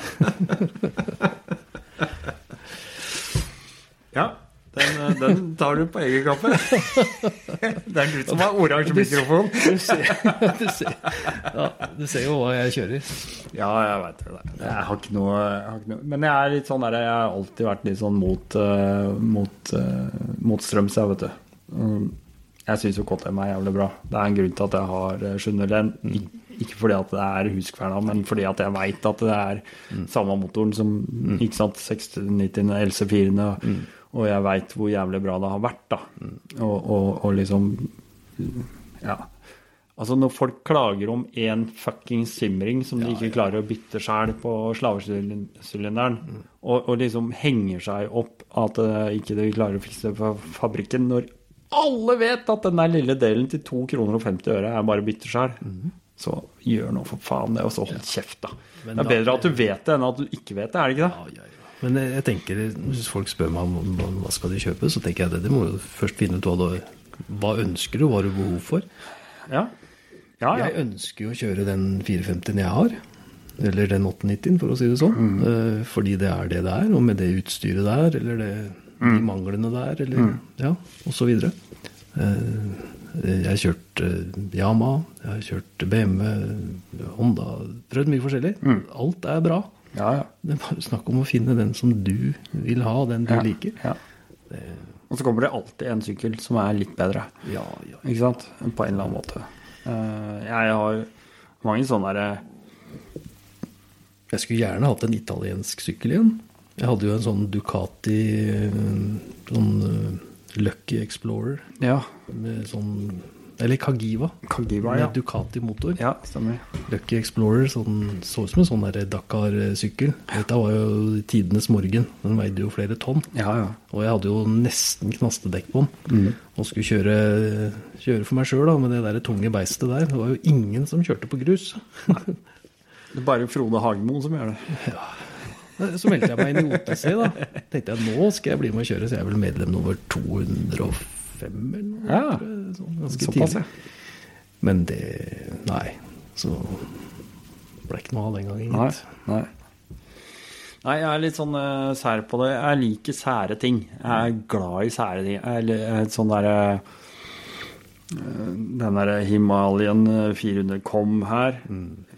Ja, den, eh, den tar du på egen kappe. Det er du som har oransje mikrofon. Du ser, du, ser, ja, du ser jo hva jeg kjører. Ja, jeg veit det. Jeg har ikke noe, jeg har ikke noe Men jeg er litt sånn der, jeg har alltid vært litt sånn mot, uh, mot, uh, mot strøms, jeg, vet du. Um, jeg syns jo KTM er jævlig bra. Det er en grunn til at jeg har uh, 701. Ikke fordi at det er Huskverna, men fordi at jeg veit at det er samme motoren som ikke sant, 690 LC4-ene. Og jeg veit hvor jævlig bra det har vært, da. Og, og, og liksom Ja. Altså Når folk klager om én fucking simring som de ikke klarer å bytte sjæl på slavesylinderen, og, og liksom henger seg opp at uh, ikke de klarer å fikse på fabrikken, når alle vet at den der lille delen til 2 kroner og 50 øre er bare bytte sjæl, så gjør nå for faen det, og så hold kjeft, da. Det er bedre at du vet det enn at du ikke vet det, er det ikke det? Men jeg tenker, hvis folk spør meg om hva- skal de kjøpe, så tenker jeg det. De må jo først finne ut hva du hva ønsker du, hva har du behov for. Ja. Ja, ja. Jeg ønsker jo å kjøre den 450-en jeg har. Eller den 890-en, for å si det sånn. Mm. Fordi det er det det er, og med det utstyret der, eller det, de manglene der, eller ja, og så videre. Eh, Jeg har kjørt eh, Yama, jeg har kjørt BMW, Honda, prøvd mye forskjellig. Alt er bra. Ja, ja. Det er bare snakk om å finne den som du vil ha, den du ja. liker. Ja. Og så kommer det alltid en sykkel som er litt bedre. Ja, ja. Ikke sant? På en eller annen måte. Eh, jeg har mange sånne derre Jeg skulle gjerne hatt en italiensk sykkel igjen. Jeg hadde jo en sånn Ducati eh, sånn eh, Lucky Explorer Ja. med sånn Eller Kagiva. Kagiva, med. Ducati-motor. Ja, stemmer. Lucky Explorer sånn, så ut som en sånn Dakar-sykkel. Dette var jo tidenes morgen. Den veide jo flere tonn. Ja, ja. Og jeg hadde jo nesten knastedekk på den. Og skulle kjøre, kjøre for meg sjøl med det der tunge beistet der. Det var jo ingen som kjørte på grus. Det er bare Frode Hagemo som gjør det. Ja. Så meldte jeg meg inn i OTC, da. Tenkte jeg nå skal jeg bli med og kjøre, så jeg er vel medlem nummer 205 eller noe. Ja, sånn, ganske såpass, tidlig. Men det Nei. Så ble ikke noe av den gangen, Nei, gitt. nei. Nei, jeg er litt sånn uh, sær på det. Jeg liker sære ting. Jeg er glad i sære ting. Jeg er er sånn derre eh, Den derre Himalayan 400 kom her.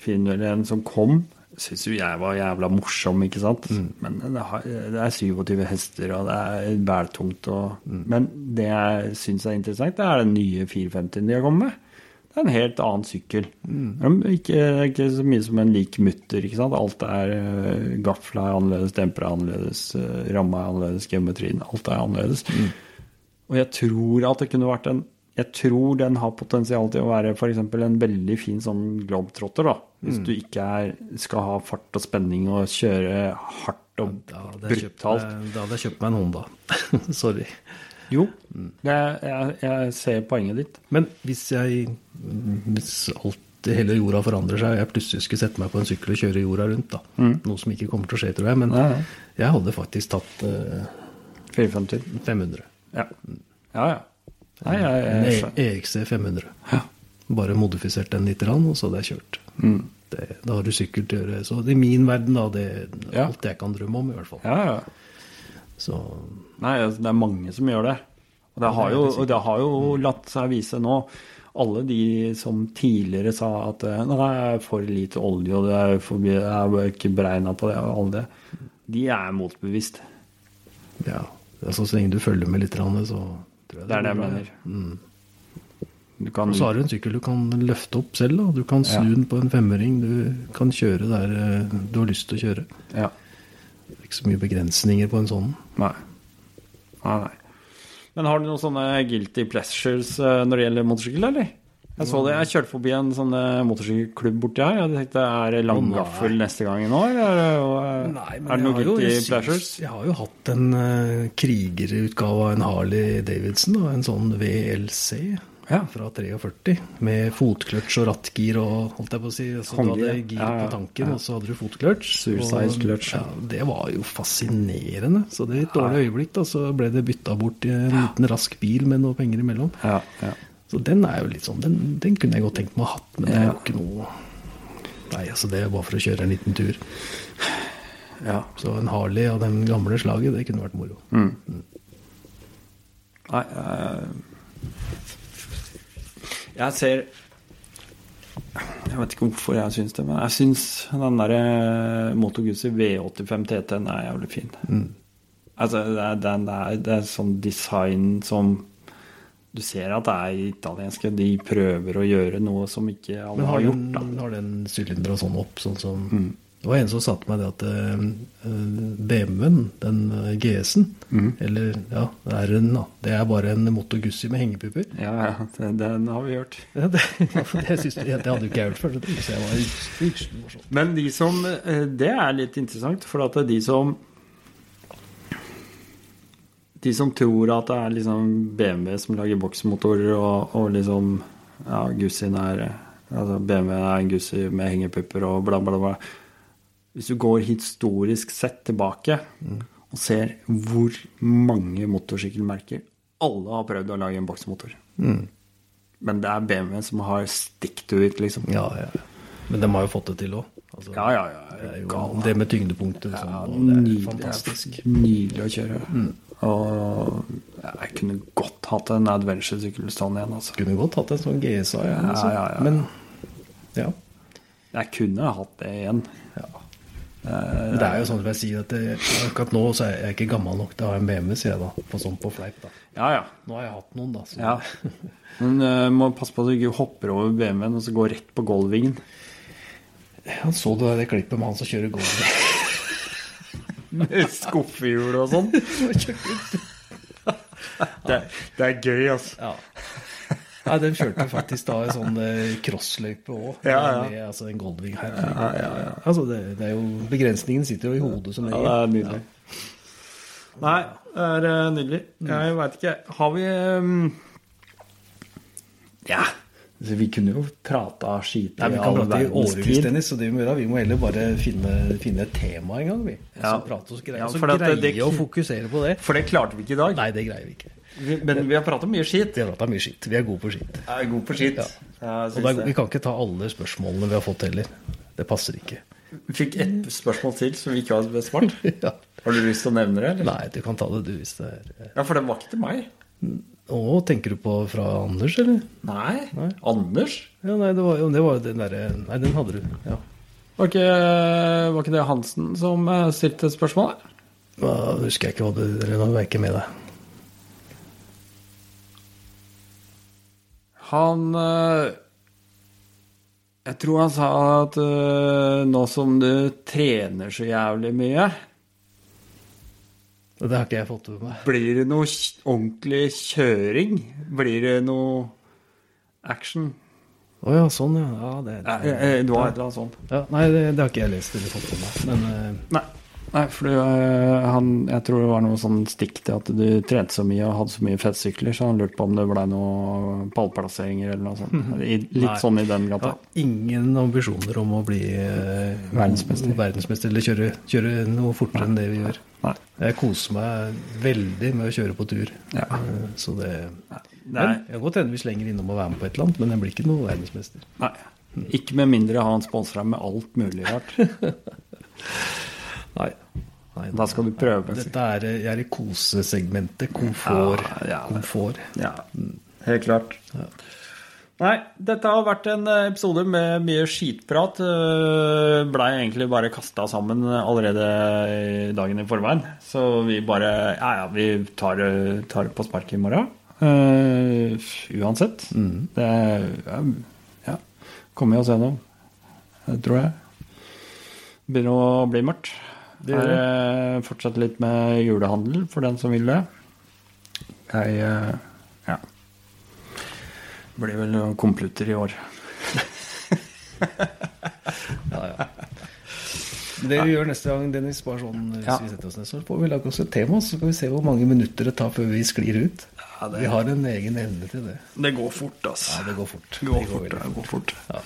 401 som kom, syns jo jeg var jævla morsom, ikke sant? Men det, har, det er 27 hester, og det er bæltungt Og, Men det jeg syns er interessant, det er den nye 450-en de har kommet med. Det er en helt annen sykkel. Er Ikke, ikke så mye som en lik mutter. ikke sant? Alt er uh, Gafla er annerledes, demper er annerledes, uh, ramma er annerledes, geometrien Alt er annerledes. Og jeg tror at det kunne vært en Jeg tror den har potensial til å være f.eks. en veldig fin sånn globetrotter, da. Hvis du ikke er, skal ha fart og spenning og kjøre hardt og Da brutalt. kjøpt, da hadde jeg kjøpt meg en Honda. Sorry. Jo, det, jeg, jeg ser poenget ditt. Men hvis jeg Hvis alt hele jorda forandrer seg, og jeg plutselig skulle sette meg på en sykkel og kjøre jorda rundt, da. Noe som ikke kommer til å skje, tror jeg. Men Ja, ja. jeg hadde faktisk tatt uh, 450. 500. Ja. Ja, ja. Nei, jeg, En jeg, E- EXC 500. Ja. Bare modifisert den litt, og så det er kjørt. Mm. Det, da har du sykkel til å gjøre. Så i min verden, da, det er Ja. alt jeg kan drømme om, i hvert fall. Ja, ja. Så Nei, altså, det er mange som gjør det. Og det har jo, det har jo latt seg vise nå. Alle de som tidligere sa at nei, nå er for lite olje, og det er, for, jeg er ikke beregna på det, og alle det, de er motbevist. ja, altså, så lenge du følger med litt, så Det er det jeg mener. Mm. Kan Og så har du en sykkel du kan løfte opp selv. Da. Du kan snu Ja. den på en femmering. Du kan kjøre der eh, du har lyst til å kjøre. Ja. Det er ikke så mye begrensninger på en sånn. Nei. Nei, nei. Men har du noen sånne guilty pleasures eh, når det gjelder motorsykkel, eller? Jeg så det, jeg kjørte forbi en sånn eh, motorsykkelklubb borti her. Jeg tenkte, er det langgaffel neste gang nå, år? er det, Nei, er det noe guilty pleasures? jeg har jo hatt en uh, krigerutgave av en Harley Davidson, da, en sånn VLC Ja. fra 43, med fotkløtsj og rattgir og holdt jeg på å si. Så du hadde gir ja, ja, på tanken, og så hadde du fotkløtsj. Suicide clutch, det var jo fascinerende. Så det er et dårlig øyeblikk, da, så ble det bytta bort i en liten rask bil med noe penger imellom. Ja, ja. Så den er jo litt sånn, den, den kunne jeg godt tenkt meg å ha hatt, men det er jo ikke noe Nei, altså det er bare for å kjøre en liten tur. ja. Så en Harley av den gamle slaget, det kunne vært moro. Mm. Nei uh, Jeg ser Jeg vet ikke hvorfor jeg syns det, men jeg syns den derre Moto Guzzi V85 TT-en er jævlig fin. Mm. Altså, det er, den er, det er sånn design som Du ser at det er italienske. De prøver å gjøre noe som ikke alle Men har har gjort. den, har den sylindra sånn opp, sånn som Mm. Det var en som sa til meg det at eh, BMW-en, den eh, GS-en, Mm. eller ja, R-en, da, det er bare en Moto Guzzi med hengepupper. Ja, ja, det, den har vi hørt. Ja, det, det, synes, jeg- det hadde jo ikke jeg hørt før, så det jeg var morsomt. Men de som Det er litt interessant, for at de som De som tror at det er liksom BMW som lager boksmotorer, og, og liksom Ja, Gussien er altså BMW er en Gussi med hengepupper og bla, bla, bla. Hvis du går historisk sett tilbake og ser hvor mange motorsykkelmerker Alle har prøvd å lage en boksmotor. Mm. Men det er BMW som har stick to it, liksom. Ja, ja. Men de har jo fått det til òg. Altså, Ja, ja, ja. det, er jo, det med tyngdepunktet Liksom, Ja, det nydelig, fantastisk. Nydelig å kjøre. Og jeg kunne godt hatt en adventure-sykkel stående igjen, altså. Kunne godt hatt en sånn GSA, ja. Ja, altså. ja, ja. Men ja. Jeg kunne hatt det igjen. ja. Men det er jo sånn som jeg sier, at det, akkurat nå så er jeg ikke gammel nok til å ha en BMW, sier jeg da. På sånn på fleip, da. Ja, ja. Nå har jeg hatt noen, da. Så. ja. Men uh, må passe på at du ikke hopper over BMW-en og så går rett på Goldwingen. Han så du det klippet med han som kjører golf? Med skuffehjul og sånn. Det, det er gøy, altså. ja. Nei, den kjørte faktisk da en sånn eh, crossløype òg. Ja, ja. Med altså, en Goldwing her. Altså, det, det er jo, begrensningen sitter jo i hodet som Ja, regel. det er nydelig. Nei, det er eh, nydelig. Jeg veit ikke Har vi um, Ja. Altså, vi kunne jo prata skit i Vi kan all prate i verdens årevis, tid. Dennis, så det vi må gjøre, vi må heller bare finne, finne et tema en gang. vi. Så Ja. prate oss greier, Ja, så for at det- å fokusere på det. For det klarte vi ikke i dag. Nei, det greier vi ikke. Vi, men vi har prata mye skit. Vi har prata mye skit. Vi er gode på skit. Jeg er god på skit. Ja. Jeg Og det. vi kan ikke ta alle spørsmålene vi har fått heller. Det passer ikke. Vi fikk ett spørsmål til som vi ikke har besvart. Ja. Har du lyst til å nevne det? eller? Nei, du kan ta det du hvis det er Ja, For det var ikke til meg. Å, tenker du på fra Anders, eller? Nei. Nei. Anders? Ja, nei, det var jo det var den derre Nei, den hadde du. Ja. Var ikke, var ikke det Hansen som eh, stilte spørsmålet? Da husker jeg ikke hva du Eller nå er ikke med deg. Han eh, Jeg tror han sa at eh, nå som du trener så jævlig mye, Det har ikke jeg fått med meg. blir det noe ordentlig kjøring? Blir det noe action? Å ja, sånn, ja. ja det, det, Du har et eller annet sånt? ja nei, det, det har ikke jeg lest eller fått med meg. Men uh, Nei. Nei, for du, eh, han, jeg tror det var noe sånn stikk til at du trente så mye og hadde så mye fettsykler, så han lurte på om det ble noen pallplasseringer eller noe sånt. I, litt Nei. sånn i den Jeg gata. har ingen ambisjoner om å bli eh, Verdensmester. verdensmester eller kjøre, kjøre noe fortere enn det vi gjør. Nei. Jeg koser meg veldig med å kjøre på tur. Ja. Eh, Så det Nei. Jeg kan godt hende vi slenger innom og være med på et eller annet, men jeg blir ikke noe verdensmester. nei. Ikke med mindre han sponser deg med alt mulig rart. Nei. Nei Da skal du prøve. Dette er, jeg er i kosesegmentet. Komfort. Ja, ja. Komfort. Ja, helt klart. Nei, dette har vært en eh, episode med mye skitprat. Eh, Blei egentlig bare kasta sammen allerede dagen i forveien. Så vi bare Ja, ja, vi tar, det- tar på sparket i morgen. Uh, uansett. Det ja, ja. Kommer vi oss gjennom, tror jeg. Begynner å bli mørkt. Det Det gjør jeg. Fortsette fortsatt litt med julehandel for den som vil det. Jeg Ja ja. Blir vel noen komplutter i år. Ja, ja. Det vi gjør neste gang, Dennis, bare sånn hvis Ja. vi setter oss ned, så får vi lage oss et tema, så skal vi se hvor mange minutter det tar før vi sklir ut. Ja, det- Vi har en egen evne til det. Det går fort, altså. Ja, det går fort. Det går Det går fort. Det går fort. Ja.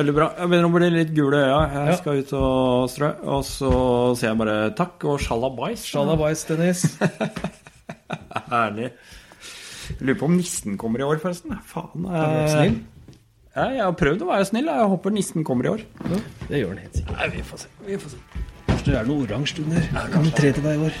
Veldig bra. Jeg begynner å bli litt gul i øya. Jeg Ja. skal ut og strø. Og så sier jeg bare takk og sjalabais. Sjalabais, Dennis. Herlig. Jeg lurer på om nissen kommer i år, forresten. Faen. Du snill? Ja, jeg har prøvd å være snill. Jeg håper nissen kommer i år. Ja, det gjør den helt sikkert. Nei, vi får se. Vi får se. Kanskje det er noe oransje under. Kan vi tre til deg i år?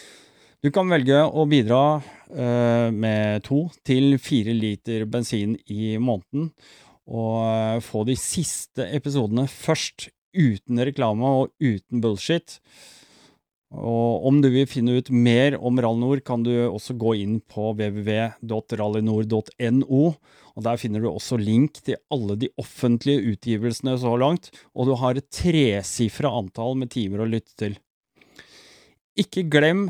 Du kan velge å bidra eh, med to til fire liter bensin i måneden, og eh, få de siste episodene først, uten reklame og uten bullshit. Og om du vil finne ut mer om Rallynor, kan du også gå inn på www.rallynor.no, og der finner du også link til alle de offentlige utgivelsene så langt, og du har et tresifra antall med timer å lytte til. Ikke glem